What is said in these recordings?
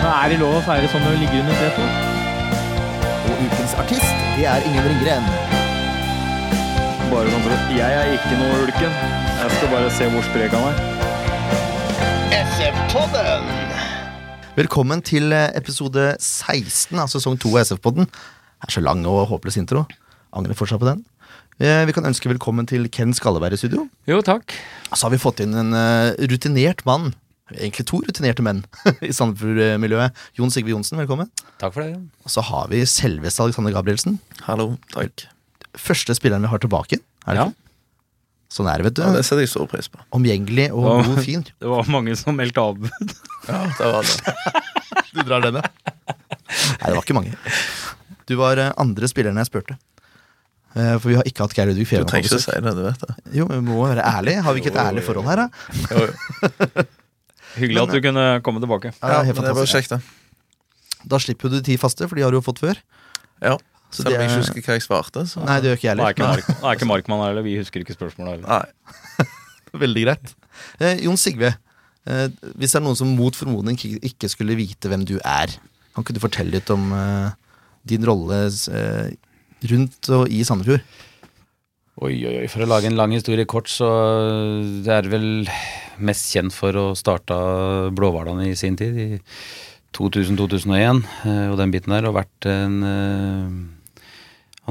Er det lov å feire sånn når du ligger under setet? Og ukens artist, det er Ingen Ringgren. Bare sånn for at Jeg er ikke noe ulken. Jeg skal bare se hvor sprek han er. SF-podden! Velkommen til eh, episode 16 av sesong 2 av SF-podden. Det er så lang og håpløs intro. Angrer fortsatt på den. Eh, Vi kan ønske velkommen til Ken Skalleberg i studio. Jo, takk. Så har vi fått inn en eh, rutinert mann. Egentlig to rutinerte menn i Sandefjord-miljøet. Jon Sigve Johnsen, velkommen. Takk for det. Og så har vi selveste Alexander Gabrielsen. Hallo, takk. Første spilleren vi har tilbake. Er det Ja. ikke? Sånn er det, vet du. Ja, det setter jeg stor pris på. Omgjengelig og Ja. god fin. Det var mange som meldte avbud. Ja, det var det. Du drar den, ja. Nei, det var ikke mange. Du var eh, andre spilleren jeg spurte. Eh, For vi har ikke hatt Geir Ludvig Du trenger ikke å si det, du vet det. Jo, vi må være ærlige. Har vi ikke et ærlig forhold her, da? Jo, jo. Hyggelig at du kunne komme tilbake. Ja, Ja, helt men det var fantastisk. kjekt, det. Da slipper du de ti faste, for de har du jo fått før. Ja. Så Selv om jeg ikke husker hva jeg svarte. Så. Nei, det gjør ikke jeg Nå er ikke, heller. Mark, ikke Markmann heller. vi husker ikke spørsmålet heller. Nei. Veldig greit. Eh, Jon Sigve, eh, hvis det er noen som mot formodning ikke, ikke skulle vite hvem du er, kan ikke du fortelle litt om eh, din rolle eh, rundt og i Sandefjord? Oi, oi, oi. For å lage en lang historie kort, så det er vel mest kjent for å starte Blåhvalene i sin tid, i 2000-2001, eh, og den biten der, og vært en eh,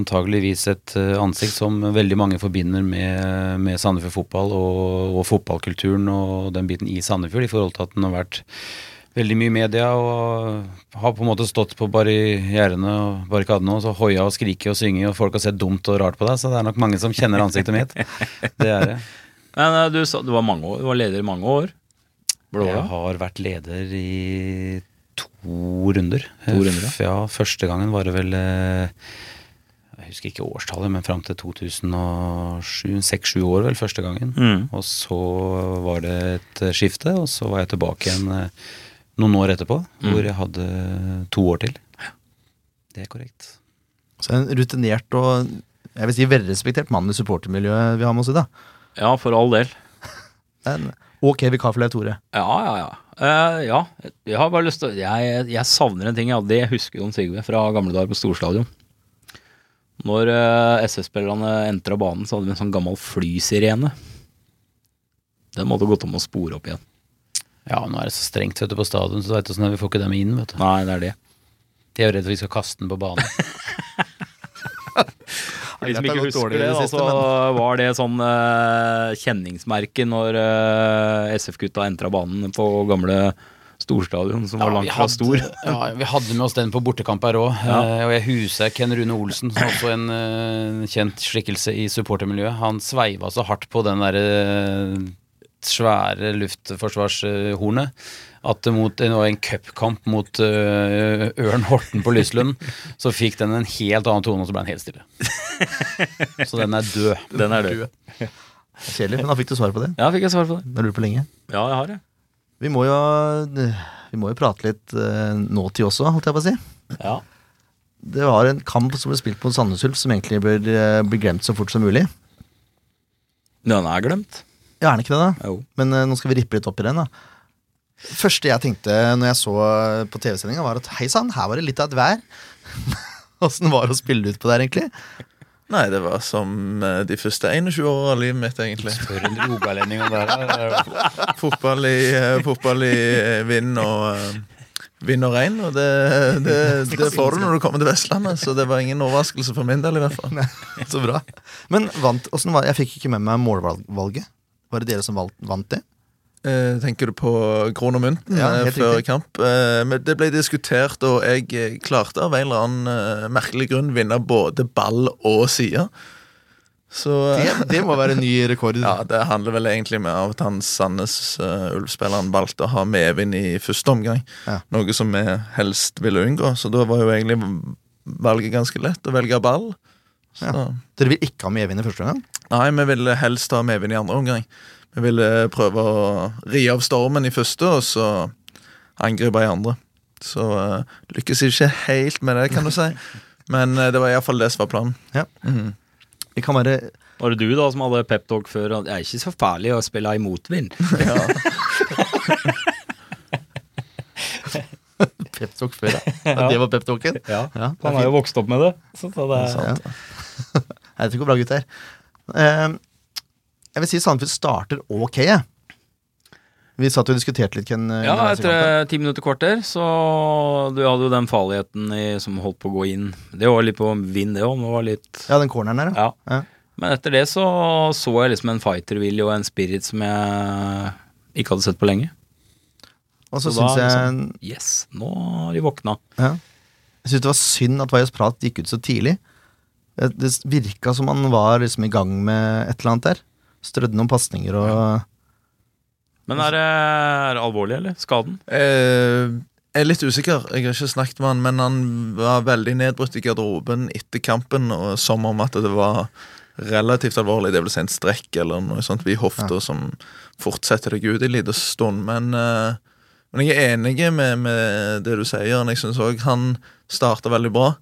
antageligvis et eh, ansikt som veldig mange forbinder med, med Sandefjord fotball og, og fotballkulturen og den biten i Sandefjord, i forhold til at den har vært veldig mye i media og har på en måte stått på barrierene og barrikadene og så hoia og skrike og synge, og folk har sett dumt og rart på deg, så det er nok mange som kjenner ansiktet mitt. Det er det. Men eh, du, du, var år, du var leder i mange år. Jeg har vært leder i to runder. To runder, ja. ja. Første gangen var det vel eh, Jeg husker ikke årstallet, men fram til 2007. Seks-sju år vel første gangen. Mm. Og så var det et skifte, og så var jeg tilbake igjen eh, noen år etterpå, Mm. hvor jeg hadde to år til. Det er korrekt. Så en rutinert og jeg vil si velrespektert mann i supportermiljøet vi har med oss i dag. Ja, for all del. En ok vikar for Leif Tore. Ja, ja, ja. Uh, ja, jeg har bare lyst til jeg, jeg savner en ting, ja. Det husker Jon Sigve fra gamle dager på Storstadion. Når uh, SS-spillerne entra banen, så hadde vi en sånn gammel flysirene. Den måtte gått om å spore opp igjen. Ja, nå er det så strengt vet du, på stadion, så vet du sånn vi får ikke dem inn. vet du. Nei, det er det. De er jo redd for vi skal kaste den på banen. Hvis de som ikke husker det, det da, siste, så var det sånn uh, kjenningsmerke når uh, SF-gutta entra banen på gamle Storstadion, som var langt fra hadde- stor. Ja, vi hadde med oss den på bortekamp her òg. og jeg huser Ken Rune Olsen, som også en uh, kjent skikkelse i supportermiljøet. Han sveiva så hardt på den derre svære luftforsvarshornet at mot en, en cupkamp mot uh, Ørn Horten på Lyslund, så fikk den en helt annen tone, og så ble den helt stille. så den er død. Den er død. Kjedelig, men da fikk du svar på det. Ja, fikk jeg svar på det. Du lurt på lenge. Ja, jeg har det. Vi må jo, vi må jo prate litt uh, nåtid også, holdt jeg på å si. Ja. Det var en kamp som ble spilt mot Sandnes Ulf som egentlig bør eh, bli glemt så fort som mulig. Den er glemt. Ja, er den ikke det, da? Jo. Men eh, nå skal vi rippe litt opp i den, da. første jeg tenkte når jeg så på TV-sendinga, var at hei sann, her var det litt av et vær. Åssen var det å spille ut på der, egentlig? Nei, det var som eh, de første 21 åra av livet mitt, egentlig. Spør en rogalending han det er. Fotball i, eh, fotball i eh, vind og eh, Vind og regn, og det, det, det får du når du kommer til Vestlandet. Så det var ingen overraskelse for min del, i hvert fall. Så bra. Men vant, var, jeg fikk ikke med meg målvalget. Var det dere som vant det? Eh, tenker du på Kron og mynten Ja, eh, før riktig. kamp? Eh, men det ble diskutert, og jeg eh, klarte av en eller annen eh, merkelig grunn vinne både ball og side. Så Det, det må være en ny rekord. ja, det handler vel egentlig med at han Sandnes uh, Ulf-spilleren valgte å ha medvind i første omgang. Ja. Noe som vi helst ville unngå. Så da var jo egentlig valget ganske lett, å velge ball. Så, Dere vil ikke ha medvind i første gang? Nei, vi ville helst ha medvind i andre omgang. Vi ville prøve å ri av stormen i første, og så angripe i andre. Så uh, lykkes ikke helt med det, kan du si. Men uh, det var iallfall det som var planen. Ja. Mm. Vi kan være Var det du da som hadde peptalk før? at Det er ikke så farlig å spille i motvind. peptalk før, ja. ja. Det var peptalken? Ja, Ja, er Han har jo vokst opp med det. Så det er, Ja. Nei, det går bra, gutter. Eh, jeg vil si Sandefjord starter ok, jeg. Vi satt jo og diskuterte litt, Ken. ja, etter eh, ti minutter kvarter, så du hadde jo den farligheten i, som holdt på å gå inn. Det var litt på vind, det òg. Ja, den corneren der, Ja. Ja. Men etter det så så jeg liksom en fightervilje og en spirit som jeg ikke hadde sett på lenge. Og så Så syns jeg liksom- Yes, nå har de våkna. ja. Jeg syns det var synd at Vajas Prat gikk ut så tidlig. Det virka som han var liksom i gang med et eller annet der. Strødde noen pasninger og Men er det, er det alvorlig, eller? Skaden? Eh, jeg er litt usikker. Jeg har ikke snakket med han, men han var veldig nedbrutt i garderoben etter kampen, og som om at det var relativt alvorlig. Det vil si en strekk eller noe sånt i hofta som fortsetter deg ut en liten stund. Men, eh, men jeg er enig med, med det du sier. Jeg syns òg han starta veldig bra.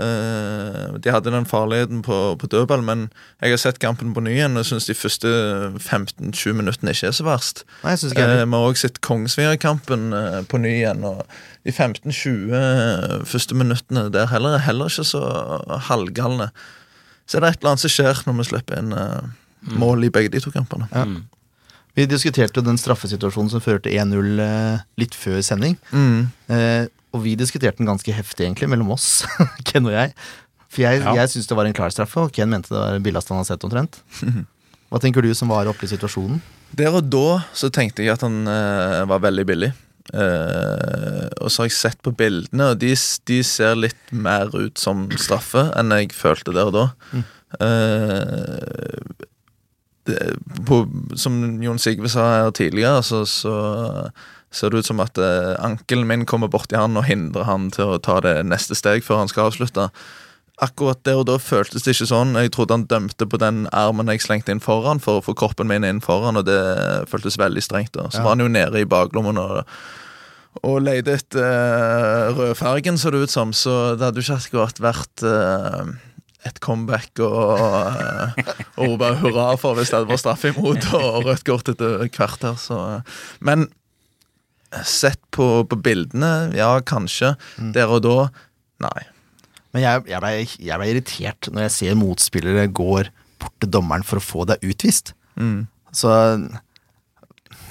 Eh, de hadde den farligheten på, på dødball, men jeg har sett kampen på ny igjen og syns de første 15-20 minuttene ikke er så verst. Nei, jeg syns ikke Eh, Vi har også sett Kongsvinger-kampen eh, på ny igjen. Og de 15-20 første minuttene der heller er heller ikke så halvgalne. Så er det et eller annet som skjer når vi slipper inn eh, mål i begge de to kampene. Ja. Mm. Vi diskuterte jo den straffesituasjonen som førte 1-0 eh, litt før sending. Mm. Og vi diskuterte den ganske heftig, egentlig, mellom oss, Ken og jeg. For jeg, Ja. syns det var en klar straffe, og Ken mente det var det billigste han har sett, omtrent. Hva tenker du som var oppe i situasjonen? Der og da så tenkte jeg at han uh, var veldig billig. Uh, og så har jeg sett på bildene, og de, de ser litt mer ut som straffe enn jeg følte der og da. Eh, det, på, som Jon Sigve sa her tidligere, så, så ser det ut som at eh, ankelen min kommer borti han og hindrer han til å ta det neste steg før han skal avslutte. Akkurat der og da føltes det ikke sånn. Jeg trodde han dømte på den armen jeg slengte inn foran for å få kroppen min inn foran, og det føltes veldig strengt. da. Så Ja. var han jo nede i baklommen og, og leide etter uh, rødfargen, så det ut som, så det hadde jo ikke akkurat vært eh, et comeback og og rope hurra for hvis det var straff imot og rødt kort etter hvert her, så eh, Men sett på, på bildene, ja, kanskje. Der og da, nei. Men jeg, jeg, ble, jeg ble irritert når jeg ser motspillere går bort til dommeren for å få deg utvist. Mm. Så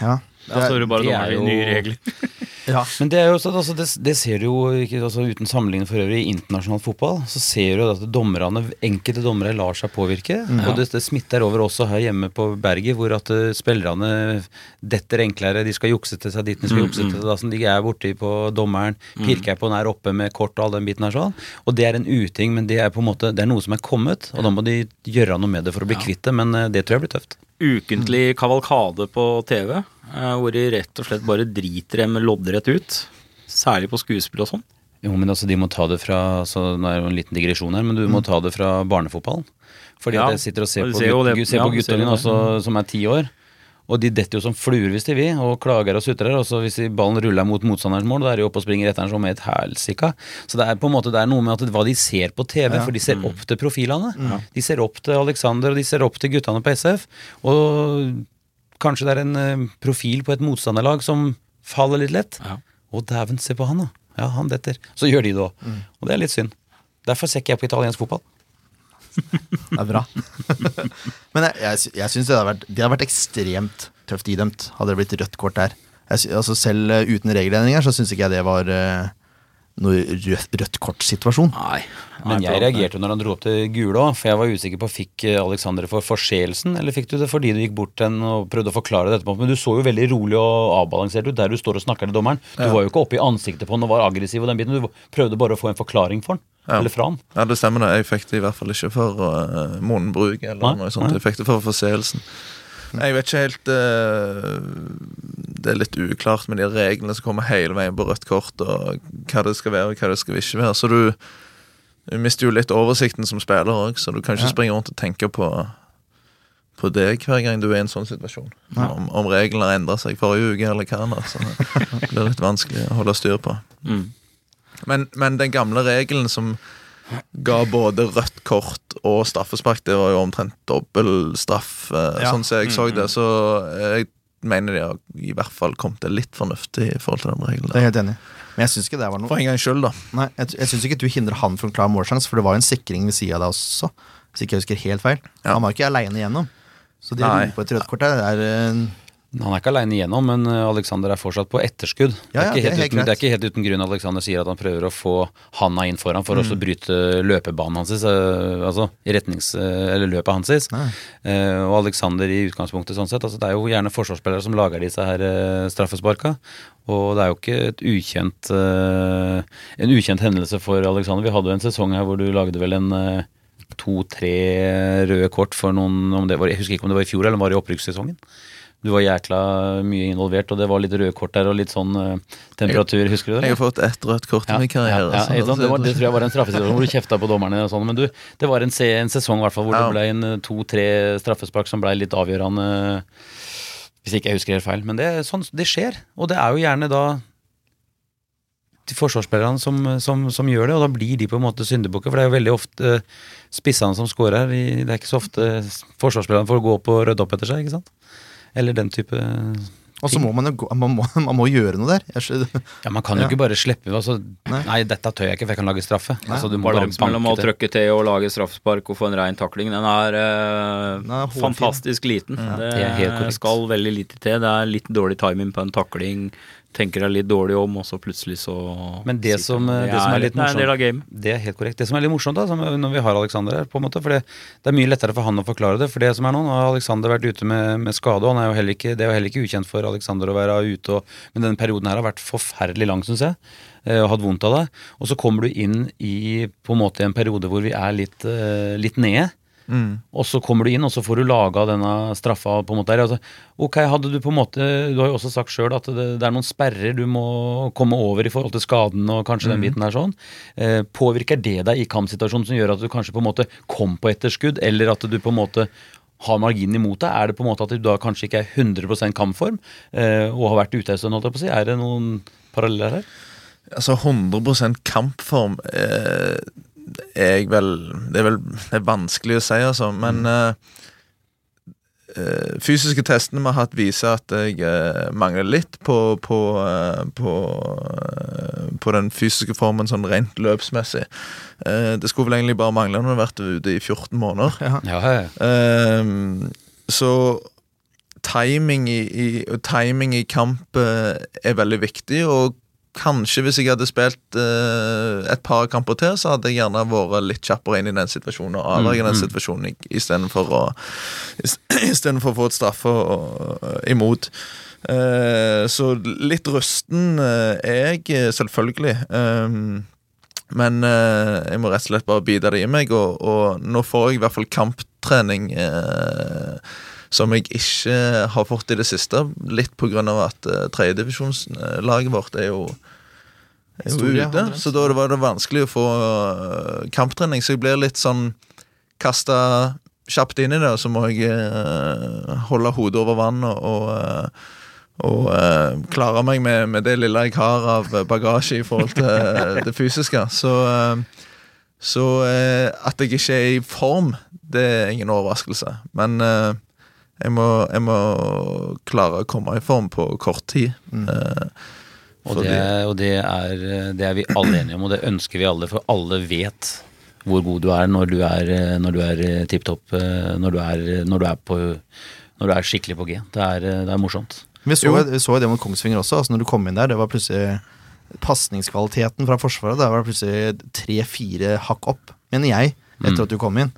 ja. Ja, så er det bare det er jo- nye regler. ja. Men det er jo sånn, altså det, det ser du jo ikke, altså uten sammenligning for øvrig i internasjonal fotball, så ser du at dommerne, enkelte dommere lar seg påvirke. Og det, det smitter over også her hjemme på berget, hvor at uh, spillerne detter enklere. De skal jukse til seg dit de skal jukse til. Da, sånn, de er borti på dommeren, pirker på den er oppe med kort og all den biten her sånn. Og det er en uting, men det er på en måte, det er noe som er kommet, og da må de gjøre noe med det for å bli kvitt det. Men eh, det tror jeg blir tøft. Ukentlig kavalkade på TV, hvor de rett og slett bare driter dem loddrett ut. Særlig på skuespill og sånn. Jo, men altså de må ta det fra så Nå er det jo en liten digresjon her, men du må ta det fra barnefotballen. Fordi Ja, at jeg sitter og ser på, gutt, det- ser ja, på gutta også, som er ti år. Og de detter jo som fluer hvis de vil, og klager og sutrer. Og så hvis ballen ruller mot motstanderens mål, da er de oppe og springer etter den som et helsika. Så det er på en måte det er noe med at hva de ser på TV, for de ser Mm. opp til profilene. De ser opp til Alexander, og de ser opp til guttene på SF. Og kanskje det er en eh, profil på et motstanderlag som faller litt lett. Ja. Å, dæven, se på han, da. Ja, han detter. Så gjør de det òg. Mm. Og det er litt synd. Derfor ser ikke jeg på italiensk fotball. Det er bra. Men jeg, jeg, jeg syns det hadde vært hadde vært ekstremt tøft idømt, hadde det blitt rødt kort der. Jeg, altså selv eh, uten regelendringer så syns ikke jeg det var eh, noe rødt, rødt kort-situasjon. Nei. Men jeg reagerte når han dro opp til gule òg, for jeg var usikker på fikk eh, Alexander for forseelsen, eller fikk du det fordi du gikk bort til en og prøvde å forklare det etterpå. Men du så jo veldig rolig og avbalansert ut der du står og snakker til dommeren. Du var jo ikke oppe i ansiktet på han og var aggressiv og den biten. Du prøvde bare å få en forklaring for han. Ja. Eller Fran. Ja, det stemmer det. Jeg fikk det i hvert fall ikke for uh, munnbruk eller Nei, noe sånt. nei. Jeg fikk det for forseelsen. Jeg vet ikke helt eh, Det er litt uklart med de reglene som kommer hele veien på rødt kort, og hva det skal være og hva det skal ikke være. Så du, du mister jo litt oversikten som spiller òg, så du kan ikke Ja. springe rundt og tenke på på det hver gang du er i en sånn situasjon. Ja. Om, om reglene har endra seg forrige uke eller hva annet. Så det blir litt vanskelig å holde styr på. Mm. Men, men den gamle regelen som ga både rødt kort og straffespark, det var jo omtrent dobbel straff, eh, Ja. sånn som jeg så Mm, det. Så jeg mener de har i hvert fall kommet til litt fornuftig i forhold til den regelen. Det er helt enig. Men jeg syns ikke det var noe For en gangs skyld, da. Nei, jeg, jeg syns ikke du hindrer han fra en klar målsjanse, for det var jo en sikring ved sida av deg også. Hvis ikke jeg husker helt feil. Ja. Han var ikke aleine igjennom. Så det å på et rødt kort her, det er eh, Han er ikke aleine igjennom, men eh, Alexander er fortsatt på etterskudd. Ja, ja, det, er det er uten, det er ikke helt uten grunn Alexander sier at han prøver å få handa inn foran for Mm. å bryte løpebanen hans, eh, altså i retnings, eh, eller løpet hans. Eh, og Alexander i utgangspunktet sånn sett, altså det er jo gjerne forsvarsspillere som lager disse her eh, straffesparka. Og det er jo ikke et ukjent, eh, en ukjent hendelse for Alexander. Vi hadde jo en sesong her hvor du lagde vel en to-tre røde kort for noen om det var, Jeg husker ikke om det var i fjor eller om det var i opprykkssesongen. Du var jækla mye involvert, og det var litt røde kort der og litt sånn uh, temperatur, husker du det? Jeg har fått ett rødt kort i min karriere. Ja, ja, det, var, det tror jeg var en straffesituasjon hvor du kjefta på dommerne og sånn. Men du, det var en, se, en sesong hvert fall hvor Ja. det ble en eh, to-tre straffespark som ble litt avgjørende. Hvis ikke jeg husker helt feil. Men det, sånn, det skjer. Og det er jo gjerne da de forsvarsspillerne som, som, som gjør det, og da blir de på en måte syndebukker. For det er jo veldig ofte spissene som scorer. Det er ikke så ofte forsvarsspillerne får gå opp og rydde opp etter seg, ikke sant. Eller den type Og så må man jo gå, man må, man må gjøre noe der. Jeg, Ja, man kan jo Ja. ikke bare slippe altså, Nei. nei. dette tør jeg ikke, for jeg kan lage straffe. Altså, du må bare Balansen mellom å banke til. trykke til og lage straffespark og få en rein takling, den er, eh, Den er fantastisk liten. det, det er helt skal veldig lite til. Det er litt dårlig timing på en takling. Tenker deg litt dårlig om, og så plutselig så Men det som, den. det som er litt Det er. Det er helt korrekt. Det som er litt morsomt da, som, når vi har Alexander her, på en måte, for det, det er mye lettere for han å forklare det. For det som er nå, nå har Alexander vært ute med, med skade, og han er ikke, det er jo heller ikke ukjent for Alexander å være ute. Og, men denne perioden her har vært forferdelig lang, syns jeg, eh, og hatt vondt av det. Og så kommer du inn i på en måte en periode hvor vi er litt, eh, litt nede. Mm. Og så kommer du inn, og så får du laga denne straffa på en måte der. Altså, ok, hadde du på en måte Du har jo også sagt sjøl at det, det er noen sperrer du må komme over i forhold til skaden og kanskje den biten her sånn. Eh, påvirker det deg i kampsituasjonen som gjør at du kanskje på en måte kom på etterskudd, eller at du på en måte har marginen imot deg? Er det på en måte at du da kanskje ikke er 100 kampform eh, og har vært ute en stund, si? Er det noen paralleller her? Altså 100 kampform eh, jeg vel Det er vel det er vanskelig å si, altså. Men mm. uh, fysiske testene vi har hatt, viser at jeg uh, mangler litt på på, uh, på på den fysiske formen sånn rent løpsmessig. Eh, det skulle vel egentlig bare mangle når du har vært ute i 14 måneder. Ja. Ja, ja. Ehm, så timing i, i, timing i kamp er veldig viktig, og kanskje hvis jeg hadde spilt uh, et par kamper til, så hadde jeg gjerne vært litt kjappere inn i den situasjonen og avverge den situasjonen i- istedenfor å Istedenfor å få et straffe imot. Uh, så litt rusten uh, er jeg, selvfølgelig. Um, men uh, jeg må rett og slett bare bite det i meg, og, og nå får jeg i hvert fall kamptrening eh, som jeg ikke har fått i det siste. Litt av at uh, tredjedivisjonslaget vårt er jo, er jo ute. Så da var det vanskelig å få eh, kamptrening, så jeg blir litt sånn kasta kjapt inn i det, og så må jeg eh, holde hodet over vann og, og eh, og uh, klare meg med, med det lille jeg har av bagasje i forhold til eh, det fysiske. Så, eh, så uh, at jeg ikke er i form, det er ingen overraskelse. Men eh, jeg, må, jeg må klare å komme i form på kort tid. Eh, Og, det, og det, er, det er vi alle enige om, og det ønsker vi alle, for alle vet hvor god du er når du er, når du er tipp topp, når, du er- når, du er på- når du er skikkelig på G. Det er, det er morsomt. Vi så, vi så det mot Kongsvinger også. Altså når du kom inn der, det var plutselig Pasningskvaliteten fra Forsvaret Der var det plutselig tre-fire hakk opp, mener jeg, etter Mm. at du kom inn.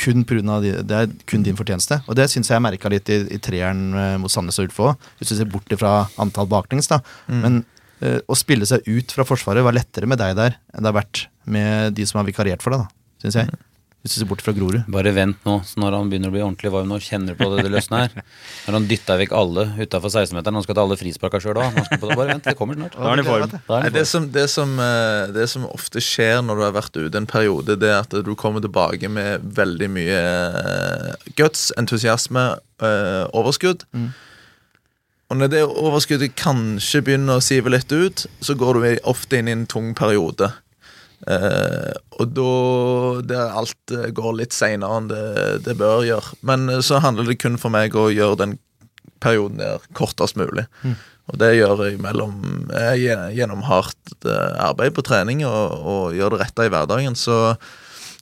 Kun av de, Det er kun din fortjeneste. Og det syns jeg jeg merka litt i, i treeren eh, mot Sandnes og Ulf òg, hvis du ser bort fra antall baklengs. da Mm. Men eh, å spille seg ut fra Forsvaret var lettere med deg der enn det har vært med de som har vikariert for deg, da, syns jeg. Hvis du ser bort fra Grorud. Bare vent nå, så når han begynner å bli ordentlig varm nå, kjenner du på det det løsner her. Når han dytta vekk alle utafor 16-meteren, han skal ta alle frisparka sjøl òg. Bare vent, det kommer snart. Da er han i form. Det, som, det, som, eh, det som ofte skjer når du har vært ute en periode, det er at du kommer tilbake med veldig mye eh, guts, entusiasme, overskudd. overskudd. Og når det overskuddet kanskje begynner å sive litt ut, så går du ofte inn i en tung periode. Eh, og da alt eh, går litt seinere enn det, det bør gjøre. Men eh, så handler det kun for meg å gjøre den perioden der kortest mulig. Og det gjør jeg mellom gjennom hardt arbeid på trening og, og gjør det rette i hverdagen. Så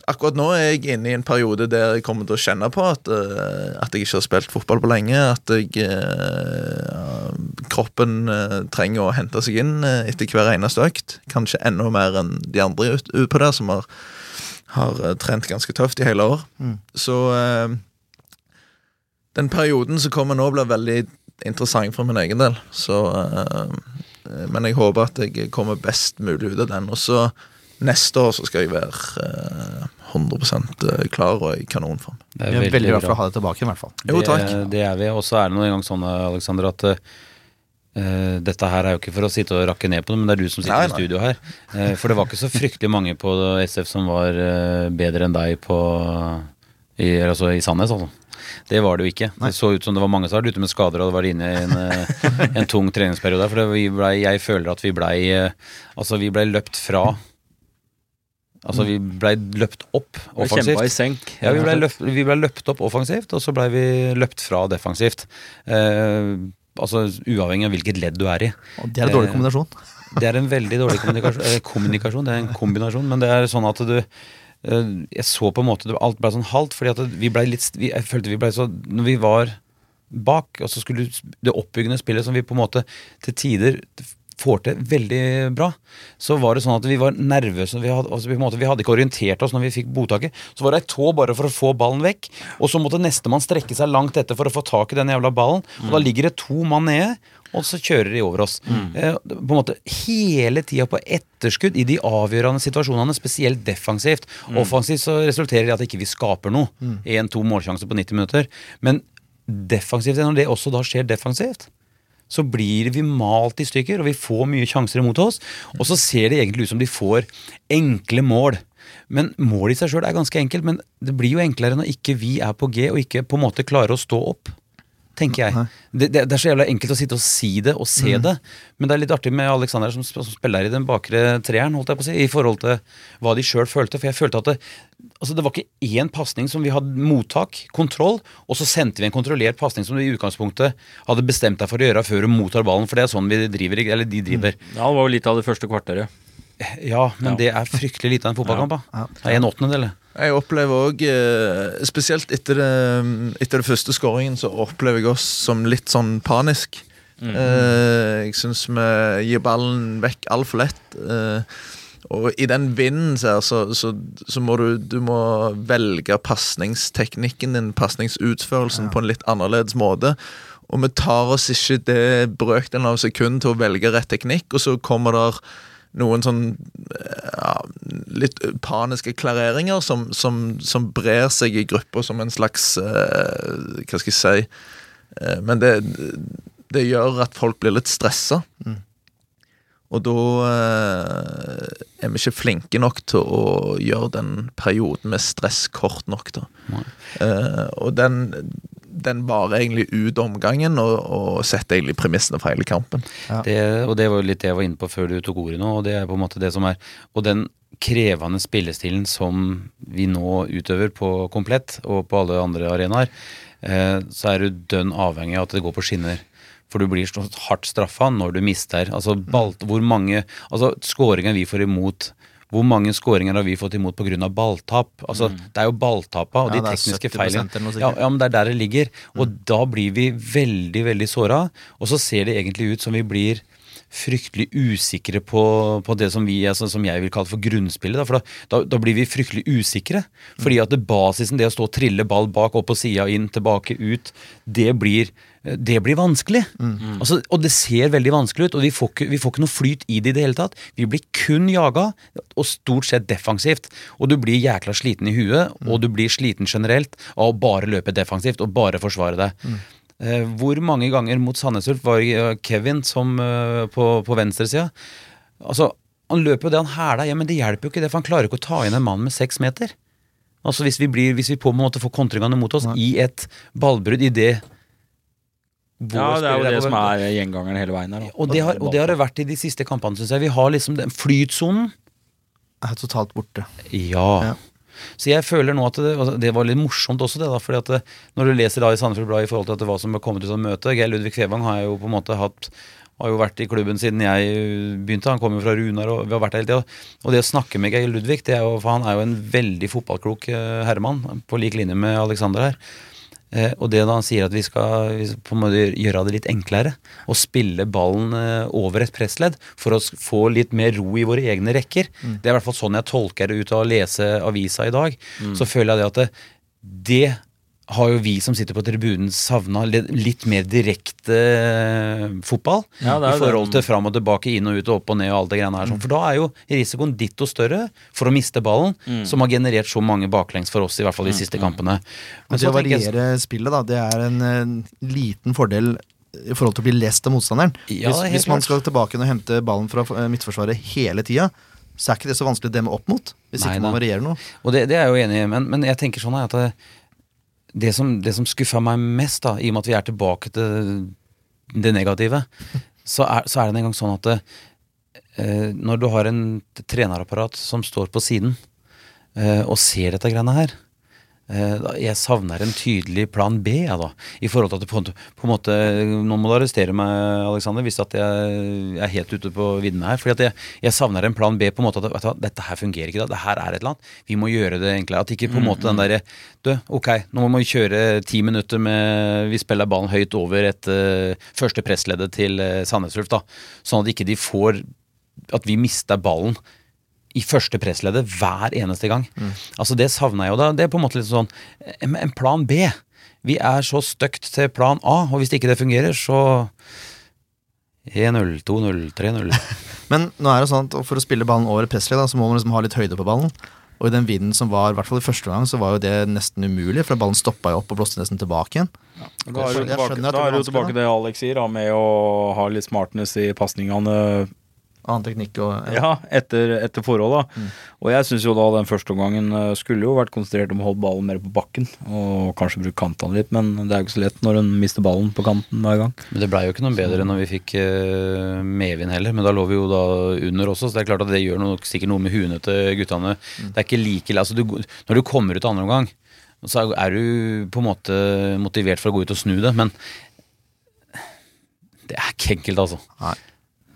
akkurat nå er jeg inne i en periode der jeg kommer til å kjenne på at, eh, at jeg ikke har spilt fotball på lenge. At jeg, eh, kroppen eh, trenger å hente seg inn etter hver eneste økt. Kanskje enda mer enn de andre utpå der som har, har trent ganske tøft i hele år. Så eh, den perioden som kommer nå, blir veldig interessant for min egen del. Så, men jeg håper at jeg kommer best mulig ut av den. Og så neste år så skal jeg være 100 klar og i kanonform. Det er veldig glad for å ha deg tilbake, i hvert fall. Jo, takk. Det, det er vi. Og så er det nå engang sånn, Alexander, at Uh, dette her er jo ikke for å sitte og rakke ned på det, men det er du som sitter Nei, i studio her. Uh, for det var ikke så fryktelig mange på SF som var uh, bedre enn deg på i, altså i Sandnes, altså. Det var det jo ikke. Det så ut som det var mange som var ute med skader og var inne i en, eh, en tung treningsperiode. For det, vi ble, jeg føler at vi blei eh, Altså, vi blei løpt fra Altså, vi blei løpt opp offensivt. I senk. Ja, vi ble, løpt, ble løpt opp offensivt, og så ble vi løpt fra defensivt. Eh, altså uavhengig av hvilket ledd du er i. Og det er en dårlig Eh, kombinasjon. Det er en veldig dårlig kommunikasjon, eh, kommunikasjon. Det er en kombinasjon, men det er sånn at du eh, Jeg så på en måte det, Alt ble sånn halvt, fordi at vi ble litt vi, Jeg følte vi ble så Når vi var bak, og så skulle det oppbyggende spillet som vi på en måte til tider får til veldig bra, så var det sånn at vi var nervøse. Vi hadde, altså, vi, måte, vi hadde ikke orientert oss når vi fikk botaket. Så var det ei tå bare for å få ballen vekk, og så måtte nestemann strekke seg langt etter for å få tak i den jævla ballen. Og da ligger det to mann nede, og så kjører de over oss. Eh, på en måte hele tida på etterskudd i de avgjørende situasjonene, spesielt defensivt. Offensivt så resulterer det i at ikke vi skaper noe. Én-to målsjanser på 90 minutter. Men defensivt, når det også da skjer defensivt, så blir vi malt i stykker, og vi får mye sjanser imot oss. Og så ser det egentlig ut som de får enkle mål. Men målet i seg sjøl er ganske enkelt, men det blir jo enklere når ikke vi er på G og ikke på en måte klarer å stå opp. Tenker jeg. Det, det, det er så jævla enkelt å sitte og si det og se det, men det er litt artig med Alexander som, som spiller i den bakre treeren, holdt jeg på å si, i forhold til hva de sjøl følte. For jeg følte at det, altså det var ikke én pasning som vi hadde mottak, kontroll, og så sendte vi en kontrollert pasning som du i utgangspunktet hadde bestemt deg for å gjøre før du mottar ballen, for det er sånn vi driver, eller de driver. Ja, det var jo litt av det første kvarteret. Ja, men det er fryktelig lite av en fotballkamp. da. Det er en åttendedel. Jeg opplever òg, spesielt etter det, etter det første skåringen, så opplever jeg oss som litt sånn panisk. Eh, jeg syns vi gir ballen vekk altfor lett. eh, og i den vinden så, så, så, så må du, du må velge pasningsteknikken din, pasningsutførelsen, på en litt annerledes måte. Og vi tar oss ikke det brøkdelen av sekund til å velge rett teknikk, og så kommer der noen sånn ja, litt paniske klareringer som, som, som brer seg i grupper som en slags uh, Hva skal jeg si uh, Men det, det gjør at folk blir litt stressa. Og da uh, er vi ikke flinke nok til å gjøre den perioden med stress kort nok. da. Eh, og den, den varer egentlig ut omgangen og, og setter egentlig premissene for hele kampen. Det, og det var jo litt det jeg var inne på før du tok ordet nå, og det er på en måte det som er Og den krevende spillestilen som vi nå utøver på komplett og på alle andre arenaer, eh, så er du dønn avhengig av at det går på skinner. For du blir så hardt straffa når du mister. Altså, balt, hvor mange Altså, skåringen vi får imot hvor mange skåringer har vi fått imot pga. balltap? Altså, Det er jo balltapa og Ja, de tekniske feilene. Ja, ja, men det er der det ligger. Og da blir vi veldig, veldig såra. Og så ser det egentlig ut som vi blir fryktelig usikre på, på det som, vi, altså, som jeg vil kalle for grunnspillet. Da, for da, da, blir vi fryktelig usikre. Fordi at det basisen, det å stå og trille ball bak, opp på sida, inn, tilbake, ut, det blir, det blir vanskelig. Altså, og det ser veldig vanskelig ut, og vi får, ikke, vi får ikke noe flyt i det i det hele tatt. Vi blir kun jaga, og stort sett defensivt. Og du blir jækla sliten i huet, og du blir sliten generelt av å bare løpe defensivt og bare forsvare deg. Eh, hvor mange ganger mot Sandnes Ulf var eh, Kevin som eh, på, på venstresida? Altså, han løper jo det han hæla i, men det hjelper jo ikke det, for han klarer ikke å ta inn en mann med seks meter. Altså Hvis vi, blir, hvis vi på en måte får kontringene mot oss i et ballbrudd i det Ja, det er jo det som er gjengangeren hele veien her. og det, har, og det har det vært i de siste kampene, syns jeg. Vi har liksom den flytsonen. Er totalt borte. Ja. Ja. Så jeg føler nå at det, altså, det var litt morsomt også, det. da, fordi at det, Når du leser da i Sandefjord Blad i forhold til at det, hva som kommet ut av møtet Geir Ludvig Fevang har jo på en måte hatt har jo vært i klubben siden jeg begynte. Han kommer jo fra Runar og vi har vært der hele tida. Og det å snakke med Geir Ludvig, er jo, for han er jo en veldig fotballklok eh, herremann, på lik linje med Alexander her. Eh, og det da han sier at vi skal vi skal på en måte gjøre det litt enklere, å spille ballen eh, over et pressledd for å få litt mer ro i våre egne rekker. Det er i hvert fall sånn jeg tolker det ut av å lese avisa i dag. Så føler jeg det at det, det har jo vi som sitter på tribunen savna litt mer direkte eh, fotball. Ja, I forhold til fram og tilbake, inn og ut og opp og ned og alt det greiene her. Mm. For da er jo risikoen ditto større for å miste ballen, som har generert så mange baklengs for oss, i hvert fall de siste kampene. Men så det å jeg- variere spillet, da, det er en, en liten fordel i forhold til å bli lest av motstanderen. Ja, hvis, hvis man skal tilbake og hente ballen fra eh, midtforsvaret hele tida, så er ikke det så vanskelig å demme opp mot. Hvis Nei ikke man varierer noe. Og det, det er jeg jo enig i, men, men jeg tenker sånn at det, som, det som skuffa meg mest, da, i og med at vi er tilbake til det negative, så er, så er det en gang sånn at eh, når du har en trenerapparat som står på siden eh, og ser dette greiene her Jeg savner en tydelig plan B, jeg, da. I forhold til at på, på en måte Nå må du arrestere meg, Alexander, hvis at jeg er helt ute på viddene her. fordi at jeg, jeg savner en plan B på en måte at vet du dette her fungerer ikke. da, det her er et eller annet. Vi må gjøre det enklere. At ikke på en måte den derre Du, ok, nå må vi kjøre ti minutter med Vi spiller ballen høyt over et uh, første pressleddet til uh, Sandnes Ulf. Sånn at ikke de får At vi mister ballen i første pressleddet hver eneste gang. Altså Det savner jeg jo. da. Det er på en måte litt sånn en, en plan B. Vi er så støkt til plan A, og hvis ikke det fungerer, så 1-0, 2-0, 3-0. Men nå er det sånn at for å spille ballen over Presley, da, så må man liksom ha litt høyde på ballen. Og i den vinden som var, i hvert fall i første gang, så var jo det nesten umulig, for ballen stoppa jo opp og blåste nesten tilbake igjen. Da er tilbake, det da er det tilbake vanskelig, det Alex sier, da, med å ha litt smartness i pasningene Annen teknikk og ja, etter, etter forholda. Mm. Og jeg syns jo da den første omgangen eh, skulle jo vært konsentrert om å holde ballen mer på bakken, og kanskje bruke kantene litt, men det er jo ikke så lett når hun mister ballen på kanten hver gang. Men det blei jo ikke noe bedre når vi fikk uh, medvind heller. Men da lå vi jo da under også, så det er klart at det gjør noe, sikkert noe med huene til guttene. Det er ikke like altså du, Når du kommer ut andre omgang, så er du på en måte motivert for å gå ut og snu det, men det er ikke enkelt, altså. Nei.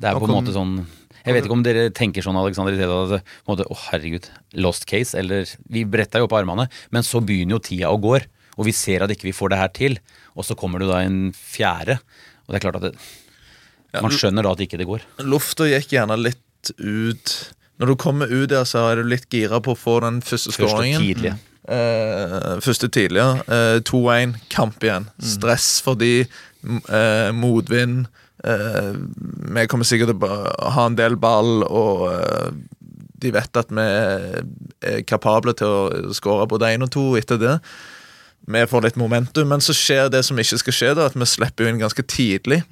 Det er på en måte sånn Jeg vet ikke om dere tenker sånn, Alexander, i stedet at oh, måte, å herregud, lost case, eller Vi bretta jo opp armene, men så begynner jo tida å gå, og vi ser at ikke vi får det her til, og så kommer det da en fjerde, og det er klart at det, man skjønner da at ikke det går. Lufta gikk gjerne litt ut Når du kommer ut der, så er du litt gira på å få den første skåringen. Første skåringen. tidlig. Eh, første tidligere. Eh, 2-1, kamp igjen. Stress fordi eh, motvind. Eh, vi kommer sikkert til å ha en del ball, og eh, de vet at vi er kapable til å skåre både én og to etter det. Vi får litt momentum, men så skjer det som ikke skal skje, da, at vi slipper inn ganske tidlig.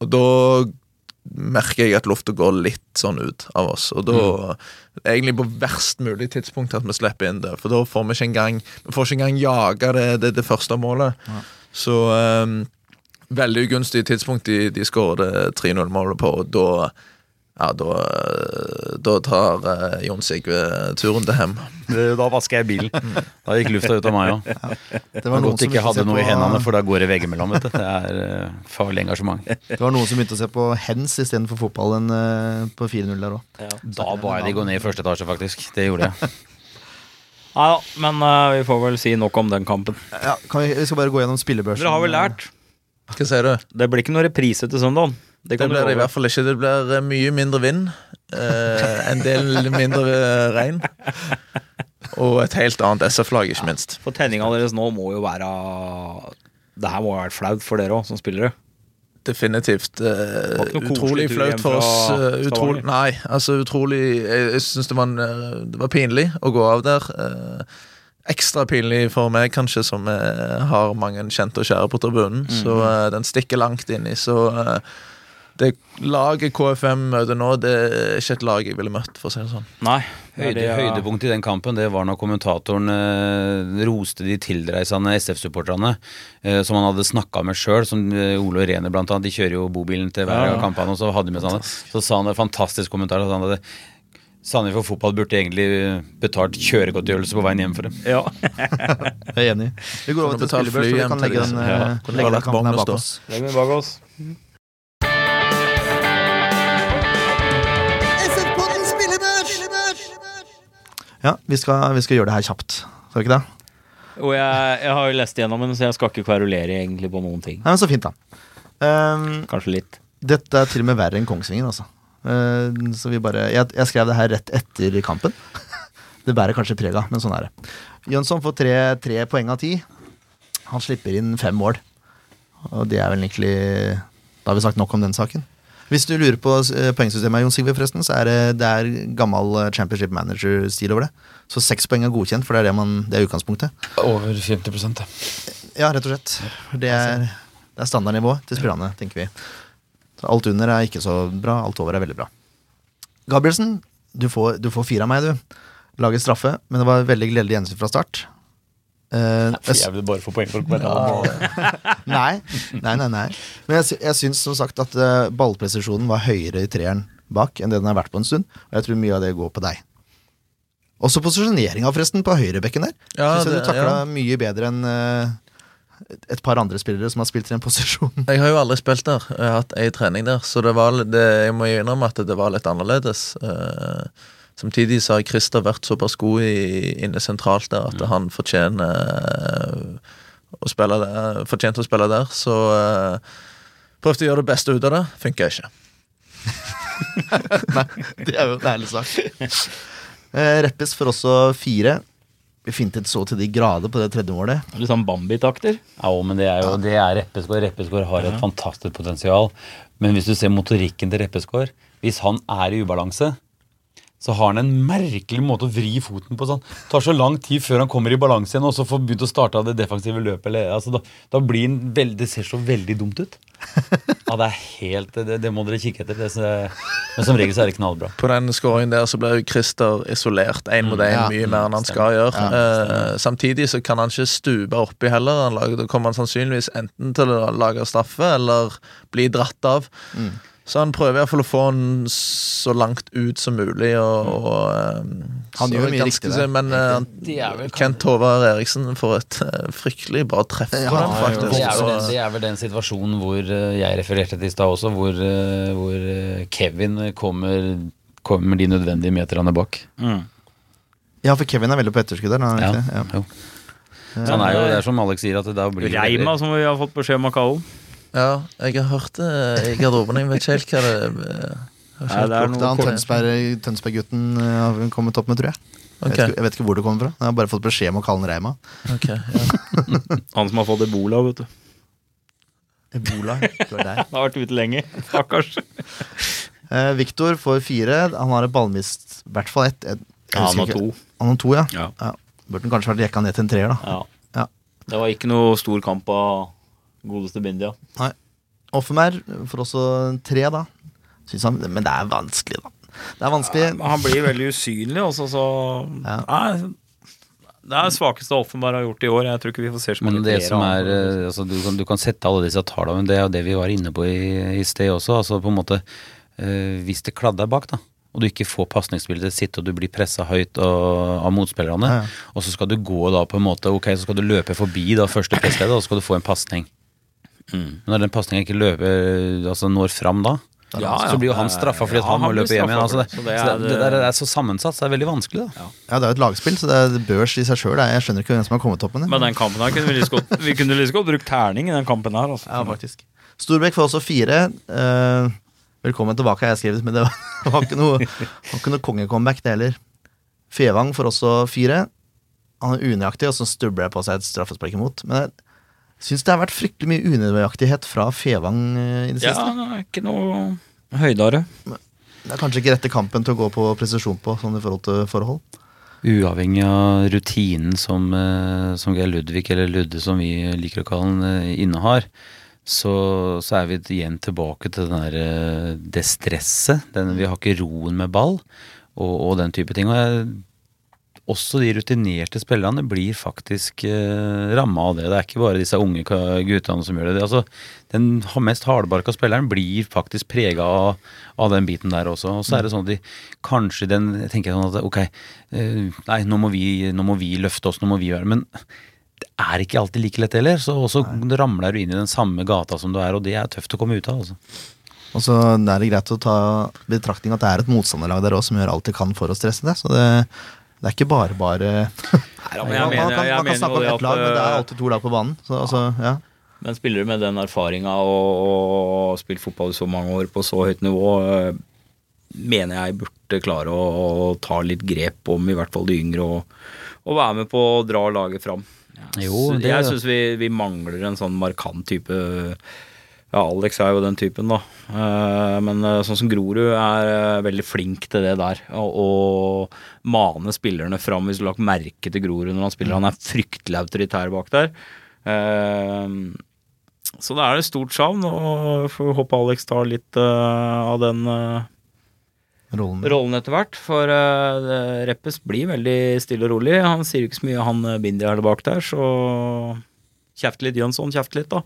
Og da merker jeg at lufta går litt sånn ut av oss. Og da Egentlig på verst mulig tidspunkt at vi slipper inn det. For da får vi ikke engang Vi får ikke engang jaga det, det, det første målet. Så ehm, veldig ugunstig tidspunkt de, de skåret 3-0-målet på, og da ja, da, da tar uh, Jon Sigve turen til hjem. Da vasker jeg bilen. Da gikk lufta ut av meg òg. Det var noen Godt som ikke hadde noe noe i hendene, for da går det veggimellom. vet. Det er uh, farlig engasjement. Det var noen som begynte å se på hens istedenfor fotballen uh, på 4-0 der òg. Da ba jeg de gå ned i første etasje, faktisk. Det gjorde jeg. Nei da, men uh, vi får vel si nok om den kampen. Ja, kan vi, vi skal bare gå gjennom spillebørsen. Dere har vel lært? Hva sier du? Det blir ikke noe reprise til søndag. Det Det blir det i hvert fall ikke. Det blir eh, mye mindre vind. Eh, en del mindre eh, regn. Og et helt annet SF-lag, ikke minst. For tenninga deres nå må jo være Det her må jo være flaut for dere òg, som spillere. Definitivt. noe utrolig flaut for oss. utrolig, nei, altså utrolig Jeg, jeg syns det, var det var pinlig å gå av der. Eh, ekstra pinlig for meg, kanskje, som har mange kjente og kjære på tribunen. Så Mhm. eh, den stikker langt inni. Så eh, det laget KFM møter nå, det er ikke et lag jeg ville møtt, for å si det sånn. Nei. Høyde, ja. er- høydepunkt i den kampen det var når kommentatoren eh, roste de tilreisende SF-supporterne, eh, som han hadde snakka med sjøl, som eh, Ole og Rene blant annet. De kjører jo bobilen til hver Ja, ja. av kampene, og så hadde de med seg det. Så sa han en fantastisk kommentar. at Han hadde Sandefjord fotball burde egentlig betalt kjøregodtgjørelse på veien hjem for dem. Ja. Jeg er enig. Vi går over til spillebørs, så vi kan legge den, ja. eh, legge den kampen bak oss. Legg den bak oss. Ja, vi skal, vi skal gjøre det her kjapt. Skal vi ikke det? Og jeg, jeg har jo lest igjennom den, så jeg skal ikke kverulere egentlig på noen ting. Nei, men Så fint, da. Um, Kanskje litt. dette er til og med verre enn Kongsvinger, altså. Uh, så vi bare jeg, jeg skrev det her rett etter kampen. det bærer kanskje preg av, men sånn er det. Jønsson får tre, tre poeng av ti. Han slipper inn fem mål. Og det er vel egentlig Da har vi sagt nok om den saken. Hvis du lurer på eh, poengsystemet, Jon Sigve, forresten, så er det, det er gammel eh, championship manager-stil over det. Så seks poeng er godkjent, for det er, det, man, det er utgangspunktet. Over 50 ja. Ja, rett og slett. Det er, det er standardnivået til spillerne, tenker vi. Så alt under er ikke så bra, alt over er veldig bra. Gabrielsen, du får, du får fire av meg, du. Laget straffe, men det var veldig gledelig gjensyn fra start. Uh, jeg, Jeg vil bare få poeng for å nei, nei, nei, nei. Men jeg, jeg syns som sagt at uh, ballpresisjonen var høyere i treeren bak enn det den har vært på en stund. Og jeg tror mye av det går på deg. Også posisjoneringa, forresten, på høyrebekken der. Ja, syns jeg det- du takla ja. mye bedre enn eh, et par andre spillere som har spilt i den posisjonen. Jeg har jo aldri spilt der. Jeg har hatt ei trening der, så det var, det, jeg må innrømme at det var litt annerledes. Uh, samtidig så har Christer vært såpass god i, inne sentralt der at han fortjener uh, å spille der, fortjente å spille der. Så uh, prøvde å gjøre det beste ut av det. Funka ikke. Nei, det er jo en ærlig sak. Uh, Reppes får også fire. Vi fintet så til de grader på det tredje målet. Litt sånn Bambi-takter. Ja, men det er jo det er Reppeskår. Reppeskår har et fantastisk potensial. Men hvis du ser motorikken til Reppeskår Hvis han er i ubalanse, så har han en merkelig måte å vri foten på. sånn. Det tar så lang tid før han kommer i balanse igjen og så får begynt å starte av det defensive løpet. Eller, altså, da, da blir han veld, Det ser så veldig dumt ut. Ja, det er helt Det, det må dere kikke etter. Det, men som regel så er det knallbra. På den scoringen der så ble jo Christer isolert én mot én Ja. mye mer enn han skal gjøre. Eh, samtidig så kan han ikke stupe oppi heller. Han lager, da kommer han sannsynligvis enten til å lage straffe eller bli dratt av. Så han prøver i hvert fall å få han så langt ut som mulig. Og, og, eh, Han gjør mye riktig der, Men vel Kent Håvard Eriksen får et uh, fryktelig bra treff på Ja, den, faktisk. Det er, den, det er vel den situasjonen hvor uh, jeg refererte til i stad også, hvor, hvor Kevin kommer, kommer de nødvendige meterne bak. Ja, for Kevin er veldig på etterskudd der. er Ja. Ja. Så han er jo, det er som Alex sier, at det da blir Reima, som vi har fått beskjed om av kalle den. Ja, jeg har hørt det i garderoben. Jeg vet ikke helt hva det eh, Nei, det er er han Tønsberg- Tønsberg-gutten eh, har kommet opp med, tror jeg. Jeg, vet ikke, jeg vet ikke hvor det kommer fra. Jeg har bare fått beskjed om å kalle den Reima. Okay, ja. Han som har fått ebola, vet du. Ebola. Det er der. Han har vært ute lenge. Stakkars. Eh, Viktor får fire. Han har et ballmist, i hvert fall ett. Ja, han har ikke. to. Han har to, ja. Ja. ja. Burde kanskje vært jekka ned til en treer, da. Ja. Ja. Det var ikke noe stor kamp av godeste Bindia. Offenberg får også tre, da. Synes han, men det er vanskelig, da. Det er vanskelig. Han blir veldig usynlig, også, så Ja. Nei, Det er det svakeste Offenberg har gjort i år. Jeg tror ikke vi får se så mange det som er altså, du, kan, du kan sette alle disse tallene, men det er jo det vi var inne på i, i sted også. Altså på en måte øh, Hvis det kladder bak, da, og du ikke får pasningsbildet sitt, og du blir pressa høyt av, av motspillerne, Ja, ja. og så skal du gå da på en måte Ok, så skal du løpe forbi da første pressleder, og så skal du få en pasning. Mm. Men når den pasningen ikke løper, altså når fram da, Ja, ja. så blir jo han straffa fordi Ja, han må løpe hjem igjen. Altså det, det. Så det er det, det, det- er så sammensatt, så det er veldig vanskelig. da Ja, det er jo et lagspill, så det er børs i seg sjøl. Jeg skjønner ikke hvem som har kommet opp med det. Men den kampen her kunne vi liksom så godt Vi kunne liksom godt brukt terning i den kampen her. Altså. Ja, faktisk. Storbekk får også fire. Uh, velkommen tilbake, har jeg skrevet, men det var, var ikke noe, var ikke noe kongecomeback, det heller. Fevang får også fire. Han er unøyaktig, og så stubler jeg på seg et straffespark imot. Men jeg syns det har vært fryktelig mye unøyaktighet fra Fevang eh, i det Ja, siste. ikke noe høydere. Det er kanskje ikke rette kampen til å gå på presisjon på, sånn i forhold til forhold. Uavhengig av rutinen som, eh, som Geir Ludvig, eller Ludde som vi liker å kalle han, eh, innehar, så, så er vi igjen tilbake til den der, det stresset. Den, vi har ikke roen med ball og, og den type ting. Og jeg, også de rutinerte spillerne blir faktisk eh, ramma av det. Det er ikke bare disse unge guttene som gjør det. altså, den mest hardbarka spilleren blir faktisk prega av, av den biten der også. Og så er det sånn at de kanskje den tenker jeg sånn at ok, eh, nei, nå må, vi, nå må vi løfte oss, nå må vi gjøre Men det er ikke alltid like lett heller. Så også ramler du inn i den samme gata som du er, og det er tøft å komme ut av. altså. Og så er det greit å ta betraktning at det er et motstanderlag der også som gjør alt de kan for å stresse det. Så det, det er ikke bare bare Nei, men jeg man, mener, kan, jeg man kan snakke om ett lag, men det er alltid to lag på banen. Så altså, ja. Men spillere med den erfaringa og, og spilt fotball i så mange år på så høyt nivå, eh, mener jeg burde klare å, å ta litt grep om i hvert fall de yngre og, og være med på å dra laget fram. Jo, det- jeg syns vi, vi mangler en sånn markant type Ja, Alex er jo den typen, da. Eh, Men eh, sånn som Grorud er eh, veldig flink til det der. Å mane spillerne fram. Hvis du lagt merke til Grorud når han spiller. Han er fryktelig autoritær bak der. Så da er det stort savn, og får håpe Alex tar litt av den Rollen. rollen etter hvert. For Reppes blir veldig stille og rolig. Han sier jo ikke så mye, han Bindi er bak der, så kjeft litt Jønsson, kjeft litt, da.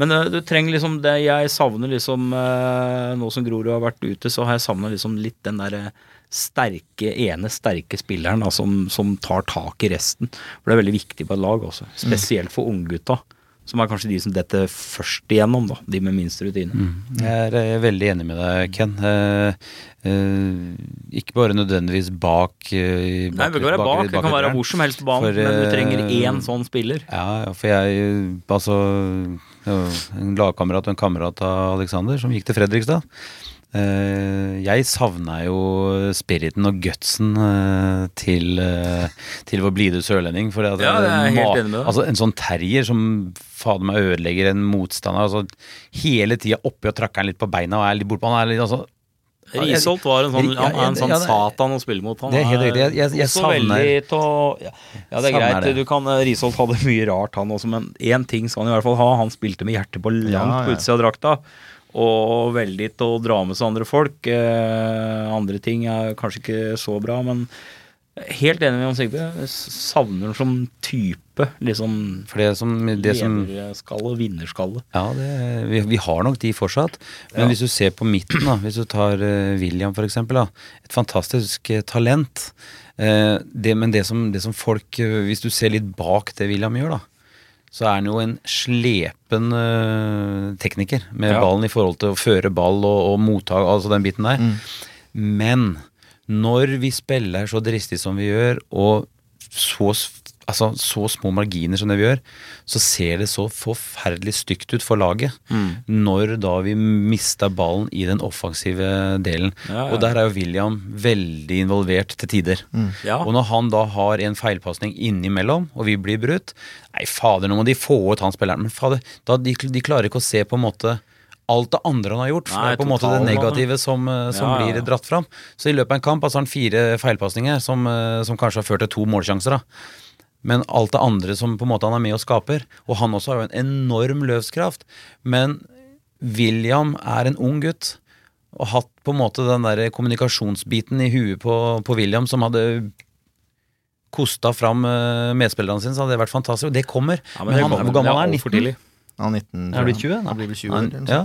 Men eh, du trenger liksom det Jeg savner liksom eh, Nå som Grorud har vært ute, så har jeg savna liksom litt den derre sterke, ene sterke spilleren da, som, som tar tak i resten. For det er veldig viktig på et lag også. Spesielt for unggutta. Som er kanskje de som detter først igjennom, da. De med minst rutine. Jeg er veldig enig med deg, Ken. Eh, eh, ikke bare nødvendigvis bak eh, Nei, vi kan være bak, det kan være hvor som helst på banen, For, men du trenger eh, én sånn spiller. Ja, for jeg Altså, en lagkamerat og en kamerat av Alexander som gikk til Fredrikstad. Eh, jeg savna jo spiriten og gutsen eh, til, eh, til vår blide sørlending. For at, Ja, jeg er helt ma- enig med deg. Altså, en sånn terrier som fader meg ødelegger en motstander. Altså, hele tida oppi og trakker han litt på beina og er litt bortpå. Han er litt altså Risholt var en sånn, Ja, han er en sånn satan å spille mot. Han Det er helt riktig. Jeg- jeg- jeg savner- å ja, ja, det er Savner greit. det. Du kan, Risholt hadde mye rart, han også, men én ting skal han i hvert fall ha. Han spilte med hjertet på langt Ja, på ja. utsida av drakta. Og veldig til å dra med seg andre folk. Eh, andre ting er kanskje ikke så bra, men helt enig med Jon Sigve. Savner som type. Liksom For det som, det som lederskalle, vinnerskalle. Ja, det, vi, vi har nok de fortsatt. Men hvis du ser på midten, da, hvis du tar uh, William eksempel, et fantastisk eh, talent. Eh, det, men det som, det som folk Hvis du ser litt bak det William gjør, da, så er han jo en slepen eh, tekniker med Ja. ballen i forhold til å føre ball og, og mottak, altså den biten der. Men når vi spiller så dristig som vi gjør, og så, altså, så små marginer som det vi gjør, så ser det så forferdelig stygt ut for laget. Når da vi mister ballen i den offensive delen. Ja, ja. Og der er jo William veldig involvert til tider. Ja. Og når han da har en feilpasning innimellom, og vi blir brutt Nei, fader, nå må de få ut han spilleren. Men fader, da, de, de klarer ikke å se på en måte alt det andre han har gjort. Nei, det er på en måte det negative som, eh, som Ja, ja, blir dratt fram. Så i løpet av en kamp altså har han fire feilpasninger som, eh, som kanskje har ført til to målsjanser. da. Men alt det andre som på en måte han er med og skaper. Og han også har jo en enorm løvskraft. Men William er en ung gutt. Og hatt på en måte den der kommunikasjonsbiten i huet på, på William som hadde kosta fram eh, medspillerne sine, så hadde det vært fantastisk. Og det kommer. Ja, men men han, kommer. hvor gammel er han? altfor 19? tidlig. Han er 19, Er tror blitt 20? da? Han blir vel 20 år, eller Ja.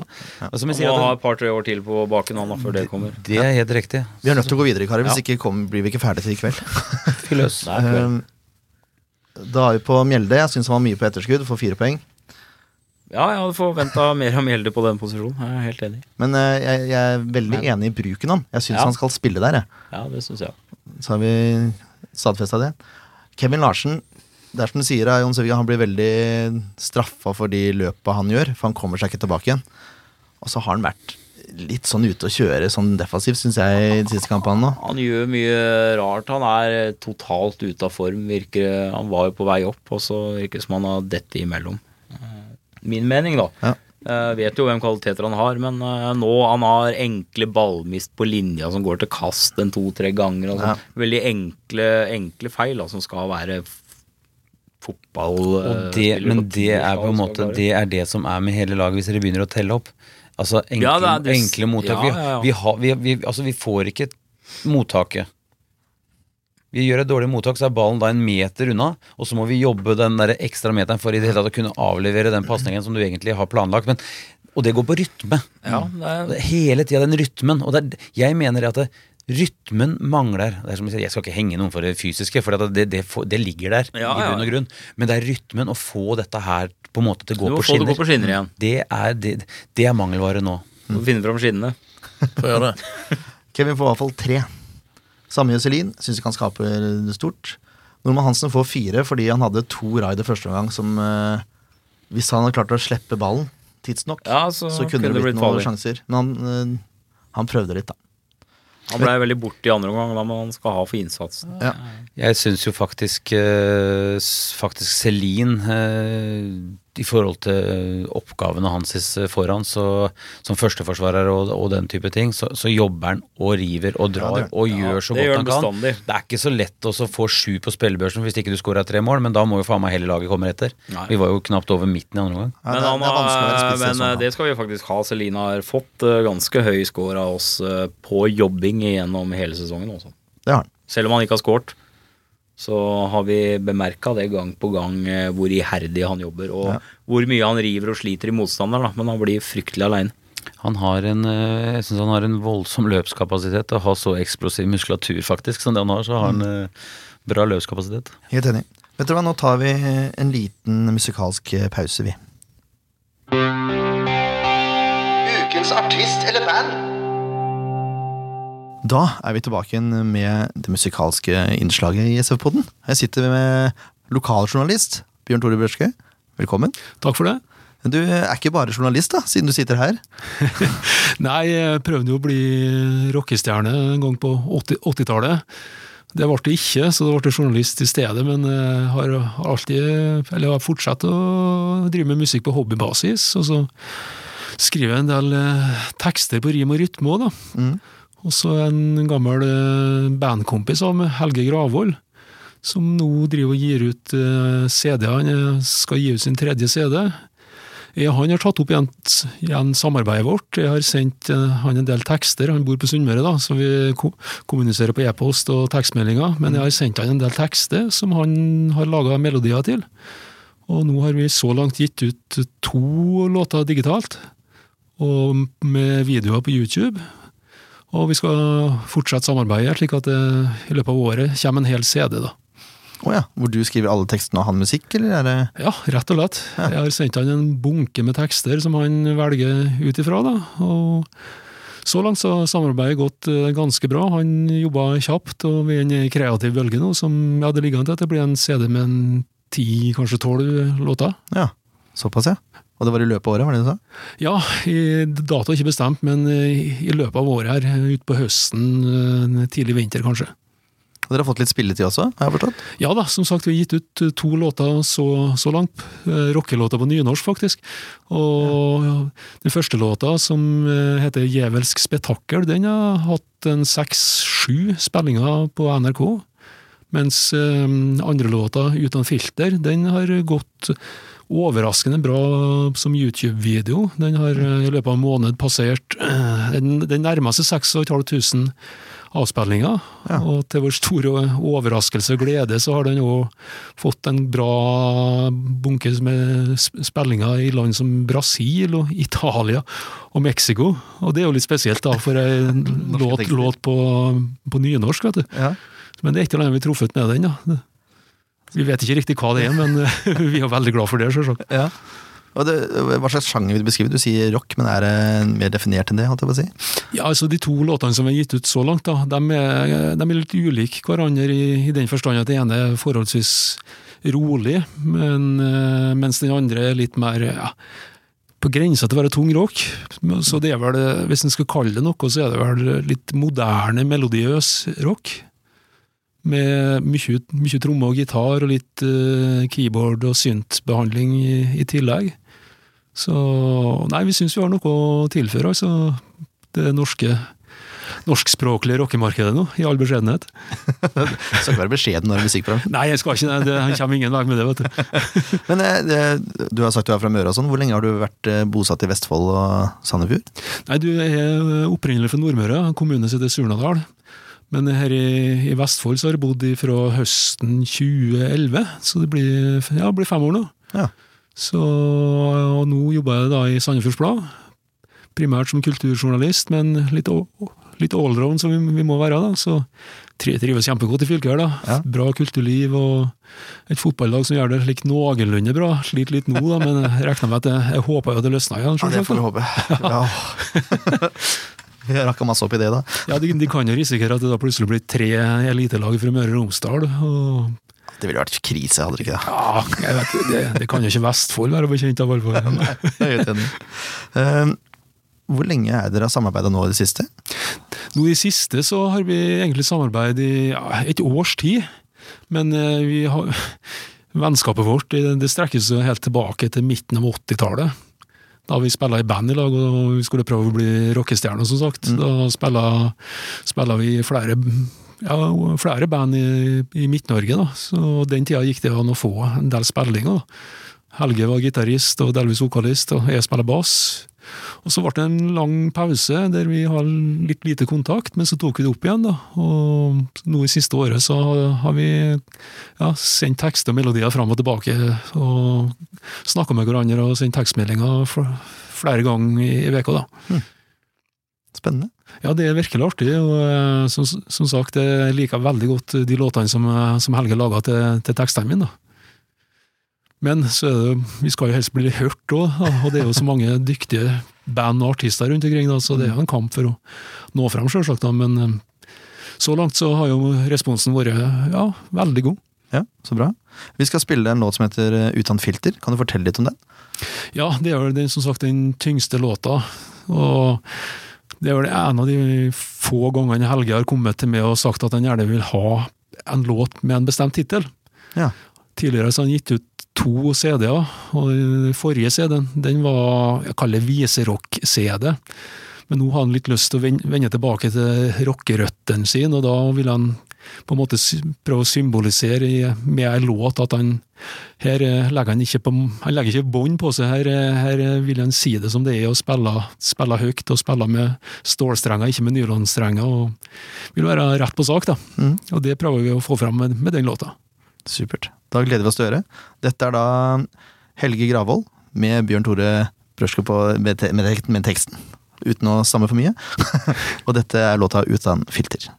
Og som jeg Han sier må ha et par-tre år til på baken han, da, før det kommer. det, det er helt riktig. Vi er nødt til å gå videre, karer. Hvis ikke kom, blir vi ikke ferdige til i kveld. Fyr løs. Um, da er vi på Mjelde. Jeg syns han var mye på etterskudd, får fire poeng. Ja, jeg hadde forventa mer av Mjelde på den posisjonen. Jeg er helt enig. Men uh, jeg, jeg er veldig enig i bruken han. Jeg syns Ja. han skal spille der, jeg. Ja, det synes jeg. Så har vi stadfesta det. Kevin Larsen Det er som du sier, Jon Sevig, han blir veldig straffa for de løpa han gjør, for han kommer seg ikke tilbake igjen. Og så har han vært litt sånn ute å kjøre sånn defensivt, syns jeg, i de siste kampene nå. Han gjør mye rart. Han er totalt ute av form. Virker, han var jo på vei opp, og så virker det som han har dette imellom. Eh, Min mening, da. Ja. Jeg vet jo hvem kvaliteter han har, men eh, nå han har enkle ballmist på linja som går til kast en to-tre ganger. Altså. Ja. Veldig enkle, enkle feil da, som skal være fotball Og eh, det, spiller men det er på en måte. Det er det som er med hele laget, hvis dere begynner å telle opp. Altså enkle, Ja, det det- enkle mottak. ja, ja. Vi, har, vi, vi, altså, vi får ikke mottaket. Vi gjør et dårlig mottak, så er ballen da en meter unna, og så må vi jobbe den der ekstra meteren for i det hele tatt å kunne avlevere den pasningen som du egentlig har planlagt. Men, og det går på rytme. Ja, det er, Hele tida den rytmen. Og er, jeg mener at det, rytmen mangler. Det er som Jeg sier, jeg skal ikke henge noen for det fysiske, for det, det, det, det ligger der Ja, i bunn og grunn. Men det er rytmen å få dette her på en måte til å gå på skinner. gå på skinner igjen. Det er, det, det er mangelvare nå. Du må finne fram skinnene. Få gjøre det. Kevin får i hvert fall tre. Samme Jøselin. Syns ikke han skaper stort. Norman Hansen får fire fordi han hadde to raid i første omgang som eh, Hvis han hadde klart å slippe ballen tidsnok, Ja, så, så kunne det blitt noen farlig. sjanser. Men han, eh, han prøvde litt, da. Han ble veldig borte i andre omgang, da, men han skal ha for innsatsen. Ja. Jeg syns jo faktisk eh, Faktisk Celine eh, i forhold til oppgavene hans eh, foran, så som førsteforsvarer og, og den type ting, så, så jobber han og river og drar det gjør han. og gjør så godt gjør han han kan. bestandig. Det er ikke så lett å få sju på spillebørsen hvis ikke du skårer tre mål, men da må jo faen meg hele laget komme etter. Nei. Vi var jo knapt over midten i andre omgang. Ja, men det, han det men sånn eh, det skal vi faktisk ha. Celine har fått eh, ganske høy score av oss eh, på jobbing gjennom hele sesongen også. Det har han. Selv om han ikke har scoret, så har vi bemerka det gang på gang eh, hvor iherdig han jobber, og Ja. hvor mye han river og sliter i motstanderen, men han blir fryktelig aleine. Han har en, eh, jeg synes han har en voldsom løpskapasitet og har så eksplosiv muskulatur, faktisk, som det han har. Så har han mm. bra løpskapasitet. Helt enig. Vet dere hva, nå tar vi en liten musikalsk eh, pause, vi. Ukens artist eller band? Da er vi tilbake igjen med det musikalske innslaget i SF-podden. Her sitter med lokaljournalist Bjørn Tore Børske. Velkommen. Takk for det. Du er ikke bare journalist, da, siden du sitter her. Nei, jeg prøvde jo å bli rockestjerne en gang på 80 80-tallet. det ble det ikke, så det ble journalist i stedet, men jeg har alltid, eller har fortsatt å drive med musikk på hobbybasis. Og så skriver jeg en del eh, tekster på rim og rytme òg, da. Mm. Og så en gammel eh, bandkompis av meg, Helge Gravvold, som nå driver og gir ut eh, CD. Han eh, skal gi ut sin tredje CD. Han har tatt opp igjen, igjen samarbeidet vårt. Jeg har sendt han en del tekster. Han bor på Sunnmøre, da, så vi ko kommuniserer på e-post og tekstmeldinger. Men jeg har sendt han en del tekster som han har laga melodier til. Og nå har vi så langt gitt ut to låter digitalt, og med videoer på YouTube. Og vi skal fortsette samarbeidet, slik at det i løpet av året kommer en hel CD. da. Oh ja, Hvor du skriver alle tekstene og han musikk, eller er det Ja, rett og slett. Jeg har sendt han en bunke med tekster som han velger ut ifra. da, og så langt så har samarbeidet gått eh, ganske bra. Han jobba kjapt, og vi er i en kreativ bølge nå som ja, det ligger an til at det blir en CD med en ti, kanskje tolv låter. Ja, såpass, ja. Og det var i løpet av året, var det det du sa? Ja, data er ikke bestemt, men i, løpet av året her, utpå høsten, eh, tidlig vinter kanskje. Og dere har fått litt spilletid også, har jeg forstått? Ja da, som sagt, vi har gitt ut eh, to låter så, så langt. Eh, Rockelåter på nynorsk, faktisk. Og den første låta, som heter Djevelsk spetakkel, den har hatt en seks-sju spillinger på NRK. Mens andre låta, Uten filter, den har gått overraskende bra som YouTube-video. Den har eh, i løpet av en måned passert eh, Den, den nærmer seg 6500 avspillinger. Og til vår store overraskelse og glede så har den òg fått en bra bunke med sp- spillinger i land som Brasil og Italia og Mexico. Og det er jo litt spesielt da, for ei låt, låt på, på nynorsk, vet du. Ja. Men det er ikke annet vi har truffet med den. da. Vi vet ikke riktig hva det er, men vi er veldig glad for det, selvsagt. ja. Og det, hva slags sjanger vil du beskrive? Du sier rock, men er det mer definert enn det? holdt jeg på å si? Ja, altså De to låtene som er gitt ut så langt, da, de er, de er litt ulike hverandre i, i den forstand at det ene er forholdsvis rolig, men, eh, mens den andre er litt mer ja, på grensa til å være tung rock. Så det er vel, hvis en skal kalle det noe, så er det vel litt moderne, melodiøs rock. Med mye, mye tromme og gitar og litt uh, keyboard og synt-behandling i, i tillegg. Så nei, vi syns vi har noe å tilføre, altså. Det norske norskspråklige rockemarkedet nå, i all beskjedenhet. du Skal ikke være beskjeden når det er musikkprogram. Nei, jeg skal ikke det. det. Han kommer ingen vei med det, vet du. Men eh, det, du har sagt du er fra Møre og sånn. Hvor lenge har du vært eh, bosatt i Vestfold og Sandefjord? Nei, du er opprinnelig fra Nordmøre, en kommune som heter Surnadal. Men her i, i Vestfold så har jeg bodd fra høsten 2011, så det blir, ja, det blir fem år nå. Ja. Så, og nå jobber jeg da i Sandefjords Blad. Primært som kulturjournalist, men litt, litt allround som vi, vi må være. da, Så tri- trives kjempegodt i fylket her. da. Ja. Bra kulturliv og et fotballag som gjør det slik noenlunde bra. Sliter litt nå, da, men jeg regner med at jeg, jeg håper jo det løsner igjen. Ja, det får vi håpe. Ja. Rakka masse opp i det, da. Ja, de, de kan jo risikere at det da plutselig blir tre elitelag fra Møre og Romsdal. og Det ville vært krise, hadde det ikke det? Ja, jeg vet, det, det kan jo ikke Vestfold være bekjent av, i hvert fall. Jeg er helt enig. Eh, Hvor lenge er dere har samarbeida nå i det siste? Nå i det siste så har vi egentlig samarbeid i ja, et års tid, men eh, vi har Vennskapet vårt det, det strekker seg helt tilbake til midten av 80-tallet. Da vi spilla i band i lag og vi skulle prøve å bli rockestjerner, som sagt. Da spilla, spilla vi flere, ja, flere band i, i Midt-Norge, da. Så den tida gikk det an å få en del spillinger. da. Helge var gitarist og delvis vokalist, og jeg spiller bass. Og så ble det en lang pause der vi har litt lite kontakt, men så tok vi det opp igjen. da. Og nå i siste året så har vi ja, sendt tekster og melodier fram og tilbake, og snakka med hverandre og sendt tekstmeldinger flere ganger i, veka da. Spennende. Ja, det er virkelig artig, og eh, som, som sagt, jeg liker veldig godt de låtene som, som Helge laga til, til tekstene mine. da. Men så det, vi skal jo helst bli hørt òg, og det er jo så mange dyktige band og artister rundt omkring, så det er jo en kamp for å nå frem, selvsagt. Men eh, så langt så har jo responsen vært ja, veldig god. Ja, Så bra. Vi skal spille en låt som heter Utan filter. Kan du fortelle litt om den? Ja, det er vel den, som sagt den tyngste låta. Og det er vel en av de få gangene Helge har kommet til meg og sagt at han gjerne vil ha en låt med en bestemt tittel. Ja. Tidligere så har han gitt ut to CD-er, og den forrige CD-en den var jeg kaller viserock-CD. Men nå har han litt lyst til å vende tilbake til rockerøttene sine, og da vil han på en måte prøve å symbolisere med ei låt at han her eh, legger han ikke på, han legger ikke bånd på seg, her, eh, her vil han si det som det er, og spille, spille høyt og spille med stålstrenger, ikke med nylonstrenger, og vil være rett på sak, da. Mm. Og det prøver vi å få fram med, med den låta. Supert. Da gleder vi oss til å høre. Dette er da Helge Gravold med Bjørn Tore Brøsko på, med, te, med, teksten. Uten å stamme for mye. og dette er låta 'Utan filter.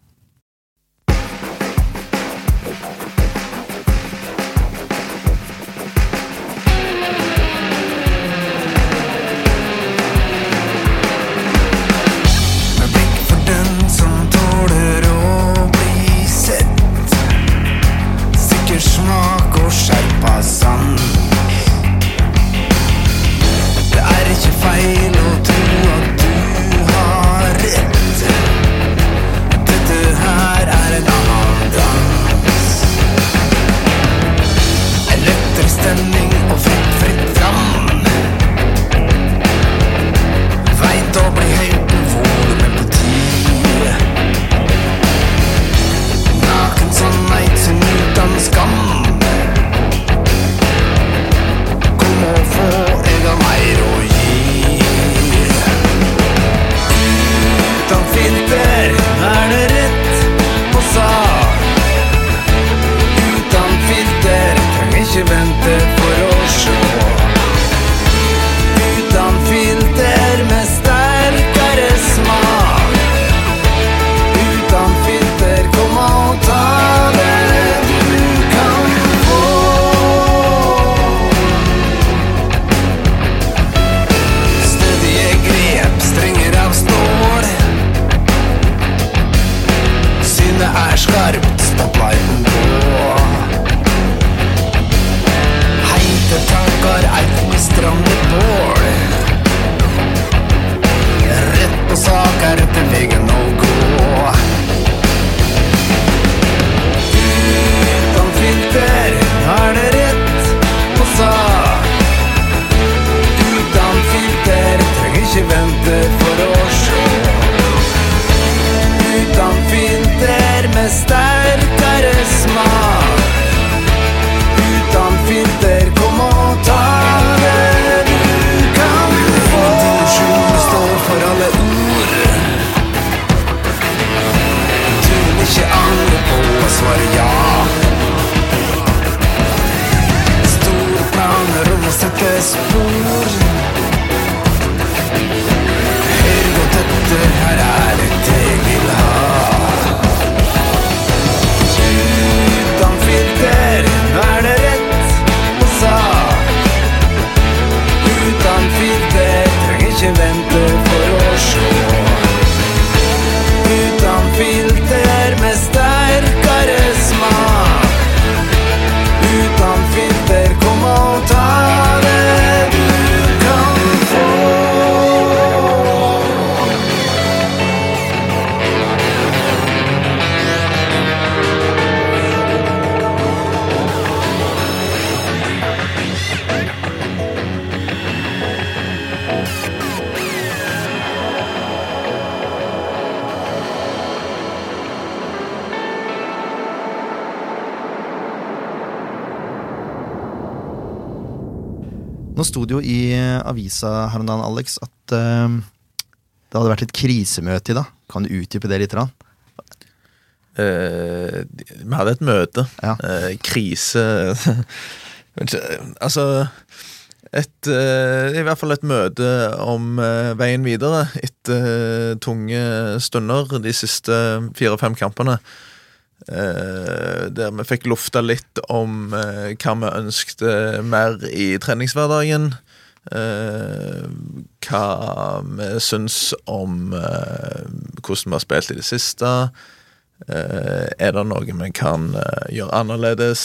Avisa her om dagen, Alex, at uh, det hadde vært et krisemøte i dag. Kan du utdype det litt? Rann? Uh, vi hadde et møte. Ja. Uh, krise Altså et, uh, I hvert fall et møte om veien videre etter tunge stunder de siste fire-fem kampene. Der vi fikk lufta litt om hva vi ønskte mer i treningshverdagen. Eh, hva vi syns om uh, hvordan vi har spilt i det siste. Uh, er det noe vi kan gjøre annerledes?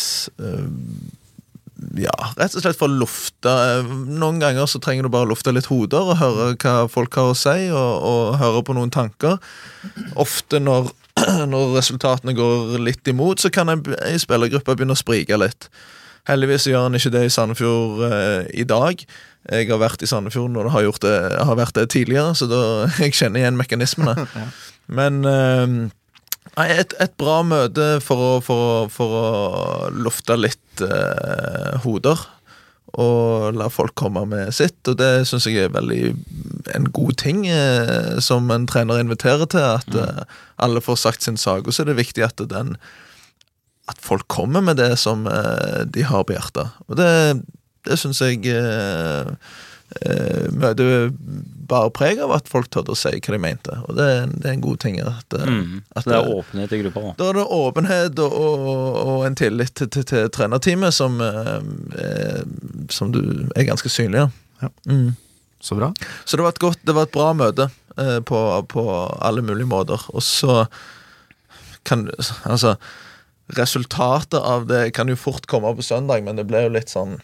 Ja, rett og slett for å lufte Noen ganger så trenger du bare å lufte litt hoder og høre hva folk har å si, og, og høre på noen tanker. Ofte når, når resultatene går litt imot, så kan en spillergruppe begynne å sprike litt. Heldigvis gjør han ikke det i Sandefjord i dag. Jeg har vært i Sandefjorden og det har, gjort det, har vært det tidligere, så da, jeg kjenner igjen mekanismene. Men eh, Nei, et, et bra møte for å, for for å lufte litt eh, hoder. Og la folk komme med sitt, og det syns jeg er veldig en god ting eh, som en trener inviterer til. At eh, alle får sagt sin sak. Og så er det viktig at den At folk kommer med det som eh, de har på hjertet. Og det, det syns jeg eh, eh, bare bar preg av at folk tørde å si hva de mente. Og det, er en- det er en god ting. At, Mm. at det er åpenhet i gruppa, da. da er det åpenhet og, og, og en tillit til, til, til trenerteamet som, eh, eh, som du er ganske synlig. Ja. Mm. Så bra. Så det var et godt, det var et bra møte eh, på, på alle mulige måter. Og så kan Altså, resultatet av det kan jo fort komme på søndag, men det ble jo litt sånn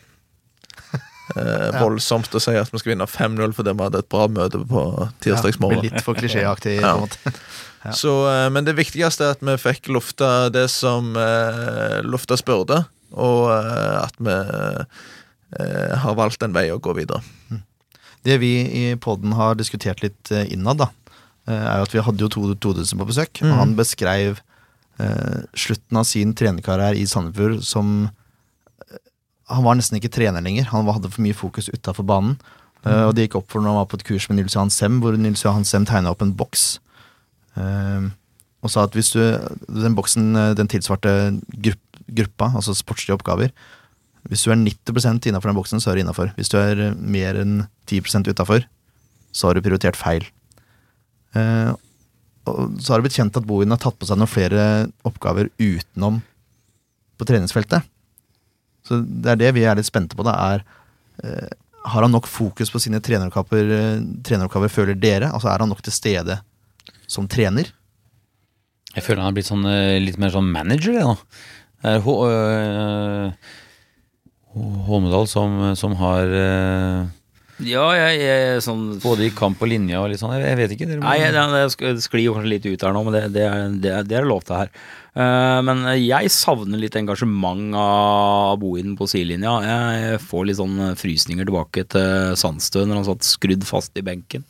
eh, voldsomt å si at vi skal vinne 5-0 fordi vi hadde et bra møte på Ja, tirsdagsmorgen. blir litt for klisjéaktig. Ja. på en måte. Ja. Så, eh, men det viktigste er at vi fikk lufta det som eh, lufta spurte, og eh, at vi eh, har valgt en vei å gå videre. Det vi i poden har diskutert litt innad, da, er jo at vi hadde jo Tode Todesen på besøk. Og Mhm. han beskrev slutten av sin trenerkarriere i Sandefjord som Han var nesten ikke trener lenger. Han hadde for mye fokus utafor banen. Eh, og det gikk opp for når han var på et kurs med Nils Johan Sem, hvor Nils Johan Sem tegna opp en boks. Uh, og sa at hvis du Den boksen eh, den tilsvarte grupp, gruppa, altså sportslige oppgaver. Hvis du er 90 innafor den boksen, så er du innafor. Hvis du er mer enn 10% utafor, så har du prioritert feil. Uh, og så har det blitt kjent at Bohin har tatt på seg noen flere oppgaver utenom på treningsfeltet. Så det er det vi er litt spente på. Da, er, eh, har han nok fokus på sine treneroppgaver, eh, treneroppgaver, føler dere? Altså Er han nok til stede som trener? Jeg føler han har blitt sånn, eh, litt mer sånn manager, jeg, da. Det er Hå- øh, Holmedal som, som har Ja, jeg, jeg sånn Både i kamp og linja og litt sånn. Jeg, jeg vet ikke. Dere må- Nei, det, det sklir jo kanskje litt ut her nå, men det, det, er, det, er- det er lov til her. Eh, men jeg savner litt engasjement av Bohinen på sidelinja. Jeg får litt sånn frysninger tilbake til Sandstø når han satt skrudd fast i benken.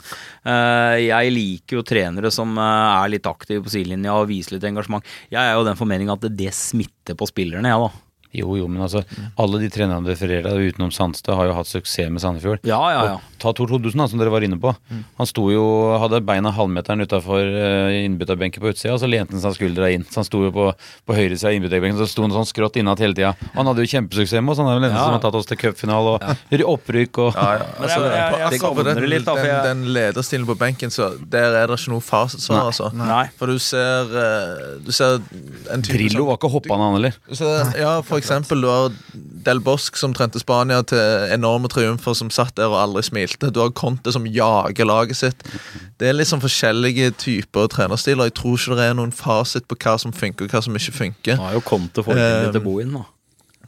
Eh, jeg liker jo trenere som eh, er litt aktive på sidelinja og viser litt engasjement. Jeg er jo den formening at det smitter på spillerne, jeg, da. Jo, jo, men altså, alle de trenerne du refererer til, utenom Sandstad, har jo hatt suksess med Sandefjord. Ja, ja, ja. Og ta Tor 2000, da, som dere var inne på. Han sto jo, hadde beina halvmeteren utafor uh, innbytterbenken på utsida, og så lente han seg skuldra inn. Så han sto jo på, på høyresida av innbytterbenken, så sto han sånn skrått innat hele tida. Han hadde jo kjempesuksess med oss, han er vel den eneste Ja. som har tatt oss til cupfinale og opprykk og Ja, ja. Altså, jeg- jeg- jeg savner det litt, da, for den, jeg- den lederstilen på benken, så der er det ikke noe fasitsvar, altså. Nei. For du ser eh, Du ser en type Drillo var ikke hoppende, han heller. Ja, for eksempel, du har Del Bosque som trente Spania til enorme triumfer, som satt der og aldri smilte. Du har Conte som jager laget sitt. Det er liksom forskjellige typer trenerstiler. Jeg tror ikke det er noen fasit på hva som funker, og hva som ikke funker. Nå har jo Conte forbildet til å bo inn da.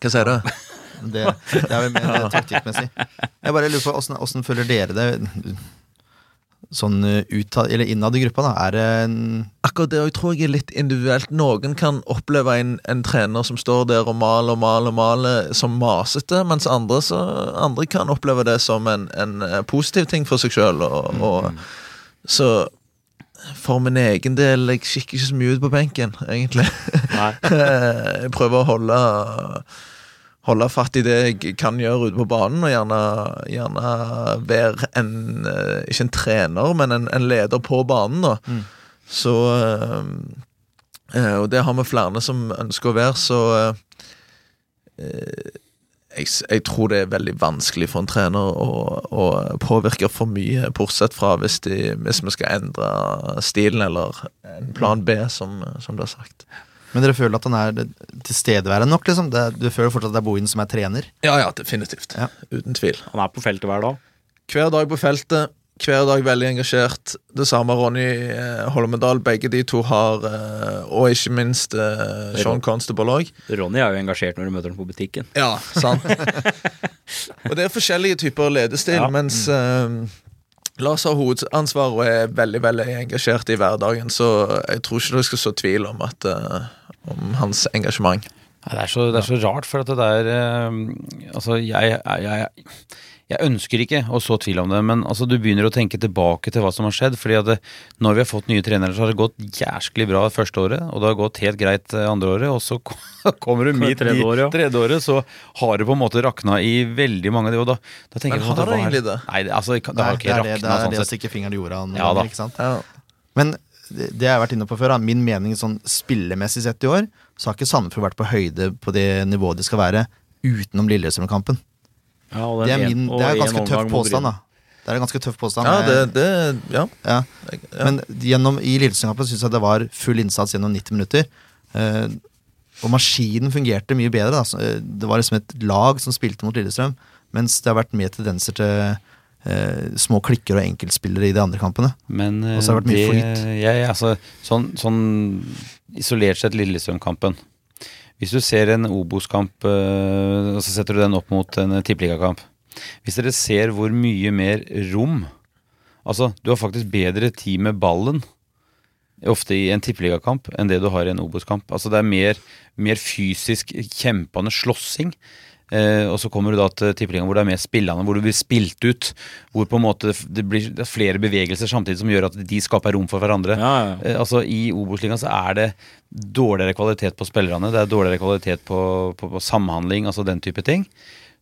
Hva sier du? Det, det er vel mer taktikkmessig. Jeg bare lurer på åssen- åssen føler dere det sånn uttatt, utad, eller innad i gruppa? da Er det en Akkurat det jeg tror jeg er litt individuelt. Noen kan oppleve en, en trener som står der og maler og maler og maler som masete, mens andre, så, andre kan oppleve det som en, en eh, positiv ting for seg sjøl. Og, og, så for min egen del jeg kikker ikke så mye ut på benken, egentlig. jeg prøver å holde Holde fatt i det jeg kan gjøre ute på banen, og gjerne, gjerne være en eh, Ikke en trener, men en, en leder på banen, da. Så eh, eh, Og det har vi flere som ønsker å være, så jeg, jeg tror det er veldig vanskelig for en trener å, å påvirke for mye, bortsett fra hvis, de, hvis vi skal endre stilen eller en plan B, som, som det er sagt. Men dere føler at han er tilstedeværende nok? liksom? Det, du føler fortsatt at det er Bohin som er trener? Ja, ja, definitivt. Ja. Uten tvil. Han er på feltet hver dag. Hver dag på feltet, hver dag veldig engasjert. Det samme Ronny eh, Holmedal. Begge de to har eh, Og ikke minst eh, Sean Constable òg. Ronny er jo engasjert når du møter ham på butikken. Ja, sant. og det er forskjellige typer ledestil, Ja. mens eh, Lars har hovedansvar og er veldig veldig engasjert i hverdagen, så jeg tror ikke du skal så tvil om, at, eh, om hans engasjement. Det er, så, det er så rart, for at det der eh, Altså, jeg, jeg, jeg ønsker ikke å så tvil om det, men altså, du begynner å tenke tilbake til hva som har skjedd. fordi at det, når vi har fått nye trenere, så har det gått jæsklig bra første året, og det har gått helt greit eh, andre året, og så kommer du midt tredje i ja. tredje året, så har det på en måte rakna i veldig mange av de, og da, da tenker Men jeg har hva det egentlig det? Nei, det, altså, det har ikke rakna sånn det, det, er sånn det å stikke fingeren i jorda Ja da. ikke sant? Ja. Men det jeg har vært inne på før, da, min mening sånn spillemessig sett i år, så har ikke Sandefjord vært på høyde på det nivået de skal være utenom Lillestrøm-kampen. Ja, det, Det er, min, det er ganske tøff påstand, da. Det er en ganske tøff påstand. ja, det, det Ja. ja. Ja. Men gjennom, i Lillestrøm-kampen syns jeg det var full innsats gjennom 90 minutter. Eh, og maskinen fungerte mye bedre. Da. Eh, Det var liksom et lag som spilte mot Lillestrøm, mens det har vært mer tendenser til eh, små klikker og enkeltspillere i de andre kampene. Men eh, Og så har det vært mye det, Ja, ja, altså, sånn, sånn isolert sett Lillestrøm-kampen. Hvis du ser en Obos-kamp, eh, og så setter du den opp mot en tippeligakamp. Hvis dere ser hvor mye mer rom Altså, du har faktisk bedre tid med ballen ofte i en tippeligakamp enn det du har i en Obos-kamp. Altså, det er mer, mer fysisk kjempende slåssing. Eh, og så kommer du da til tippeligaen hvor det er mer spillende, hvor du blir spilt ut. Hvor på en måte det blir er flere bevegelser samtidig som gjør at de skaper rom for hverandre. Ja, ja. Eh, altså I Obos-ligaen så er det dårligere kvalitet på spillerne. Det er dårligere kvalitet på, på, på samhandling, altså den type ting.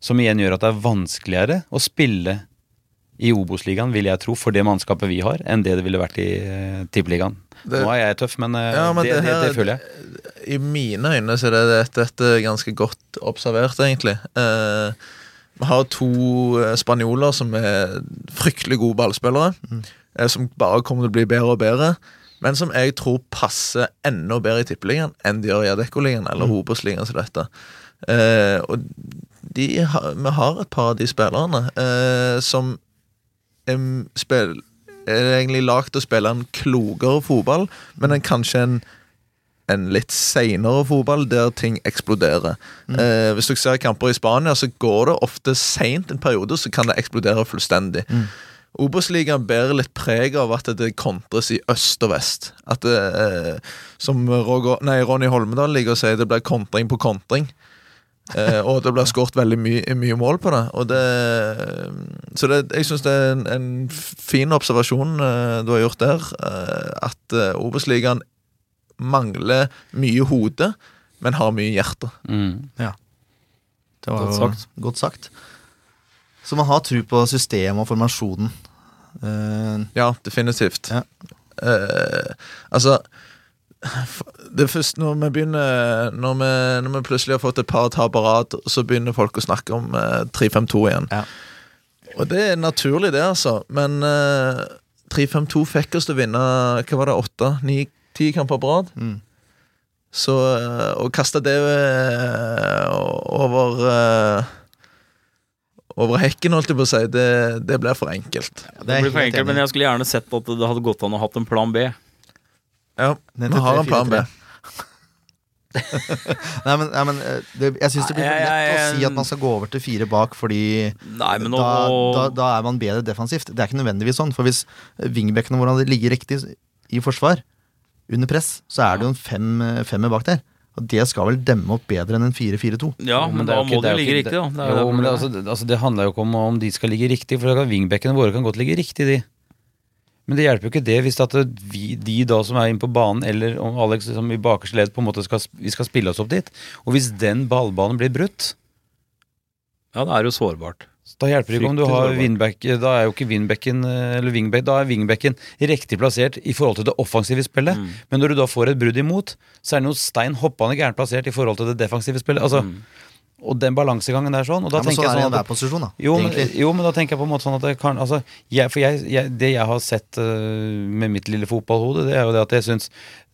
Som igjen gjør at det er vanskeligere å spille i Obos-ligaen, vil jeg tro, for det mannskapet vi har, enn det det ville vært i eh, Tippeligaen. Det- Nå er jeg tøff, men, eh, Ja, men det, det her- det, føler jeg. I mine øyne så er det dette, ganske godt observert, egentlig. Eh, vi har to eh, spanjoler som er fryktelig gode ballspillere. eh, som bare kommer til å bli bedre og bedre. Men som jeg tror passer enda bedre i Tippeligaen enn de gjør i Adeccoligaen eller Obos-ligaen som dette. Eh, og de vi har et par av de spillerne eh, som em, er egentlig lagd å spille en klokere fotball, men en kanskje en en litt seinere fotball der ting eksploderer. Eh, hvis du ser kamper i Spania, så går det ofte seint en periode, så kan det eksplodere fullstendig. Obos-ligaen bærer litt preg av at det kontres i øst og vest. At det, eh, Som Roger, nei, Ronny Holmedal liker å si, det blir kontring på kontring. Eh, og det blir skåret veldig mye, mye mål på det. Og det så det, jeg syns det er en, en fin observasjon eh, du har gjort der. eh, at eh, Obos-ligaen mangler mye hode, men har mye hjerte. Mm. Det var Godt jo sagt. godt sagt. Så man har tro på systemet og formasjonen. Eh, Ja, definitivt. Ja. Eh, altså det er først når vi begynner Når vi, når vi plutselig har fått et par tap på rad, så begynner folk å snakke om eh, 3-5-2 igjen. Ja. Og det er naturlig, det, altså. Men eh, 3-5-2 fikk oss til å vinne Hva var det, åtte, ni, ti kamper på rad? Mm. Så eh, å kaste det eh, over eh, over hekken, holdt jeg på å si, det, det blir for enkelt. det Det er blir for enkelt, men jeg skulle gjerne sett at det hadde gått an å hatt en plan B. Ja, men til har en plan B. Nei, men, nei, men eh, det, jeg syns det blir for lett å si at man skal gå over til fire bak, fordi Nei, men nå da, da, da er man bedre defensivt. Det er ikke nødvendigvis sånn. For hvis wingbackene våre hadde ligget riktig i forsvar, under press, så er det jo en fem, femmer bak der. Og det skal vel demme opp bedre enn en 4-4-2. Ja, men, men, da må det jo ligge riktig, da. Det jo, det altså, det- altså, det handler jo ikke om om de skal ligge riktig, for wingbackene våre kan godt ligge riktig, de. Men det hjelper jo ikke det hvis at vi, de da som er inne på banen, eller om Alex som i bakerste ledd på en måte skal, vi skal spille oss opp dit. Og hvis den ballbanen blir brutt, Ja, det er jo sårbart. da hjelper det ikke om du har wingback Da er jo ikke wingbacken eh, Eller wingback, da er wingbacken riktig plassert i forhold til det offensive spillet. Mm. Men når du da får et brudd imot, så er den jo stein hoppende gærent plassert i forhold til det defensive spillet. Altså, Mm. Og den balansegangen der sånn. Og da Ja, men så sånn er det i sånn at enhver posisjon, da. jo men, jo, men da tenker jeg på en måte sånn at det kan altså, jeg, For jeg, jeg, det jeg har sett uh, med mitt lille fotballhode, det er jo det at jeg syns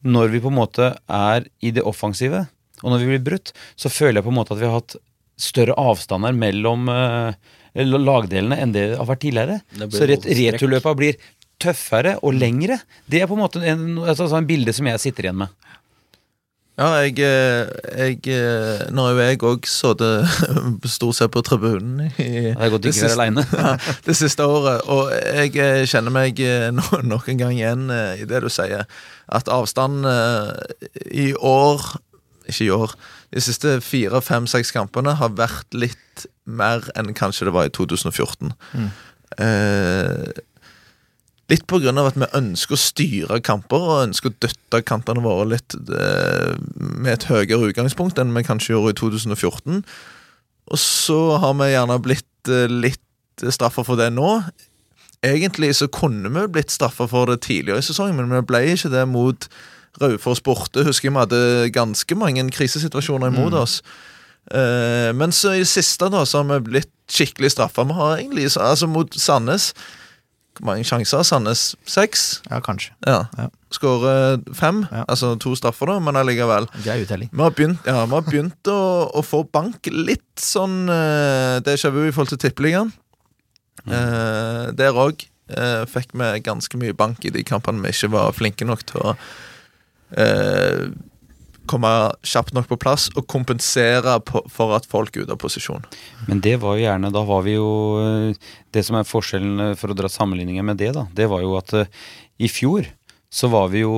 Når vi på en måte er i det offensive, og når vi blir brutt, så føler jeg på en måte at vi har hatt større avstander mellom uh, lagdelene enn det har vært tidligere. Så ret, returløpa blir tøffere og lengre. Det er på en måte en, altså, en bilde som jeg sitter igjen med. Ja, jeg, eh, jeg eh, Nå har jo jeg òg sittet stort sett på tribunen i Det er godt det siste- ja, det siste året. Og jeg eh, kjenner meg no, nok en gang igjen i det du sier. At avstanden i år Ikke i år. De siste fire, fem, seks kampene har vært litt mer enn kanskje det var i 2014. Eh, Litt av at vi ønsker å styre kamper og ønsker å dytte kantene våre litt eh, med et høyere utgangspunkt enn vi kanskje gjorde i 2014. Og så har vi gjerne blitt eh, litt straffa for det nå. Egentlig så kunne vi blitt straffa for det tidligere i sesongen, men vi ble ikke det mot Raufoss borte. Husker vi hadde ganske mange krisesituasjoner imot oss. Eh, men så i det siste da, så har vi blitt skikkelig straffa. Vi har egentlig, altså mot Sandnes mange sjanser Sandnes? Seks? Ja, kanskje. Ja. Ja. Skårer fem, Ja. altså to straffer, da, men allikevel. Det er uttelling. Vi har begynt, ja, vi har begynt å, å få bank litt sånn uh, déjà vu i forhold til Tippeligaen. Uh, der òg fikk vi ganske mye bank i de kampene vi ikke var flinke nok til å eh, komme kjapt nok på plass og kompensere på, for at folk er ute av posisjon. Men det var jo gjerne Da var vi jo eh, Det som er forskjellen eh, for å dra sammenligninger med det, da, det var jo at eh, i fjor så var vi jo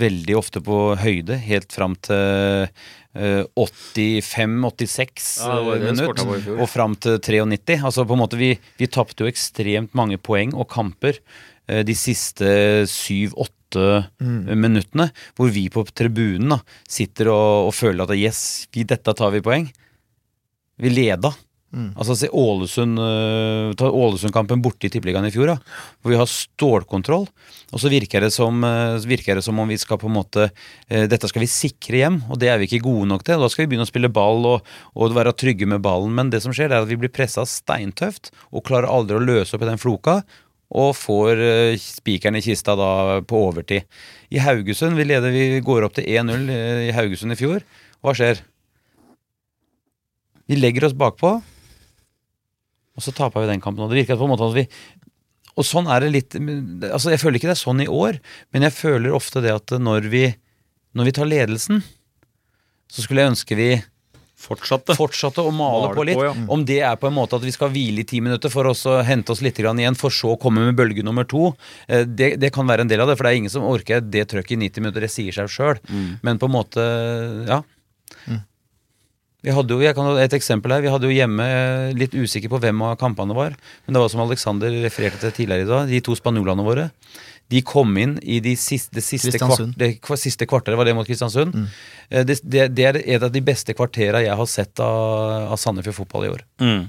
veldig ofte på høyde helt fram til eh, 85-86 Ja, minutt og fram til 93. Altså på en måte Vi, vi tapte jo ekstremt mange poeng og kamper de siste syv-åtte minuttene, hvor vi på tribunen da sitter og, og føler at yes, vi, dette tar vi poeng. Vi leda. Mm. Altså se Ålesund uh, Ta Ålesund-kampen borte i Tippeligaen i fjor, da, hvor vi har stålkontroll. Og så virker det som, uh, virker det som om vi skal på en måte uh, Dette skal vi sikre hjem, og det er vi ikke gode nok til. Da skal vi begynne å spille ball og, og være trygge med ballen, men det som skjer, er at vi blir pressa steintøft og klarer aldri å løse opp i den floka. Og får øh, spikeren i kista da på overtid. I Haugesund, vi leder, vi går opp til 1-0 i Haugesund i fjor. Hva skjer? Vi legger oss bakpå, og så taper vi den kampen. Og det virker på en måte at vi Og sånn er det litt Altså Jeg føler ikke det er sånn i år, men jeg føler ofte det at når vi når vi tar ledelsen, så skulle jeg ønske vi Fortsatte. fortsatte å male Male på litt. på, ja. Om det er på en måte at vi skal hvile i ti minutter for å hente oss litt igjen, for så å komme med bølge nummer to, eh, det, det kan være en del av det. For det er ingen som orker det trøkket i 90 minutter. Det sier seg sjøl. Men på en måte, ja. Vi hadde jo, jeg kan et eksempel her, vi hadde jo hjemme eh, litt usikker på hvem av kampene var. Men det var som Alexander refererte til tidligere i dag, de to spanjolene våre. De kom inn i de siste, det siste, kvart, det siste kvarteret, var det mot Kristiansund. Mm. Det, det, det er et av de beste kvartera jeg har sett av, av Sandefjord fotball i år. Mm.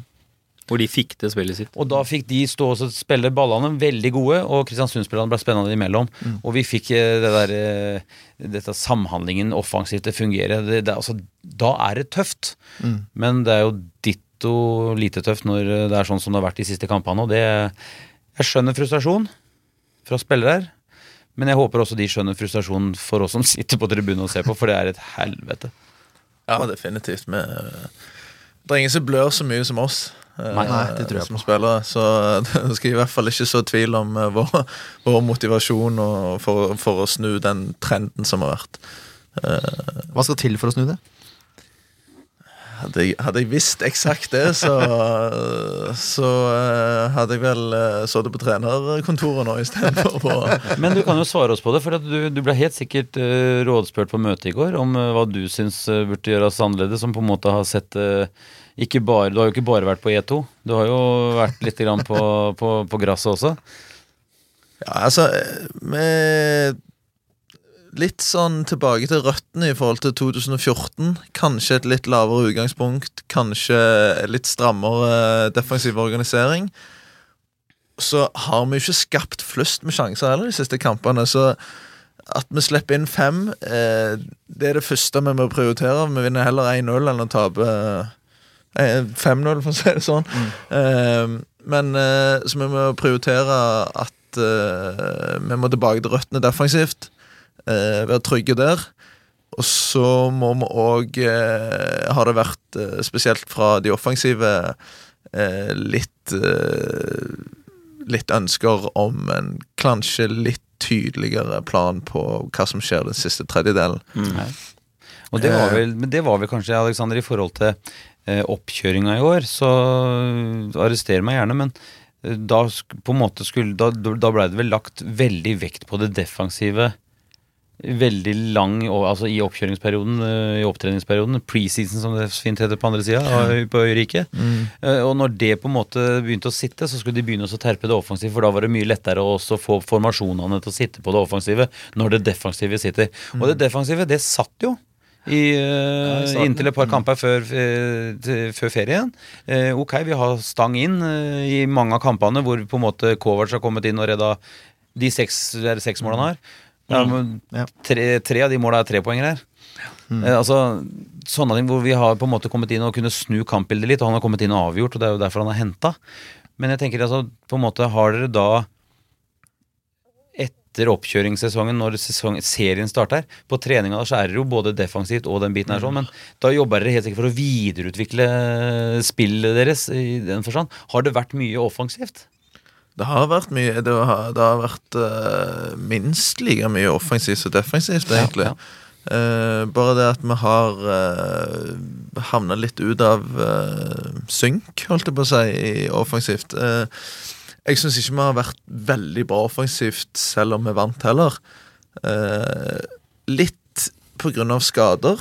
Hvor de fikk det spillet sitt. Og da fikk de stå og spille ballene veldig gode, og Kristiansund-spillerne ble spennende imellom. Og vi fikk eh, det der eh, dette samhandlingen offensivt til å fungere. Det, det, altså, da er det tøft. Men det er jo ditto lite tøft når eh, det er sånn som det har vært de siste kampene. Og det Jeg skjønner frustrasjon fra spillere. Men jeg håper også de skjønner frustrasjonen for oss som sitter på tribunen og ser på, for det er et helvete. Ja, definitivt. Vi, det er ingen som blør så mye som oss. eh, Nei, nei, det tror jeg som spillere. Så det skal i hvert fall ikke så tvil om eh, vår, vår motivasjon og for, for å snu den trenden som har vært. Hva skal til for å snu det? Hadde jeg, hadde jeg visst eksakt det, så, så eh, hadde jeg vel uh, sittet på trenerkontoret nå istedenfor på Men du kan jo svare oss på det, for du, du ble helt sikkert eh, rådspurt på møtet i går om eh, hva du syns eh, burde gjøres annerledes, som på en måte har sett eh, ikke bare, Du har jo ikke bare vært på E2, du har jo vært litt grann på, på, på gresset også. Ja, altså med Litt sånn tilbake til røttene i forhold til 2014. Kanskje et litt lavere utgangspunkt. Kanskje litt strammere defensiv organisering. Så har vi jo ikke skapt flust med sjanser heller de siste kampene. Så at vi slipper inn fem, eh, det er det første vi må prioritere. Vi vinner heller 1-0 enn å tape eh, 5-0, for å si det sånn. Eh, men eh, så vi må prioritere at eh, vi må tilbake til røttene defensivt. Eh, være trygge der. Og så må vi òg, eh, har det vært eh, spesielt fra de offensive, eh, litt eh, Litt ønsker om en kanskje litt tydeligere plan på hva som skjer den siste tredjedelen. Og det var vel, men det var vel kanskje, Alexander, i forhold til eh, oppkjøringa i år, så arrester meg gjerne, men da, på en måte skulle, da, da ble det vel lagt veldig vekt på det defensive veldig lang altså i oppkjøringsperioden, eh, i opptreningsperioden, preseason som det fint heter på andre sida, på øyriket. Mm. Og når det på en måte begynte å sitte, så skulle de begynne å terpe det offensive, for da var det mye lettere å få formasjonene til å sitte på det offensive når det defensive sitter. Og det defensive, det satt jo. I, eh, inntil et par kamper før, uh, før ferien. Uh, ok, vi har stang inn eh, i mange av kampene hvor på en måte Kovac har kommet inn og redda de seks, seks målene han har. Ja, tre, tre av de måla er trepoengere her. Mm. altså, sånne ting hvor vi har på en måte kommet inn og kunne snu kampbildet litt, og han har kommet inn og avgjort, og det er jo derfor han er henta. Men jeg tenker altså, på en måte har dere da etter oppkjøringssesongen, når sesong, serien starter, på treninga så er det jo både defensivt og den biten her sånn, men da jobber dere helt sikkert for å videreutvikle spillet deres i den forstand. Har det vært mye offensivt? Det har vært mye Det har, det har vært uh, minst like mye offensivt som defensivt, egentlig. ja. Eh, bare det at vi har uh, havna litt ut av uh, synk, holdt jeg på å si, i offensivt. Uh, jeg syns ikke vi har vært veldig bra offensivt, selv om vi vant heller. Uh, litt på grunn av skader.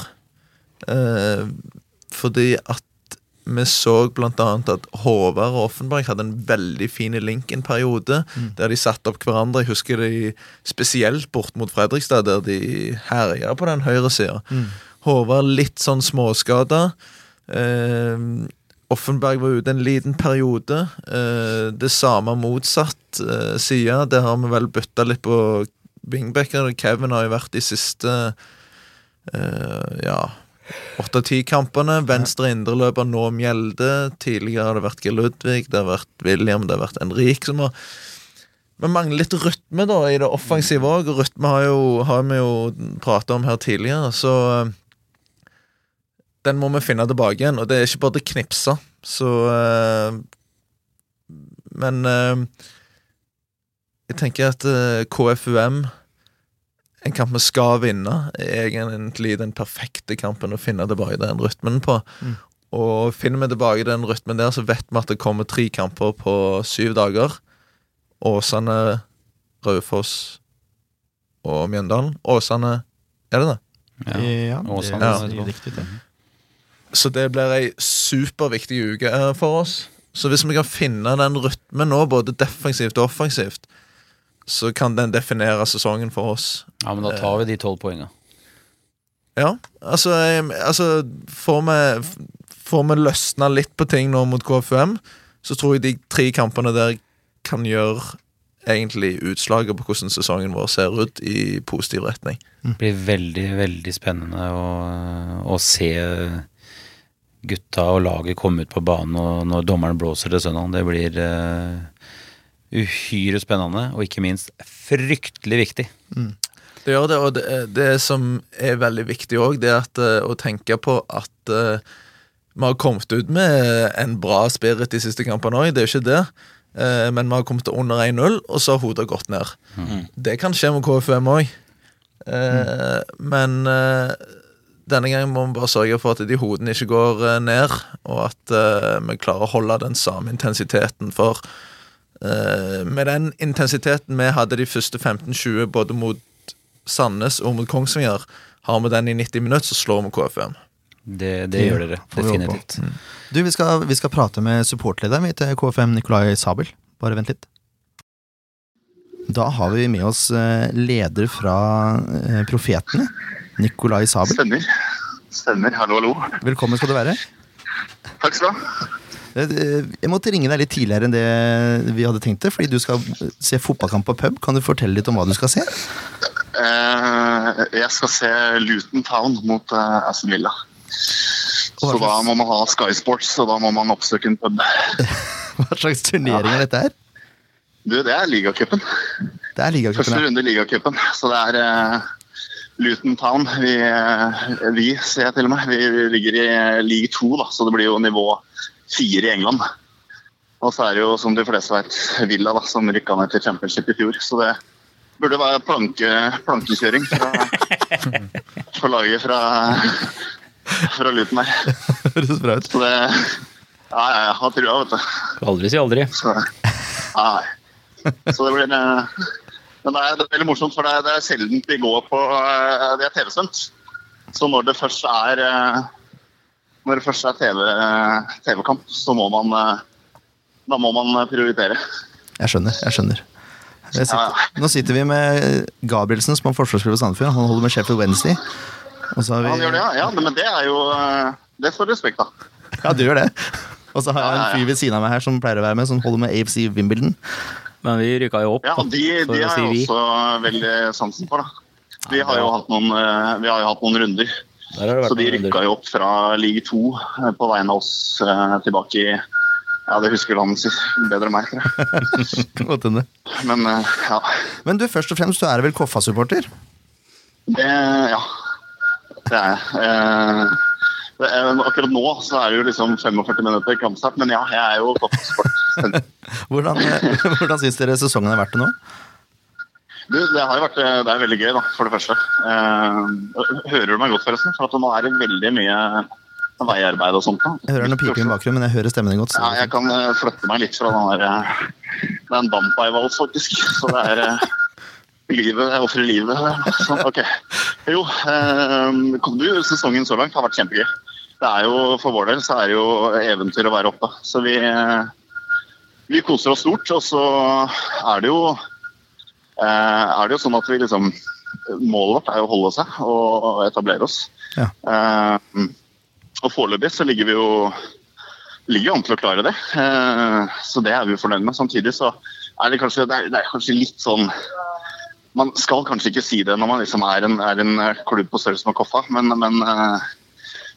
Eh, fordi at vi så annet at Håvard og Offenberg hadde en veldig fin link en periode, der de satte opp hverandre. Jeg husker de spesielt bort mot Fredrikstad, der de herja på den høyre Mm. Håvard litt sånn småskada. Eh, Offenberg var ute en liten periode. Eh, det samme motsatt eh, side. Det har vi vel bytta litt på wingbacker. Kevin har jo vært de siste eh, ja, åtte-ti kampene. Venstre indreløper nå Mjelde. Tidligere har det vært Geir Ludvig, det har vært William, det har vært Enrik som har Vi mangler litt rytme da i det offensive òg, rytme har, jo, har vi jo prata om her tidligere, så eh, den må vi finne tilbake igjen, og det er ikke bare til knipse, så eh, Men eh, jeg tenker at KFUM en kamp vi skal vinne, er egentlig den perfekte kampen å finne tilbake den rytmen på. Og finner vi tilbake den rytmen der, så vet vi at det kommer tre kamper på syv dager. Åsane, Raufoss og Mjøndalen. Åsane Er det det? Ja, Åsane, det ja. er riktig, det. Så det blir ei superviktig uke eh, for oss. Så hvis vi kan finne den rytmen nå, både defensivt og offensivt, så kan den definere sesongen for oss. Ja, men da tar vi de tolv poengene. Ja, altså, altså får, vi, får vi løsna litt på ting nå mot KFUM, så tror jeg de tre kampene der kan gjøre egentlig utslaget på hvordan sesongen vår ser ut i positiv retning. Det blir veldig, veldig spennende å, å se gutta og laget komme ut på banen og når dommeren blåser til søndag. Det blir eh, uhyre spennende, og ikke minst fryktelig viktig. Det gjør det, og det, det som er veldig viktig òg, det er at, eh, å tenke på at uh, vi har kommet ut med en bra spirit de siste kampene òg, det er jo ikke det. Uh, men vi har kommet under 1-0, og så har hodet gått ned. Det kan skje med KFUM òg. Men eh, denne gangen må vi bare sørge for at de hodene ikke går ned, og at vi klarer å holde den samme intensiteten. For med den intensiteten vi hadde de første 15-20, både mot Sandnes og mot Kongsvinger, har vi den i 90 minutter, så slår vi KFM. Det, det gjør dere Definitivt. definitivt. Du, vi skal, vi skal prate med supportlederen til KFM, Nikolai Sabel. Bare vent litt. Da har vi med oss eh, leder fra eh, Profetene, Nikolai Sabel. Stemmer. Stemmer. Hallo, hallo. Velkommen skal du være. Takk skal du ha. Eh, Jeg måtte ringe deg litt tidligere enn det vi hadde tenkt det, fordi du skal se fotballkamp på pub. Kan du fortelle litt om hva du skal se? Eh, jeg skal se Luton Town mot eh, Aston Villa. Så da må man ha Sky Sports, og da må man oppsøke en pub. Hva slags turnering er dette her? Du, det er ligacupen. Det ligacupen. Første runde i ligacupen. Så det er uh, Luton Town. Vi, uh, vi, ser jeg til og med, vi ligger i league 2, da, så det blir jo nivå 4 i England. Og så er det jo, som de fleste vet, Villa da, som rykka ned til championship i fjor. Så det burde være planke, plankekjøring for laget fra, fra Luton her. Høres bra ut. Så det Ja, ja, jeg har trua, vet du. Aldri si aldri. Så, nei. så det blir eh, Men det er, det er veldig morsomt, for det er, det er sjelden vi går på eh, Det er TV-sendt. Så når det først er eh, Når det først er TV-kamp, TV-kamp, så må man eh, Da må man prioritere. Jeg skjønner. jeg skjønner. Jeg sitter, nå sitter vi med Gabrielsen, som er forsvarsspiller på Sandefjord. Han holder med Sheffield Wednesday. Og så har vi, Han gjør det, ja. ja men det er jo eh, Det får respekt av. Ja, du gjør det. Og så har jeg en ja, ja. fyr ved siden av meg her som pleier å være med, som holder med AFC Wimbledon. Men vi rykka jo opp, Ja, de, de har jeg også veldig sansen for, da. Vi har jo hatt noen, eh, vi har jo hatt noen runder. Der har det vært Så de rykka jo opp fra league 2 eh, på vegne av oss eh, tilbake i Ja, det husker han bedre enn meg, tror jeg. Kan godt hende. Men eh, ja. Men du, først og fremst, du er vel Koffa-supporter? Det, ja. Det er jeg. Eh, akkurat nå så er det jo liksom 45 minutter kampstart, men ja, jeg er jo toppsport. Hvordan, hvordan syns dere sesongen har vært til nå? Du, det har jo vært eh, det er veldig gøy, da, for det første. Eh, hører du meg godt, forresten? For at nå er det veldig mye veiarbeid og sånt. da. Jeg hører noe piping i bakgrunnen, men jeg hører stemmen din godt. Ja, jeg kan eh, flytte meg litt fra den der eh, Det er en dampveivals, faktisk. Så det er livet. Jeg ofrer livet. Så, ok. Jo, eh, du, sesongen så langt har vært kjempegøy. Det er jo, For vår del så er det jo eventyr å være oppe. Så vi, vi koser oss stort. Og så er det jo er det jo sånn at vi liksom Målet vårt er jo å holde seg og etablere oss. Ja. Eh, og foreløpig så ligger vi jo ligger an til å klare det. Eh, så det er vi fornøyd med. Samtidig så er det kanskje, det er, det er kanskje litt sånn Man skal kanskje ikke si det når man liksom er en, er en klubb på størrelse med Koffa, men, men uh,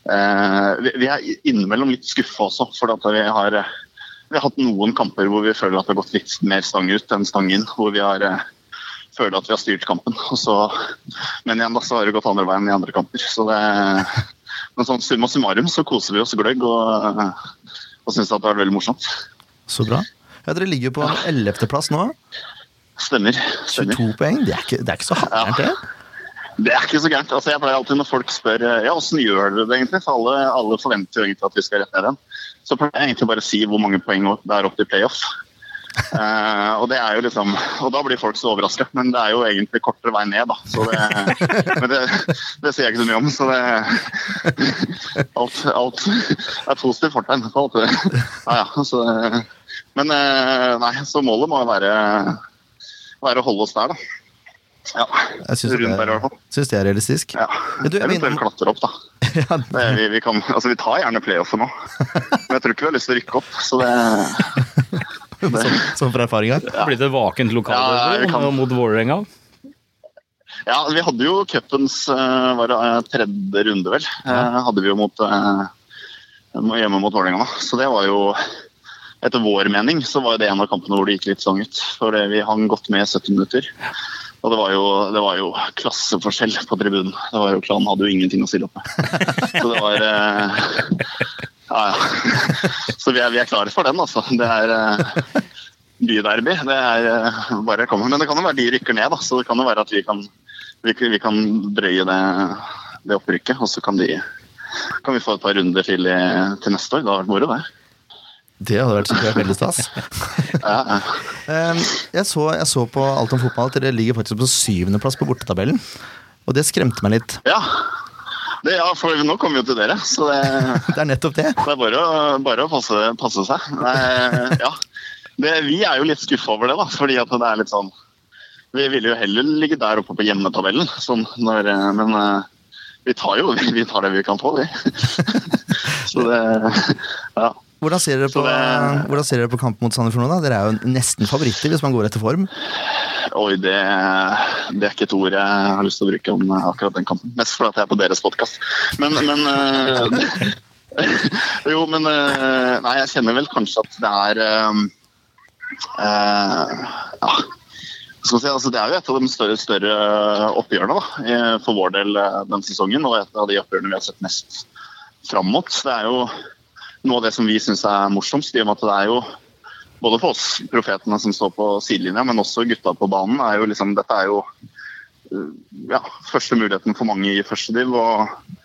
uh, vi, er innimellom litt skuffa også. For at vi har, vi har hatt noen kamper hvor vi føler at det har gått litt mer stang ut enn stang inn. Hvor vi har eh, føler at vi har styrt kampen. Så, men igjen da, så har det gått andre veien i andre kamper. Så det, men sånn summa summarum så koser vi oss gløgg og, og syns det har vært veldig morsomt. Så bra. Ja, Dere ligger på 11. plass nå. Stemmer. stemmer. 22 poeng. Det er ikke, det er ikke så hardt, det. Det er ikke så gærent. Altså, jeg pleier alltid Når folk spør ja, åssen gjør dere det egentlig, for alle, alle forventer jo egentlig at vi skal rett ned igjen, så pleier jeg egentlig bare å si hvor mange poeng det er opp til playoff. Eh, og det er jo liksom Og da blir folk så overraska, men det er jo egentlig kortere vei ned, da. Så det, men det, det sier jeg ikke så mye om, så det Alt, alt er positivt fortegn. Ja, ja, så, men eh, nei, så målet må være, være å holde oss der, da. Ja. Jeg syns det, er- det er realistisk. Ja. Ja, du, Eventuelt klatre opp, da. Ja, Det, vi, vi, kan, altså, vi tar gjerne playoffer nå, men jeg tror ikke vi har lyst til å rykke opp. Så det, sånn, sånn fra erfaringa. Det har blitt et vakent Ja, vi kan- mot Vålerenga. Ja, vi hadde jo cupens eh, var eh, tredje runde, vel. Eh, hadde vi jo mot, hjemme mot Vålerenga. da. Så det var jo Etter vår mening så var det en av kampene hvor det gikk litt sånn ut. For vi hang godt med 70 minutter. Og det var jo, det var jo klasseforskjell på tribunen. Det var jo Klanen hadde jo ingenting å stille opp med. Så det var eh, Ja, ja. Så vi er, vi er klare for den, altså. Det er eh, byderby. Det er eh, bare å komme. Men det kan jo være de rykker ned, da. Så det kan jo være at vi kan, vi, vi kan drøye det, det opprykket. Og så kan, de, kan vi få et par runder til, til neste år. Det hadde vært moro, det. Det hadde vært sikkert veldig stas. Um, jeg, så, jeg så på Alt om fotball at dere ligger faktisk på syvendeplass på bortetabellen. Og det skremte meg litt. ja. Det, ja, for nå kommer vi jo til dere, så det, Det er nettopp det. det er bare å, bare å passe, passe seg. Nei, ja. det, vi er jo litt skuffa over det, da, fordi at det er litt sånn Vi ville jo heller ligge der oppe på hjemmetabellen, sånn når, eh, men eh, vi tar jo vi tar det vi kan få, vi. Så det Ja. Hvordan ser dere på, det- hvordan ser dere på kampen mot Sandefjord nå? da? Dere er jo nesten favoritter hvis man går etter form. Oi, det, det er ikke et ord jeg har lyst til å bruke om akkurat den kampen. Mest fordi jeg er på deres podkast. Men, men eh, Jo, men eh, Nei, jeg kjenner vel kanskje at det er eh, eh, Ja. Si, altså det er jo et av de større, større oppgjørene da, for vår del den sesongen. Og et av de oppgjørene vi har sett mest fram mot. Det er jo noe av det som vi syns er morsomst, i og med at det er jo både for oss profetene som står på sidelinja, men også gutta på banen. er jo liksom, Dette er jo uh, ja, første muligheten for mange i første div. Og,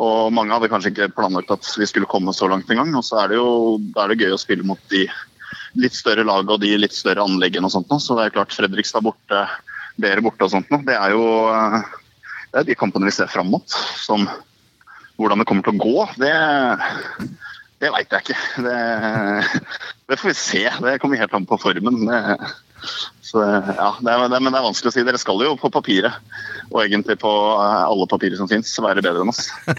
og mange hadde kanskje ikke planlagt at vi skulle komme så langt engang. Og så er det jo da er det gøy å spille mot de litt større lagene og de litt større anleggene og sånt. noe. Så det er klart Fredrikstad borte, dere borte og sånt. noe. Det er jo uh, det er de kampene vi ser fram mot. Som, hvordan det kommer til å gå, det det veit jeg ikke. Det, det får vi se. Det kommer helt an på formen. Så, ja, det er, det, men det er vanskelig å si. Dere skal jo på papiret, og egentlig på eh, alle papirer som fins, være bedre enn oss.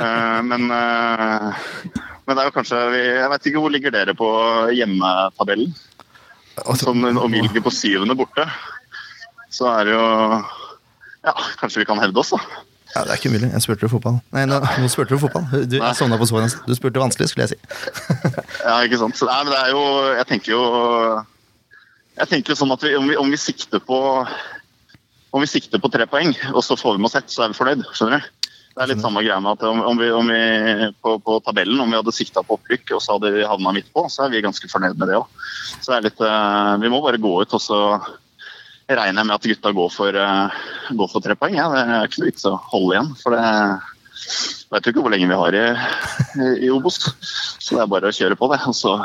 Eh, men, eh, men det er jo kanskje Jeg vet ikke hvor ligger dere på hjemmetabellen? Sånn, om vi ligger på syvende borte, så er det jo Ja, kanskje vi kan hevde oss, da. Ja, Det er ikke umulig. Jeg spurte du fotball. Nei, nå, nå spurte du fotball. Du, jeg sovna på sofaen. Du spurte vanskelig, skulle jeg si. Ja, ikke sant. Nei, men det er jo Jeg tenker jo Jeg tenker jo sånn at vi, om, vi, om vi sikter på Om vi sikter på tre poeng, og så får vi med oss ett, så er vi fornøyd. Skjønner du? Det er litt samme greia med at om, om vi, om vi på, på tabellen om vi hadde sikta på opprykk, og så hadde vi havna midt på, så er vi ganske fornøyd med det òg. Så det er litt eh, Vi må bare gå ut, og så regner jeg med at gutta går for, eh, går for tre poeng. Ja. Det er ikke noe vits å holde igjen, for det vet jo ikke hvor lenge vi har i, i Obos. Så det er bare å kjøre på, det. Og så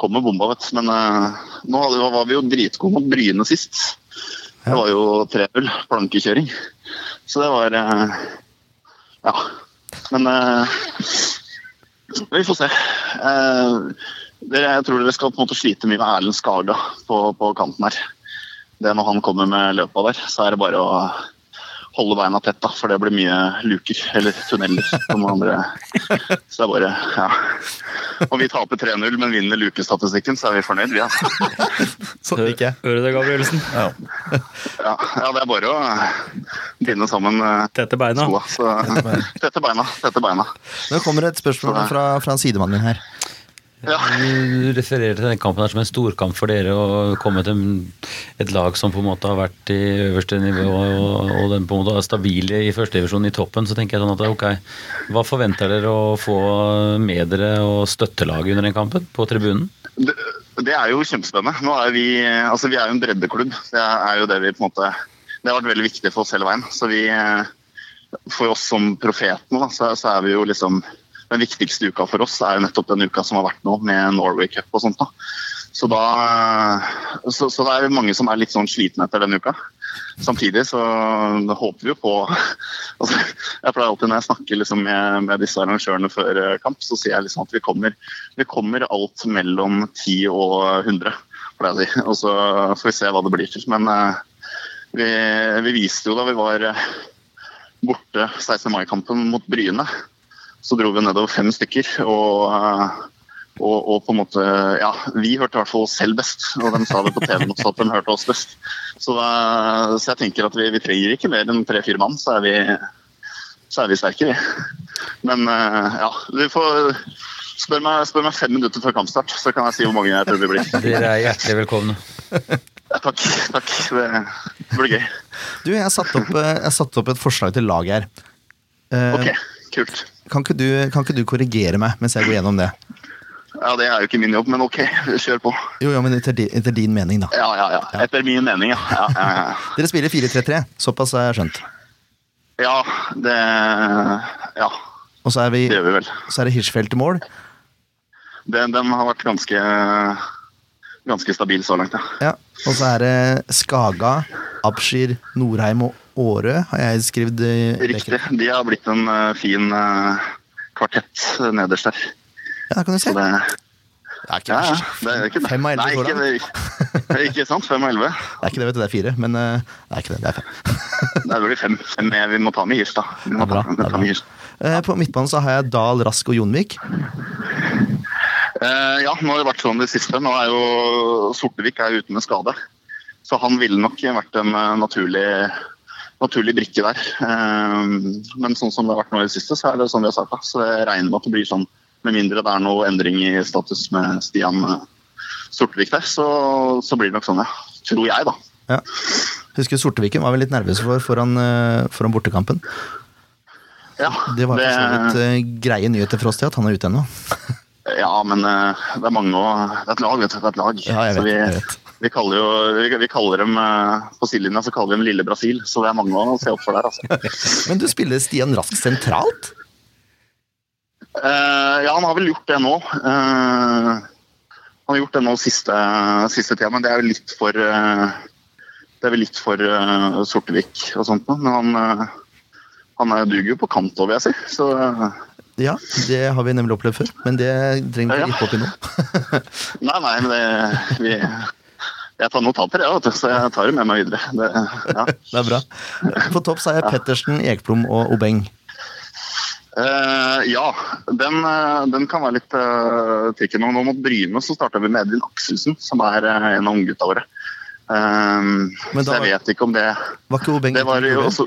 kommer bomba, vet du. Men eh, nå var vi jo dritgode mot Bryne sist. Det var jo 3-0 plankekjøring. Så det var eh, Ja. Men vi får se. Jeg tror dere skal på en måte slite mye med Erlend Skaga på, på kanten her. Det Når han kommer med løpa der, så er det bare å holde beina tett, da, for det blir mye luker eller tunneler. Som andre. Så det er bare ja. Om vi taper 3-0, men vinner lukestatistikken, så er vi fornøyd, vi. Altså. Sånn gikk jeg. Hører du det, Gabrielsen? Ja. ja, det er bare å binde sammen eh, Tette beina. skoa. Så, tette beina. Tette beina. Nå kommer et spørsmål fra, fra sidemannen min her. Ja. Du refererer til den kampen her som en storkamp for dere å komme til et lag som på en måte har vært i øverste nivå og, og den på en måte er stabile i førstedivisjonen i toppen. Så tenker jeg sånn at ok, hva forventer dere å få med dere og støttelaget under den kampen på tribunen? Det, det er jo kjempespennende. Nå er vi, altså vi er jo en breddeklubb. Det er jo det vi på en måte det har vært veldig viktig for oss hele veien. Så vi, eh, for oss som profetene, da, så, så er vi jo liksom Den viktigste uka for oss er jo nettopp den uka som har vært nå, med Norway Cup og sånt. da. Så, da, så, så det er mange som er litt sånn slitne etter den uka. Samtidig så håper vi jo på altså, Jeg pleier alltid når jeg snakker liksom med, med disse arrangørene før eh, kamp, så sier jeg liksom at vi kommer, vi kommer alt mellom 10 og 100. pleier jeg å si. Og så får vi se hva det blir til. Men eh, vi, vi viste jo da vi var eh, borte 16. mai-kampen mot Bryne, så dro vi nedover fem stykker. og eh, og, og på en måte, ja, Vi hørte i hvert fall oss selv best, og de sa det på TV også at de hørte oss best. Så, så jeg tenker at vi, vi trenger ikke mer enn tre-fire mann, så er vi, så er vi sterke, vi. Men eh, ja, du får spør meg, spør meg fem minutter før kampstart, så kan jeg si hvor mange jeg tror det blir. Dere er hjertelig velkomne. Takk. takk, Det, blir gøy. Du, jeg satte opp, satt opp et forslag til lag her. Eh, Ok, kult. Kan, ikke du, kan ikke du korrigere meg mens jeg går gjennom det? Ja, Det er jo ikke min jobb, men ok, kjør på. Jo, ja, men etter din, etter din mening, da. Ja, ja, ja. Etter min mening, ja. Ja, ja, ja. Dere spiller 4-3-3, såpass har jeg skjønt. ja det Ja, Og så er, vi, det gjør vi vel. så er det Hirschfeldt i mål. Den, den har vært ganske ganske stabil så langt, ja. Ja. Og så er det Skaga, Abshir, Norheim og Årø, har jeg skrevet. eh, Riktig. De har blitt en eh, fin eh, kvartett nederst der. Ja, kan du se. Det, Det er ikke ja, ja, det er ikke Fem av elleve så ikke, det, ikke sant? Fem av elleve. Det er ikke det, vet du. Det er fire. Men det er ikke det. Det er fem. Det blir fem. fem vi må ta med Girstad. Vi må bra, ta, ta med. Eh, På midtbanen så har jeg Dahl, Rask og Jonvik. Ja, nå har det vært sånn det siste. Nå er jo Sortevik er ute med skade. Så han ville nok vært en naturlig, naturlig brikke der. Eh, men sånn som det har vært nå i det siste, så er det sånn vi har sagt. da. Så jeg regner med at det blir sånn, med mindre det er noe endring i status med Stian eh, Sortevik der, så, så blir det nok sånn, ja. Tror jeg, da. Ja. Husker Sorteviken var vel litt nervøs for foran, eh, foran bortekampen. Ja, Det var for så vidt eh, greie nyheter for oss til at han er ute ennå. ja men det er mange å Det er et lag, vet du. Det er et lag. Ja, jeg Så vet, vi, jeg vet. Vi kaller, jo, vi, kaller dem eh, På sidelinja så kaller vi dem Lille Brasil, så det er mange å se opp for der. altså. Men du spiller Stian Rask sentralt? Eh, ja, han har vel gjort det nå. Eh, han har gjort det nå siste, siste tida, men det er jo litt for eh, Det er vel litt for Sortevik og sånt. Men han, han er, duger jo på kant òg, vil jeg si. Så Ja, det har vi nemlig opplevd før. Men det trenger vi Ja, ja. ikke rippe opp i nå. nei, nei, men det vi, Jeg tar notater, ja, så jeg tar det med meg videre. Det, ja. Det er bra. På topp så er jeg Pettersen, Ekblom og Obeng. Uh, ja, den, eh, den kan være litt uh, tricky nå. Mot Bryne så starta vi med Edvin Akselsen, som er uh, en av unggutta våre. Uh, Men så jeg vet ikke om det Var ikke Obeng Det var jo også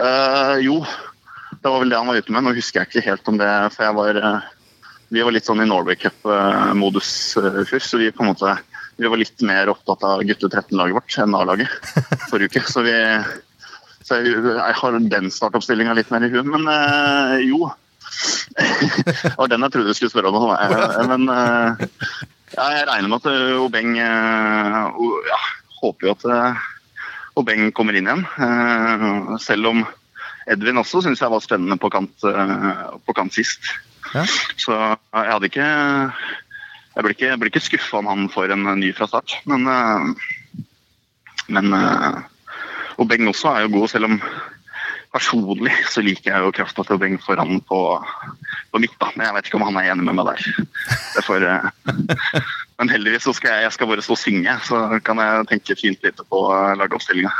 uh, Jo, det var vel det han var ute med. Nå husker jeg ikke helt om det, for jeg var Vi var litt sånn i Norway Cup-modus uh, først, så vi på en måte vi var litt mer opptatt av gutte 13-laget vårt enn A-laget forrige uke. Så, vi, så jeg, jeg har den startoppstillinga litt mer i huet, men øh, jo. Det var den jeg trodde du skulle spørre om. eh, Men øh, jeg regner med at Obeng øh, ja, Håper jo at Obeng kommer inn igjen. Selv om Edvin også syns jeg var spennende på kant, på kant sist. Ja. Så jeg hadde ikke Jeg blir ikke, jeg blir ikke skuffa om han får en ny fra start, men eh, Men Og Beng også er jo god, selv om personlig så liker jeg jo krafta til Beng foran på, på mitt. da, Men jeg vet ikke om han er enig med meg der. Derfor, eh, men heldigvis så skal jeg, jeg skal bare stå og synge, så kan jeg tenke fint litt på eh, lagoppstillinga.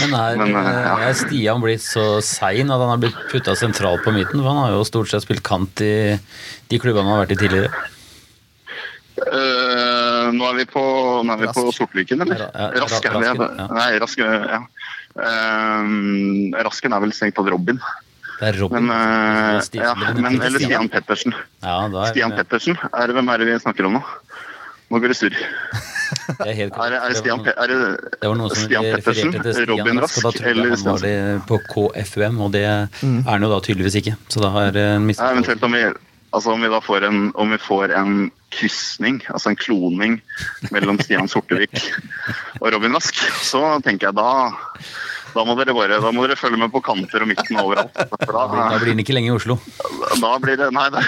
Men er, Men, eh, ja. er Stian blitt så sein at han har blitt putta sentralt på midten? For han har jo stort sett spilt kant i de klubbene han har vært i tidligere. Eh, nå er vi på, nå er vi på Sortlyken, eller? Rask, ja. Rasken, er- ja. Nei, Rask, ja. Uh, Rasken er vel strengt tatt Robin, Det er Robin. men, uh, Stian- ja, men Eller Stian Pettersen. Ja, er, Stian Pettersen, er det, hvem er det vi snakker om nå? Nå går det surr. Det er helt Er, er Stian Pe- er det Det var noen som Stian Pettersen, til Stian Robin Rask, da Rask eller han var det på KFUM, og det er han jo da tydeligvis ikke. Så da har eh, Ja, eventuelt om vi Altså om vi da får en, om vi får en krysning, altså en kloning mellom Stian Sortevik og Robin Rask, så tenker jeg da da må dere bare, da må dere følge med på kanter og midten og overalt. For Da da, blir den ikke lenge i Oslo. da blir det Nei, det,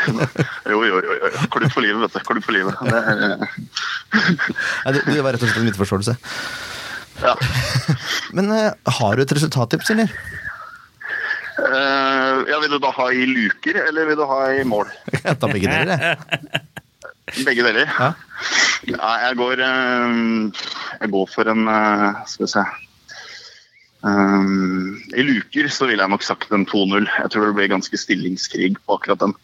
jo, jo, jo. jo. Klubb for livet, vet du. Klubb for livet. Det Nei, det, det var rett og slett en misforståelse. ja. Men eh, har du et resultattips, eller? Eh, ja, vil du da ha i luker, eller vil du ha i mål? Jeg tar begge deler, jeg. Begge deler? Ja. Ja, jeg går eh, Jeg går for en eh, Skal vi se Um, I luker så ville jeg nok sagt en 2-0. Jeg tror det blir ganske stillingskrig på akkurat den.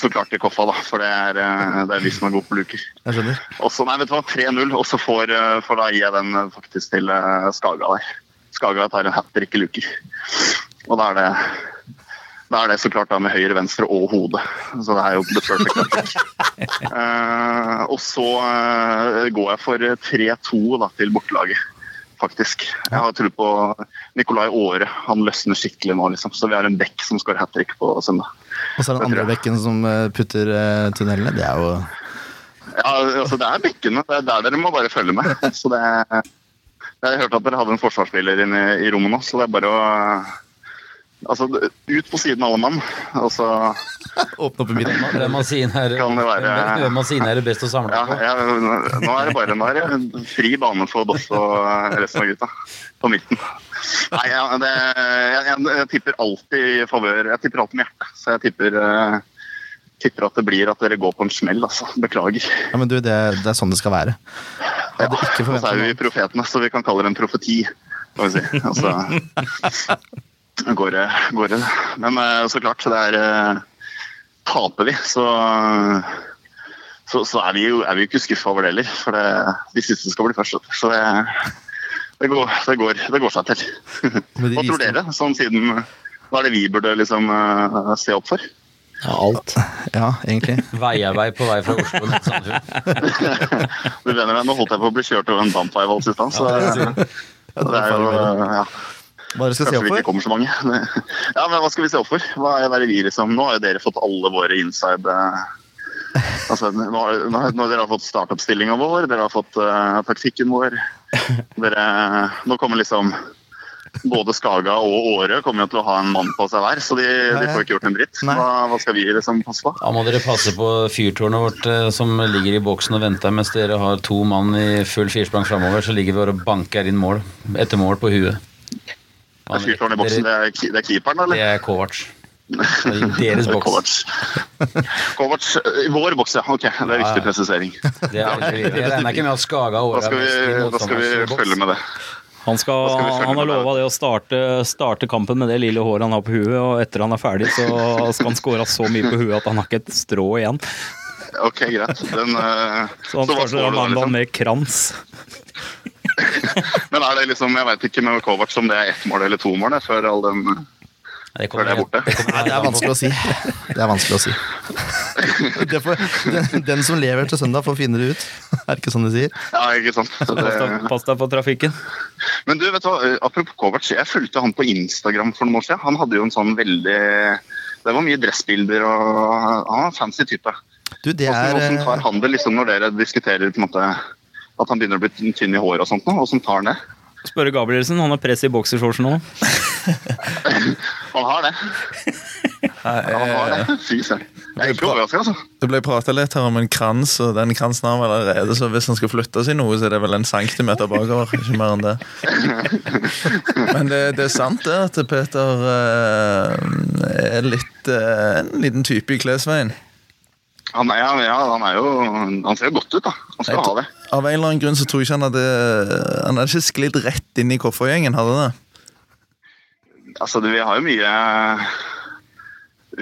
Så klart i Koffa, da, for det er, det er vi som er gode på luker. Jeg skjønner. Og så, nei, vet du hva, 3-0, og så får, får da jeg den faktisk til Skaga der. Skaga tar en hat trick i luker. Og da er det da er det så klart da med høyre, venstre og hode. Så det er jo the perfect hat trick. Eh, og så uh, går jeg for 3-2 da til bortelaget, faktisk. Jeg har tro på Nikolai Aare. Han løsner skikkelig nå, liksom. Så vi har en bekk som skårer hat trick på søndag. Og så er det den andre bekken som eh, putter uh, tunnelene. Det er jo Ja, altså det er bekkene. Det er der dere må bare følge med. Så det Jeg hørte at dere hadde en forsvarsspiller inne i rommet nå, så det er bare å Altså, ut på siden alle mann. Og så Åpne opp i midten. Hvem av sine er, det være- den maskinen er det best å samle Ja, jeg, nå er det bare nå er det fri bane for Boss og resten av gutta på midten. Nei, ja, det, jeg, jeg, jeg tipper alltid i favør Jeg tipper alltid med hjertet. Så jeg tipper, uh, tipper at det blir at dere går på en smell, altså. Beklager. Ja, men du, det, det er sånn det skal være. Ja, og så er vi profetene, så vi kan kalle det en profeti. Kan vi si. Altså, går det, går det. Men eh, så klart, det er eh, Taper vi, så så, så er vi jo er vi jo ikke skuffa over det heller. For det, de siste skal bli først. Så det, det, går, det, går, det går seg til. Hva tror dere? Sånn siden Hva er det vi burde liksom eh, se opp for? Ja, alt. Ja, egentlig. Veiavei på vei fra Oslo til Sandefjord. Du mener, Nå holdt jeg på å bli kjørt over en dampveivalg i stad, så det, det er jo ja. Hva dere skal se Kanskje opp vi ikke kommer så mange. Ja, men Hva skal vi se opp for? Hva er, det vi liksom Nå har jo dere fått alle våre inside eh, Altså, nå, har- nå, har- nå Dere har fått startoppstillinga vår, dere har fått uh, taktikken vår. Dere, nå kommer liksom både Skaga og Åre kommer jo til å ha en mann på seg hver, så de, de får ikke gjort en dritt. Hva, hva skal vi liksom passe på? Da må dere passe på fyrtårnet vårt eh, som ligger i boksen og venter mens dere har to mann i full firsprang framover. Så ligger vi og banker inn mål etter mål på huet. Er fyrtårnet i boksen, det er, det er keeperen, Det er Kovac. Det er Deres boks. Kovac. Kovac, I vår boks, ja. Ok, det er viktig presisering. Det er. Jeg regner ikke med at Skaga Da skal vi, da skal vi følge med det. Han, skal, skal han har det. lova det å starte, starte kampen med det lille håret han har på huet, og etter han er ferdig, så skal han skåre så mye på huet at han har ikke et strå igjen. Ok, greit. Den, eh, Så han starter mandagen det da, liksom? med krans. Men er det liksom, jeg vet ikke med Kovac om det er ett mål eller to mål før all den Det før det er borte. Nei, det er vanskelig å si. Det er vanskelig å si. Det får, den, den som lever til søndag, får finne det ut. Er det ikke sånn de sier? Ja, ikke sant. Pass deg, det, pass deg på trafikken. men du, vet du hva, apropos Kovac, jeg fulgte han på Instagram for noen år siden. Han hadde jo en sånn veldig Det var mye dressbilder, og han var en fancy type. Du, det er hvordan tar han det liksom når dere diskuterer på en måte at han begynner å bli tynn i håret og sånt nå? som tar han det? Spørre Gabrielsen, han har press i boksershortsen nå. Han har det. Han har det. Fy søren. Jeg er ikke overraska, altså. Det ble prata litt her om en krans, og den kransen har vel allerede, så hvis han skal flytte seg noe, så er det vel en centimeter bakover. Ikke mer enn det. Men det, det er sant det at Peter uh, er litt uh, en liten type i klesveien. Han er, ja, ja, han er jo Han ser jo godt ut, da. Han skal ha det. Av en eller annen grunn så tror jeg ikke han hadde Han hadde ikke sklidd rett inn i koffergjengen, hadde det? Altså, det, vi har jo mye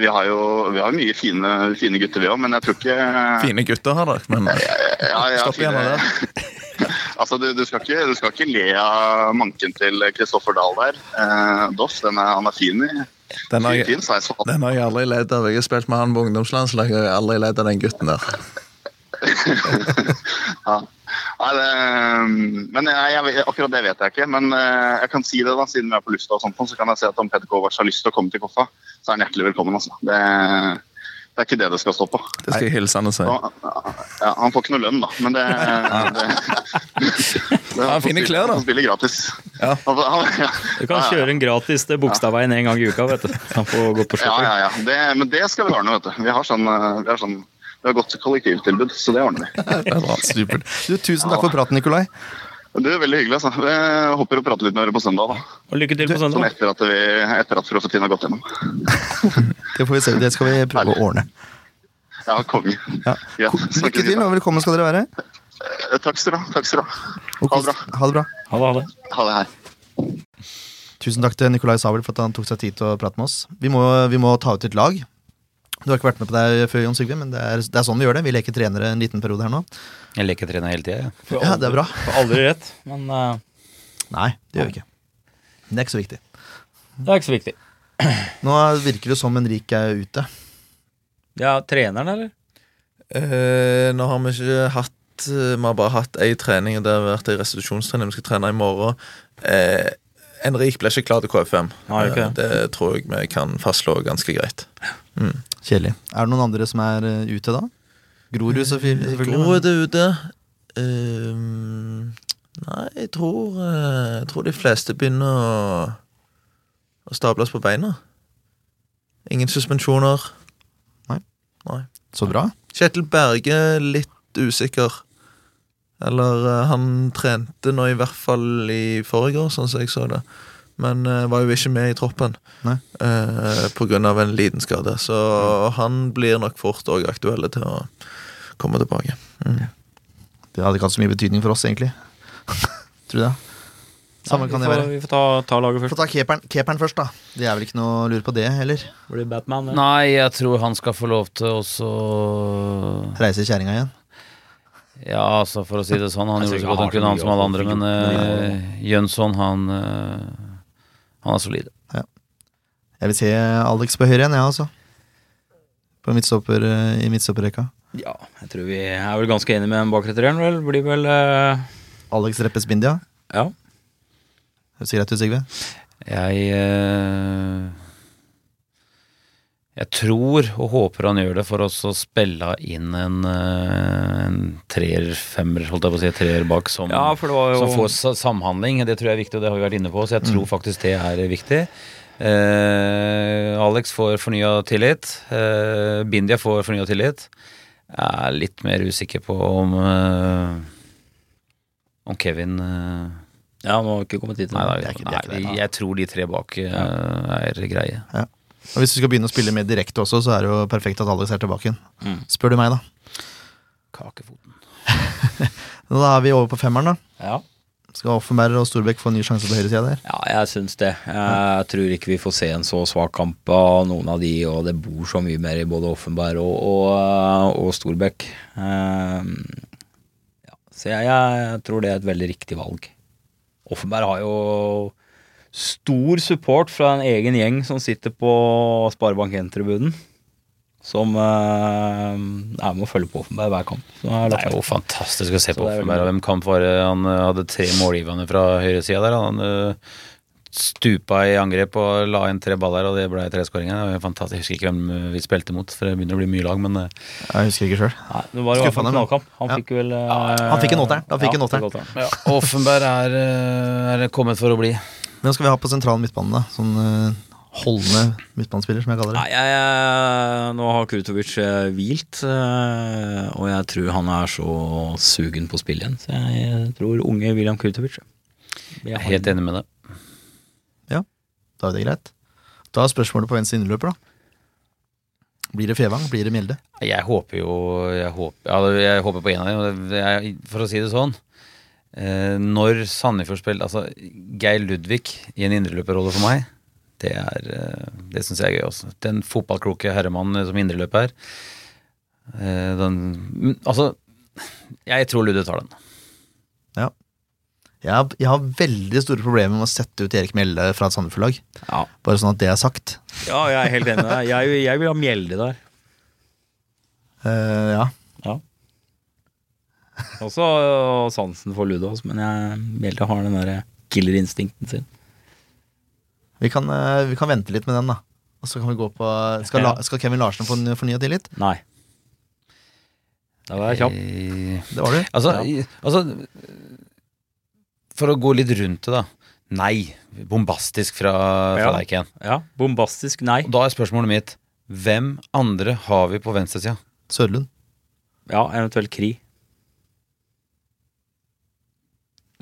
Vi har jo vi har mye fine, fine gutter, vi òg, men jeg tror ikke Fine gutter har dere, men ja, ja, Stopp igjen med Altså, du, du, skal ikke, du skal ikke le av manken til Kristoffer Dahl der. Eh, Doff, han er fin i den har, jeg, den har jeg aldri ledd av. Jeg har spilt med han på ungdomslandslaget, og jeg har aldri ledd av den gutten der. Ja. Nei, det, men jeg, jeg, akkurat det vet jeg ikke. Men eh, jeg kan si det, da, siden vi er på lufta, og sånt, så kan jeg si at om Peter Kovac har lyst til å komme til Koffa, så er han hjertelig velkommen. Altså. Det, Det er ikke det det skal stå på. Det skal jeg hilse han og si. Ja, han får ikke noe lønn, da, men det, det, det Han finner klær, da. Han spiller gratis. Ja. Han, han, ja. Du kan kjøre en gratis til Bogstadveien en gang i uka, vet du. Han får gå på Ja, shopping. ja, ja. Det, men det skal vi ordne, vet du. Vi har sånn, eh, vi har sånn vi har godt kollektivtilbud, så det ordner vi. Det er bra, supert. Du, tusen takk for praten, Nikolai. Det er veldig hyggelig. altså. Jeg håper å prate litt med dere på søndag. da. Og lykke til på Sånn søndag. etter at, vi, etter at profetien har gått gjennom. Det får vi se, det skal vi prøve å ordne. Ja, konge. Ja. Ja, Lykke til, og velkommen skal dere være. Eh, Takk skal du ha. Takk skal du ha. Og Ha det bra. Ha det bra. Ha det, ha det. Ha det her. Tusen takk til Nikolai Sabel for at han tok seg tid til å prate med oss. Vi må, vi må ta ut et lag. Du har ikke vært med på det før, Jon Sigve, men det er, det er sånn vi gjør det. Vi leker trenere en liten periode her nå. Jeg leker trener hele tida, jeg. Ja, det er bra. Får aldri rett, men uh... Nei, det gjør vi ikke. Det er ikke så viktig. det er ikke så viktig. Nå virker det som Henrik er ute. Ja, treneren, eller? Eh, nå har vi ikke hatt Vi har bare hatt ei trening, og det har vært ei restitusjonstrening. Vi skal trene i morgen. Eh, Henrik ble ikke klar til KFM. Nei, okay. Eh, det tror jeg vi kan fastslå ganske greit. Kjedelig. Er det noen andre som er eh, ute da? Grorud selvfølgelig. Grorud Gro er ute. Ehm, nei, jeg tror, eh, jeg tror de fleste begynner å, å stables på beina. Ingen suspensjoner. Nei Så bra. Kjetil Berge litt usikker. Eller eh, han trente nå i hvert fall i forrige år, sånn som jeg så det. Men uh, var jo ikke med i troppen Nei. eh, på grunn av en liten skade. Så han blir nok fort òg aktuelle til å komme tilbake. Mm. Det hadde ikke hatt så mye betydning for oss, egentlig. Tror du det? Samme Nei, kan det får, være. Vi får ta, ta laget Få først. ta keeperen, keeperen, først, da. Det er vel ikke noe å lure på det heller. Blir Batman? ja. Nei, jeg tror han skal få lov til å så Reise kjerringa igjen. Ja, altså, for å si det sånn. Han gjorde så godt han kunne, han som alle andre, men uh, Jønsson, han eh, Han er solid. Jeg vil se Alex på høyre igjen, jeg, også På midtstopper, eh, I midtstopperrekka. Ja, jeg tror vi er vel ganske enige med den bakre treeren, vel. Blir vel uh... Alex Reppes Bindia. Ja. Høres greit ut, Sigve? Jeg eh, Jeg tror og håper han gjør det for oss å spille inn en, eh, en treer, femmer, holdt jeg på å si, treer bak som, ja, jo som får samhandling. Det tror jeg er viktig, og det har vi vært inne på, så jeg tror faktisk det er viktig. Eh, Alex får fornya tillit. Eh, Bindia får fornya tillit. Jeg er litt mer usikker på om eh, om Kevin eh, Ja, nå har ikke kommet dit. Nei, da, nei, jeg tror de tre bak eh, er greie. Og Hvis du skal begynne å spille mer direkte også, så er det jo perfekt at Alex er tilbake igjen. Mm. Spør du meg, da. Kakefoten. Da er vi over på femmeren, da. Ja. Skal Offenberg og Storbekk få en ny sjanse på høyresida der? Ja, jeg syns det. Jeg tror ikke vi får se en så svak kamp av noen av de, og det bor så mye mer i både Offenberg og, og, og Storbekk. Ehm, ja, så jeg, jeg tror det er et veldig riktig valg. Offenberg har jo stor support fra en egen gjeng som sitter på Sparebank 1-tribunen. Som uh, er med å følge på Offenberg hver kamp. Så jeg Det er jo fantastisk å se på er Offenberg. Hvem kamp var det? Han eh, hadde tre målgivende fra høyresida der. Han uh, stupa i angrep og la inn tre baller, og det ble tre skåringer. Det var jo fantastisk. Jeg husker ikke hvem eh, vi spilte mot, for det begynner å bli mye lag, men eh, Jeg husker ikke sjøl. Det var jo knallkamp. Han Ja. fikk vel ja, Han fikk en åtteren. Han ja. Ja. Offenberg er, eh, er kommet for å bli. Hvem skal vi ha på sentral midtbane? Sånn uh, holdende midtbanespiller, som jeg kaller det. Nei, jeg, jeg, nå har Krutovic eh, hvilt, uh, og jeg tror han er så sugen på å spille igjen. Så jeg tror unge William Krutovic Jeg er helt enig med deg. Da er det greit. Da er spørsmålet på venstre innløper, da. Blir det Fevang? Blir det Mjelde? Jeg håper jo Jeg håper, ja, jeg håper på en av dem. jeg- For å si det sånn eh, Når Sandefjord spiller Altså, Geir Ludvig i en indreløperrolle for meg, det er eh, Det syns jeg er gøy også. Den fotballkloke herremannen som indreløper. Eh, den Altså, jeg tror Ludde tar den. Jeg har, jeg har veldig store problemer med å sette ut Erik Mjelde fra et Sandefjord-lag. Ja. Bare sånn at det er sagt. ja, jeg er helt enig med deg. Jeg, jeg vil ha Mjelde der. Eh, ja. Også øh, sansen for Ludås, men jeg, Mjelde har den derre killerinstinkten sin. Vi kan, eh, vi kan vente litt med den, da. Og så kan vi gå på Skal, La, skal Kevin Larsen få fornya tillit? Nei. Da var jeg kjapp. Eh, Det var du. Altså, ja. altså For å gå litt rundt det, da. Nei. Bombastisk fra, fra Ja. deg, Ken. Ja, bombastisk nei. Og Da er spørsmålet mitt hvem andre har vi på venstresida? Sørlund. Ja, eventuelt Kri.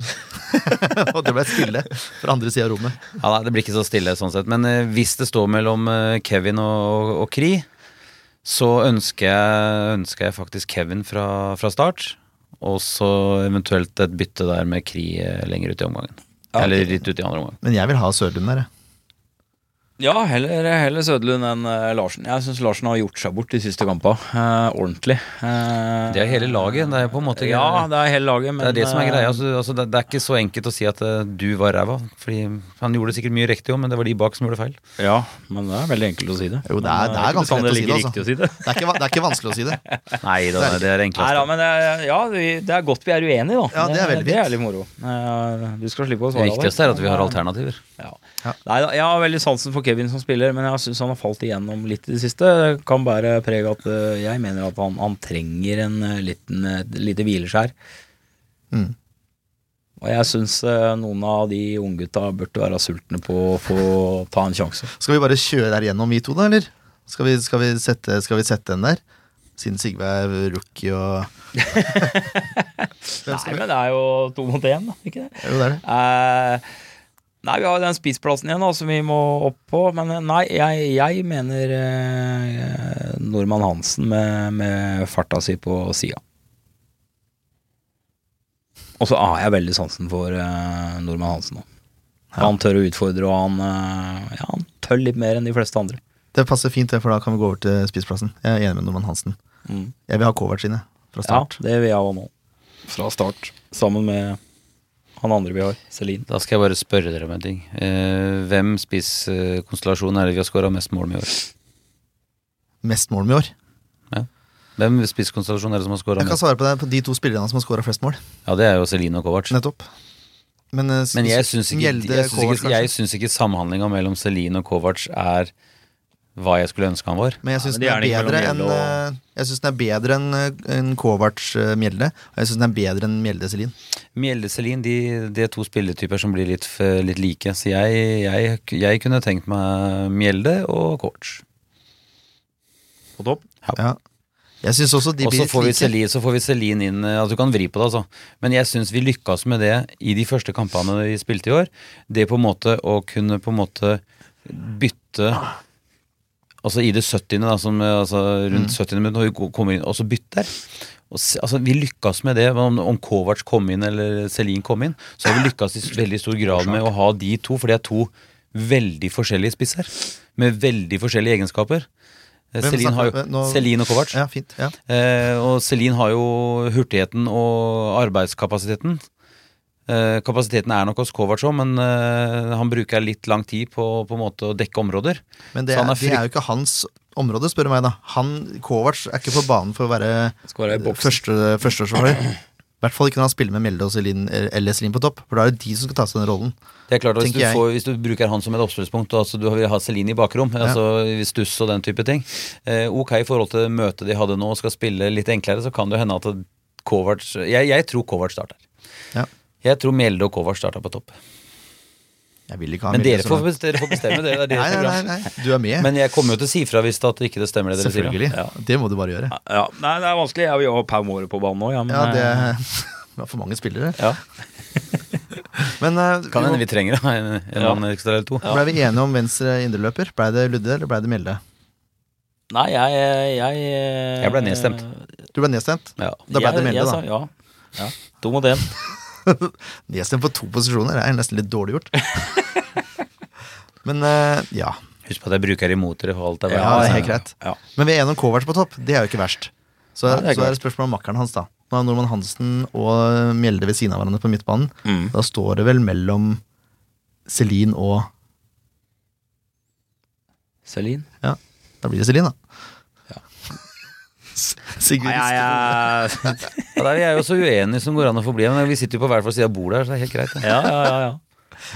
Og det ble stille fra andre sida av rommet. Ja, nei, Det blir ikke så stille sånn sett. Men eh, hvis det står mellom eh, Kevin og, og Kri, så ønsker jeg, ønsker jeg faktisk Kevin fra, fra start. Og så eventuelt et bytte der med Kri eh, lenger ut i omgangen. Eller litt ut i andre omgang. Men jeg vil ha Sørlund der, jeg. Ja, heller, heller Søderlund enn eh, Larsen. Jeg syns Larsen har gjort seg bort de siste kampene. eh, ordentlig. Eh, Det er hele laget. Det er på en måte Ja, det er hele laget, men det er det som er eh, greia. Altså, altså, det, det er ikke så enkelt å si at eh, du var ræva. Fordi han gjorde sikkert mye riktig òg, men det var de bak som gjorde feil. Ja, men det er veldig enkelt å si det. Jo, det er, Men, det eh, er ganske ikke lett å si det. like å si det. Det er ikke, det er ikke vanskelig å si det. Nei, det, det er det Nei men det er, ja, vi, det er godt vi er uenige, da. Ja, det er veldig Det er litt moro. Eh, Du skal slippe å Det viktigste er at vi har alternativer. Ja. Ja. Nei jeg har veldig sansen for Kevin som spiller, men jeg syns han har falt igjennom litt i det siste. Det kan bare prege at eh, jeg mener at han, han trenger en eh, liten, et lite hvileskjær. Mm. Og jeg syns noen av de unggutta burde være sultne på å få ta en sjanse. Skal vi bare kjøre her gjennom vi to, da, eller? Skal vi, skal vi, sette, skal vi sette den der? Siden Sigve er rookie og Nei, men det er jo to mot én, da. Ikke det? Jo, det er det. Eh, nei, vi har jo den spissplassen igjen da, som vi må opp på. Men eh, nei, jeg, jeg mener eh, Normann Hansen med, med farta si på sida. Og så har jeg veldig sansen for eh, Normann Hansen nå. Han tør å utfordre, og han, eh, ja, han tør litt mer enn de fleste andre. Det passer fint, for da kan vi gå over til spissplassen. Jeg er enig med Normann Hansen. Mm. Jeg vil ha Kovac sine fra Ja, det vil jeg òg nå. Fra start. Sammen med han andre vi har, Celine. Da skal jeg bare spørre dere om en ting. Eh, hvem spisskonstellasjon er det vi har skåra mest mål med i år? Mest mål med i år. Ja. Hvem spisskonstellasjon er det som har skåra Jeg kan svare på det på de to spillerne som har skåra flest mål. Ja, det er jo Celine og Kovac. Nettopp. Men, eh, Men jeg syns ikke, ikke, ikke samhandlinga mellom Celine og Kovac er hva jeg skulle ønske han var. Men jeg syns ja, den det og- eh, Jeg synes den er bedre enn en enn Kovac eh, Mjelde. Og jeg syns den er bedre enn Mjelde Selin. Mjelde Selin, de, de er to spilletyper som blir litt, litt like. Så jeg, jeg, jeg kunne tenkt meg Mjelde og Kovac. På topp. Ja. Jeg syns også de Og blir får. Celine, så får vi Celine inn at Altså du kan vri på det, altså. Men jeg syns vi lykkes med det i de første kampene vi spilte i år. Det på en måte å kunne på en måte bytte Altså i det 70. da, som, altså rundt 70. minutt, når vi kommer inn, og så bytter. Og altså, vi lykkes med det. Om, om Kovac kom inn eller Celine kom inn, så har vi lykkes i veldig stor grad med å ha de to, for det er to veldig forskjellige spisser. Med veldig forskjellige egenskaper. Eh, Celine, har jo, nå- Celine og Kovac. Ja, fint. Ja. Eh, og Celine har jo hurtigheten og arbeidskapasiteten. Eh, kapasiteten er nok hos Kovac òg, men eh, han bruker litt lang tid på, på en måte å dekke områder. Men det, Så han er, er det er jo ikke hans område, spør du meg. da Han, Kovac er ikke på banen for å være førsteårsvarer i første, førsteforsvarer. I hvert fall ikke når han spiller med Mjelde og Selin, eller Selin på topp. For da er det de som skal ta seg den rollen. Det er klart hvis du, får, hvis du bruker han som et oppspillspunkt, altså du vil ha Selin i bakrom, altså stuss og den type ting eh, Ok, i forhold til møtet de hadde nå og skal spille litt enklere, så kan det hende at Kovac Jeg, jeg tror Kovac starter. Ja. Jeg tror Mjelde og Kovac starta på topp. Jeg vil ikke ha Men dere får, langt. dere får bestemme. Det er Nei, nei, nei, nei, du er med. Men jeg kommer jo til å si fra hvis det ikke det stemmer det dere sier. Selvfølgelig. Ja. Det må du bare gjøre. Ja, nei, det er vanskelig. Jeg vil jo ha Pau Måre på banen òg. ja, Ja, det er for mange spillere. Ja. Men uh, Kan hende vi trenger en, en Ja. ekstra eller to. ble vi enige om venstre indreløper? Blei det Ludde, eller blei det Mjelde? Nei, jeg Jeg, Jeg ble nedstemt. Du ble nedstemt. Ja. Da ble det Mjelde, da. sa Ja. ja. To mot én. Nedstemt på to posisjoner, det er nesten litt dårlig gjort. Men uh, ja. Husk på at jeg bruker imot dere for alt det er ja, det er helt greit. Ja. Men vi er enige om Kovac på topp. Det er jo ikke verst. Så, Nei, det er så er det spørsmål om makkeren hans, da. Nå har Norman Hansen og Mjelde ved siden av hverandre på midtbanen. Mm. Da står det vel mellom Celine og Celine. Da blir det Celine, da. Ja. Sigurd Nei. Ja, der er vi jo så uenige som går an å forbli. Men vi sitter jo på hver vår side av bordet her, så det er helt greit. ja, ja, ja, ja.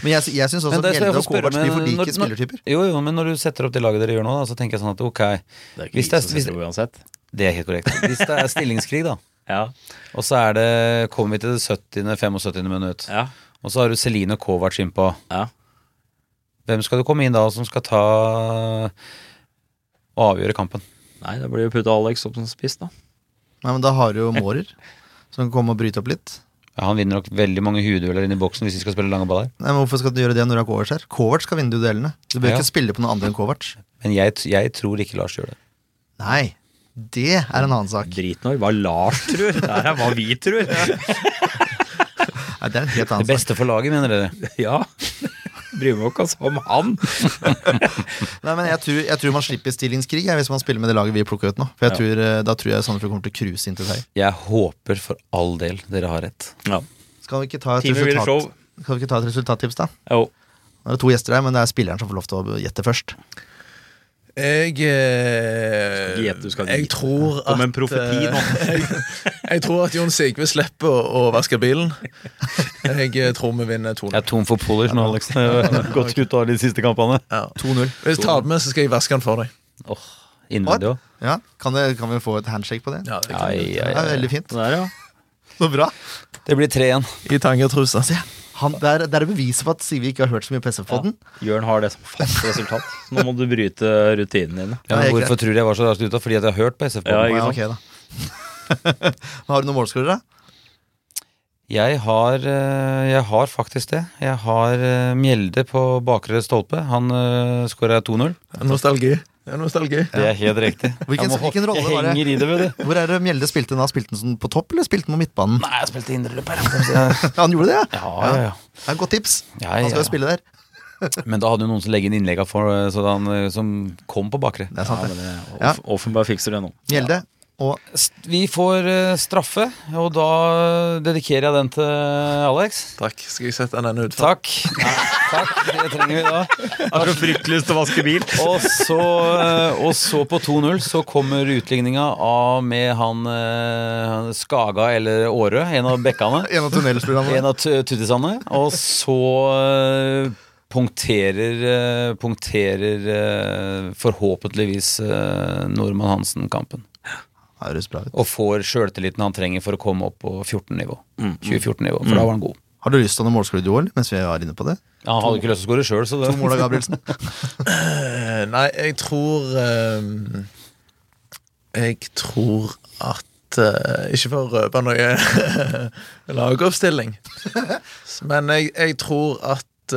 Men jeg, jeg syns også at det jeg og Kovac blir for men like spillertyper. Jo, jo, men når du setter opp det laget dere gjør nå, da, så tenker jeg sånn at ok, Det er ikke Hvis det er- som hvis- setter uansett. det er helt korrekt. Hvis det er stillingskrig, da, Ja. og så er det, kommer vi til det 70., 75. minutt, Ja. og så har du Celine og Kovac innpå. Ja. Hvem skal du komme inn da som skal ta og avgjøre kampen? Nei, da blir jo putte Alex opp som spiss, da. Nei, men da har du jo Mårer, som kan komme og bryte opp litt. Ja, han vinner nok veldig mange huedueller inni i boksen hvis de skal spille lange baller. Nei, men Hvorfor skal du gjøre det når du har Kovac her? Kovac skal vinne duellene. Du bør Ja. ikke spille på noen andre enn Kovac. Men jeg, jeg tror ikke Lars gjør det. Nei, det er en annen sak. Drit nå i hva Lars tror. Det er hva vi tror. Nei, det er en helt annen sak. Det beste for laget, mener dere? Ja. Bryr meg ikke om han. Nei, men jeg tror, jeg tror man slipper stillingskrig jeg, hvis man spiller med det laget vi plukker ut nå. For jeg Ja. tror, eh, Da tror jeg Sandefjord kommer til å cruise inn til seier. Jeg håper for all del dere har rett. Ja. Skal vi ikke ta et, resultat, vi ikke ta et resultattips, da? Jo. Nå er det to gjester her, men det er spilleren som får lov til å gjette først. Jeg eh, du skal Jeg tror at Om en profeti nå. eh, jeg, jeg tror at Jon Sigve slipper å, å vaske bilen. Jeg eh, tror vi vinner 2-0. Jeg er tom for polish nå, Alex. Gått ut av de siste kampene. Ja. 2-0. Hvis du tar den med, så skal jeg vaske den for deg. Innvendig òg. Ja, kan, det, kan vi få et handshake på det? Ja, det ai, ja, Det er veldig fint. Der, ja. Så bra. Det blir tre igjen. I tangertrusa. Han, det, er, det er beviset på at Sivi ikke har hørt så mye på SF-podden. Jørn har det som fast resultat. Så nå må du bryte rutinene dine. Ja, Ja, men hvorfor tror du jeg var så raskt ute? Fordi at jeg har hørt på SF. Ja, ja, okay, har du noen målskårere? Jeg har, eh, jeg har faktisk det. Jeg har eh, Mjelde på bakre stolpe. Han uh, skåra 2-0. Nostalgi. Det er nostalgi. Det er helt riktig. Hvilken, Jeg må- hvilken rolle jeg var det? i det, med det. Hvor er det Mjelde spilte da? Spilte han sånn på topp, eller spilte han på midtbanen? Nei, jeg spilte indreløper. Han gjorde det, ja? Ja, ja, ja. Det er et godt tips. ja, Han skal jo spille der. Men da hadde jo noen som legger inn innlegga for, så han, eh, som kom på bakre. Det er sant, det. Ja. Off fikser det nå. Mjelde. Og Vi får eh, straffe, og da dedikerer jeg den til Alex. Takk. Skal jeg sette den ut? Takk. Nei, takk, det trenger vi da. Har så fryktelig lyst til å vaske bil. Og så, eh, og så på 2-0 så kommer utligninga av med han eh, Skaga eller Årø, en av bekkene. en av tunnelspillerne. En av tuttisene. Og så eh, punkterer, eh, punkterer eh, forhåpentligvis eh, Nordmann Hansen kampen. Det høres bra ut. Og får sjøltilliten han trenger for å komme opp på 14-nivå. 2014-nivå, for da var han god. Har du lyst til noen målskårer, du òg, mens vi er inne på det? Ja, han hadde ikke lyst til å skåre sjøl, så det To mål av Gabrielsen. Eh, Nei, jeg tror um, Jeg tror at eh, Ikke for å røpe noe lagoppstilling, men jeg, jeg tror at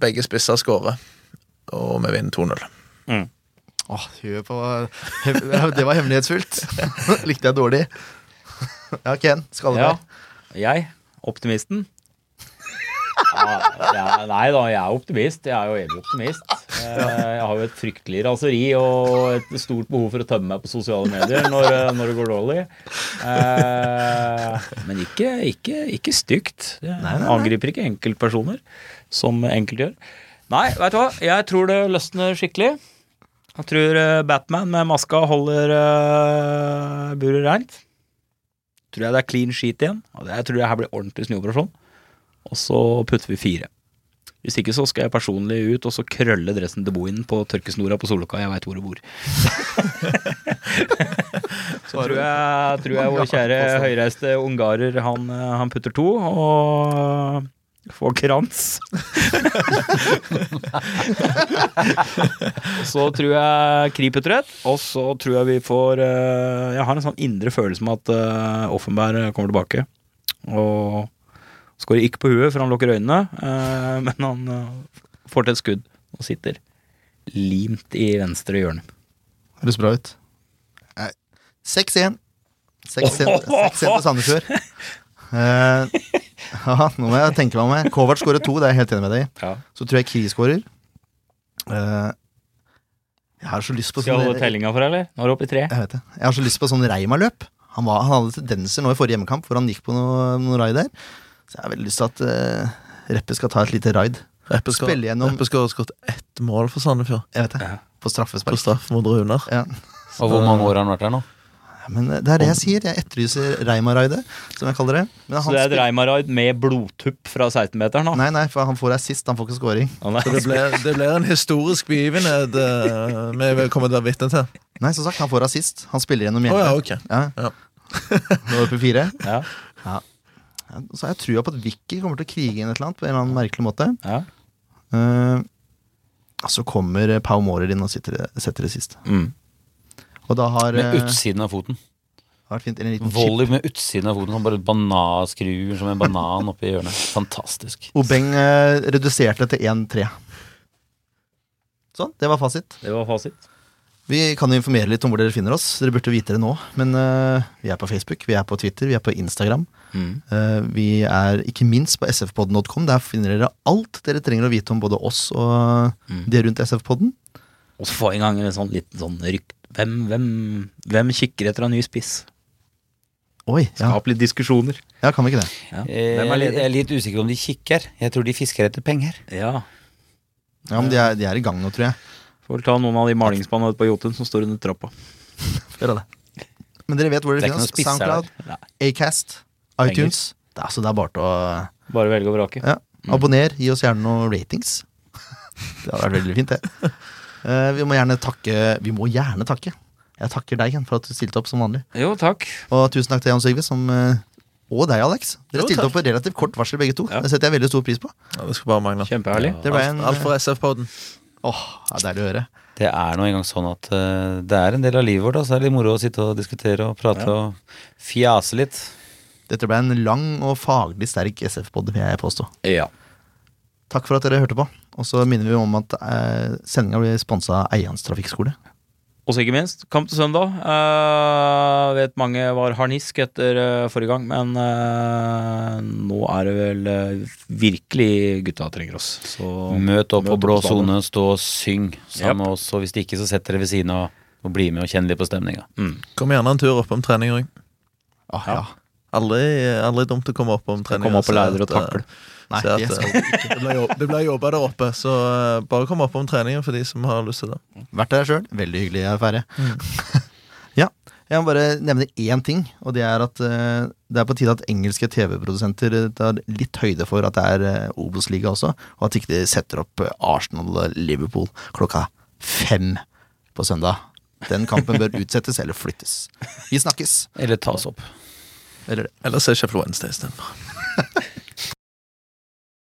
begge spisser skårer, og vi vinner 2-0. Åh, på Det var hemmelighetsfullt. Likte jeg dårlig. Ja, Ken. Ja. Skalleberg. Jeg, optimisten. Ja, ja, nei da, jeg er optimist. Jeg er jo evig optimist. Eh, Jeg har jo et fryktelig raseri og et stort behov for å tømme meg på sosiale medier når, eh, når det går dårlig. Eh, Men ikke, ikke, ikke stygt. Jeg angriper ikke enkeltpersoner, som enkelte gjør. Nei, vet du hva? Jeg tror det løsner skikkelig. Jeg tror eh, Batman med maska holder uh, buret reint. Tror jeg det er clean sheet igjen. Og det, jeg tror det her blir ordentlig snuoperasjon. Og så putter vi fire. Hvis ikke så skal jeg personlig ut og så krølle dressen til Bohinen på tørkesnora på Solokka. Jeg veit hvor det bor. så tror jeg, tror jeg vår kjære høyreiste ungarer, han, eh, han putter to. Og får krans. så tror jeg Kri putter og så tror jeg vi får eh, Jeg har en sånn indre følelse med at eh, Offenberg kommer tilbake. Og skårer ikke på huet, for han lukker øynene, eh, men han får til et skudd og sitter limt i venstre hjørne. Høres bra ut. 6-1. 6-1 6-1 til Sandefjord. Eh, ja, nå må jeg tenke meg om. her. Kovac skårer to, det er jeg helt enig med deg i. Ja. Så tror jeg Kri skårer. Uh, jeg har så lyst på Skal du sånn holde tellinga for deg, eller? Nå er du oppe i tre. Jeg vet det. Jeg har så lyst på sånn Reima-løp. Han, han hadde tendenser nå i forrige hjemmekamp hvor han gikk på noe, noe raid der. Så jeg har veldig lyst til at uh, Reppe skal ta et lite raid. Reppe skal Spille gjennom Reppe skal ha skåret ett mål for Sandefjord. Jeg vet det. Ja. På På straffespark. straff mot Runar. Ja. Og hvor mange år har han vært der nå? Men eh, det er det jeg sier. Jeg etterlyser Reimar-raidet, som jeg kaller det. Så det er et Reimaraid med blodtupp fra 16-meteren, da? Nei, nei, for han får assist, han får ikke scoring. Oh. Så det blir, det blir en historisk begivenhet eh, vi kommer til å være vitne til. Nei, som sagt, han får assist. Han spiller gjennom hjemme. Oh, ja, okay. Ja. Ja. Nå er vi på fire. Ja. Ja, Så har jeg trua på at Vicky kommer til å krige inn et eller annet på en eller annen merkelig måte. Ja. Uh, så kommer Pau Mårer inn og sitter, setter det sist. Mm. Og da har Med eh, utsiden av foten. vært fint en liten chip. Med utsiden av foten. Sånn bare bananskruer som en banan oppi hjørnet. Fantastisk. Obeng eh, reduserte til 1-3. Sånn, det var fasit. Det var fasit. Vi kan jo informere litt om hvor dere finner oss. Dere burde vite det nå. Men eh, vi er på Facebook, vi er på Twitter, vi er på Instagram. Mm. Eh, vi er ikke minst på sfpodden.com. Der finner dere alt dere trenger å vite om både oss og Mm. det rundt SF-podden. Og så få en gang en sånn liten sånn rykt hvem, hvem, hvem kikker etter en ny spiss? Oi, ja. Skap litt diskusjoner. ja, kan vi ikke det? Ja. Eh, Hvem er Jeg er litt usikker om de kikker. Jeg tror de fisker etter penger. Ja. Ja, men de er, de er i gang nå, tror jeg. Får vel ta noen av de malingsspannene ute på Jotun som står under trappa. Gjør det. Men dere vet hvor Det dere er finner oss. Soundcloud, Acast, iTunes. Det er, så det er bare til å Bare velge og vrake. ja. Abonner, gi oss gjerne noen ratings. Det hadde vært veldig fint, det. Eh, vi må gjerne takke Vi må gjerne takke. Jeg takker deg, for at du stilte opp som vanlig. Jo, takk. Og tusen takk til Jan Sigve, som uh, og deg, Alex. Dere stilte opp på relativt kort varsel, begge to. Ja. Det setter jeg veldig stor pris på. Ja, det skal bare mangle. Kjempeherlig. Det ble en Alt, for SF-poden. Åh, det er deilig å høre. Det er nå engang sånn at uh, det er en del av livet vårt. Så er det litt moro å sitte og diskutere og prate Ja. og fjase litt. Dette ble en lang og faglig sterk SF-pod, vil jeg påstå. Ja. Takk for at dere hørte på. Og så minner vi om at eh, sendinga blir sponsa av Eians trafikkskole. Og så ikke minst, kamp til søndag. Eh, vet mange var harnisk etter eh, forrige gang, men eh, nå er det vel eh, virkelig gutta trenger oss. Så Møt opp Møt på blå sone, stå og syng sammen med oss. Og hvis ikke, så setter dere ved siden av og bli med og kjenn litt på stemninga. mm. Kom gjerne en tur opp om trening òg. Ah, ja. Aldri, aldri dumt å komme opp om trening. Komme opp på lære dere og at, eh, takle. Nei, at, det eh, skal ikke. det blir det blir jobba der oppe, så eh, bare kom opp om treningen for de som har lyst til det. Vært der sjøl. Veldig hyggelig affære. ja. Jeg må bare nevne én ting, og det er at uh, det er på tide at engelske TV-produsenter eh, tar litt høyde for at det er uh, Obos-liga også, og at ikke de setter opp eh, Arsenal og Liverpool klokka fem på søndag. Den kampen bør utsettes eller flyttes. Vi snakkes. Eller tas opp. Eller det. Eller se Sheffield Wednesday istedenfor.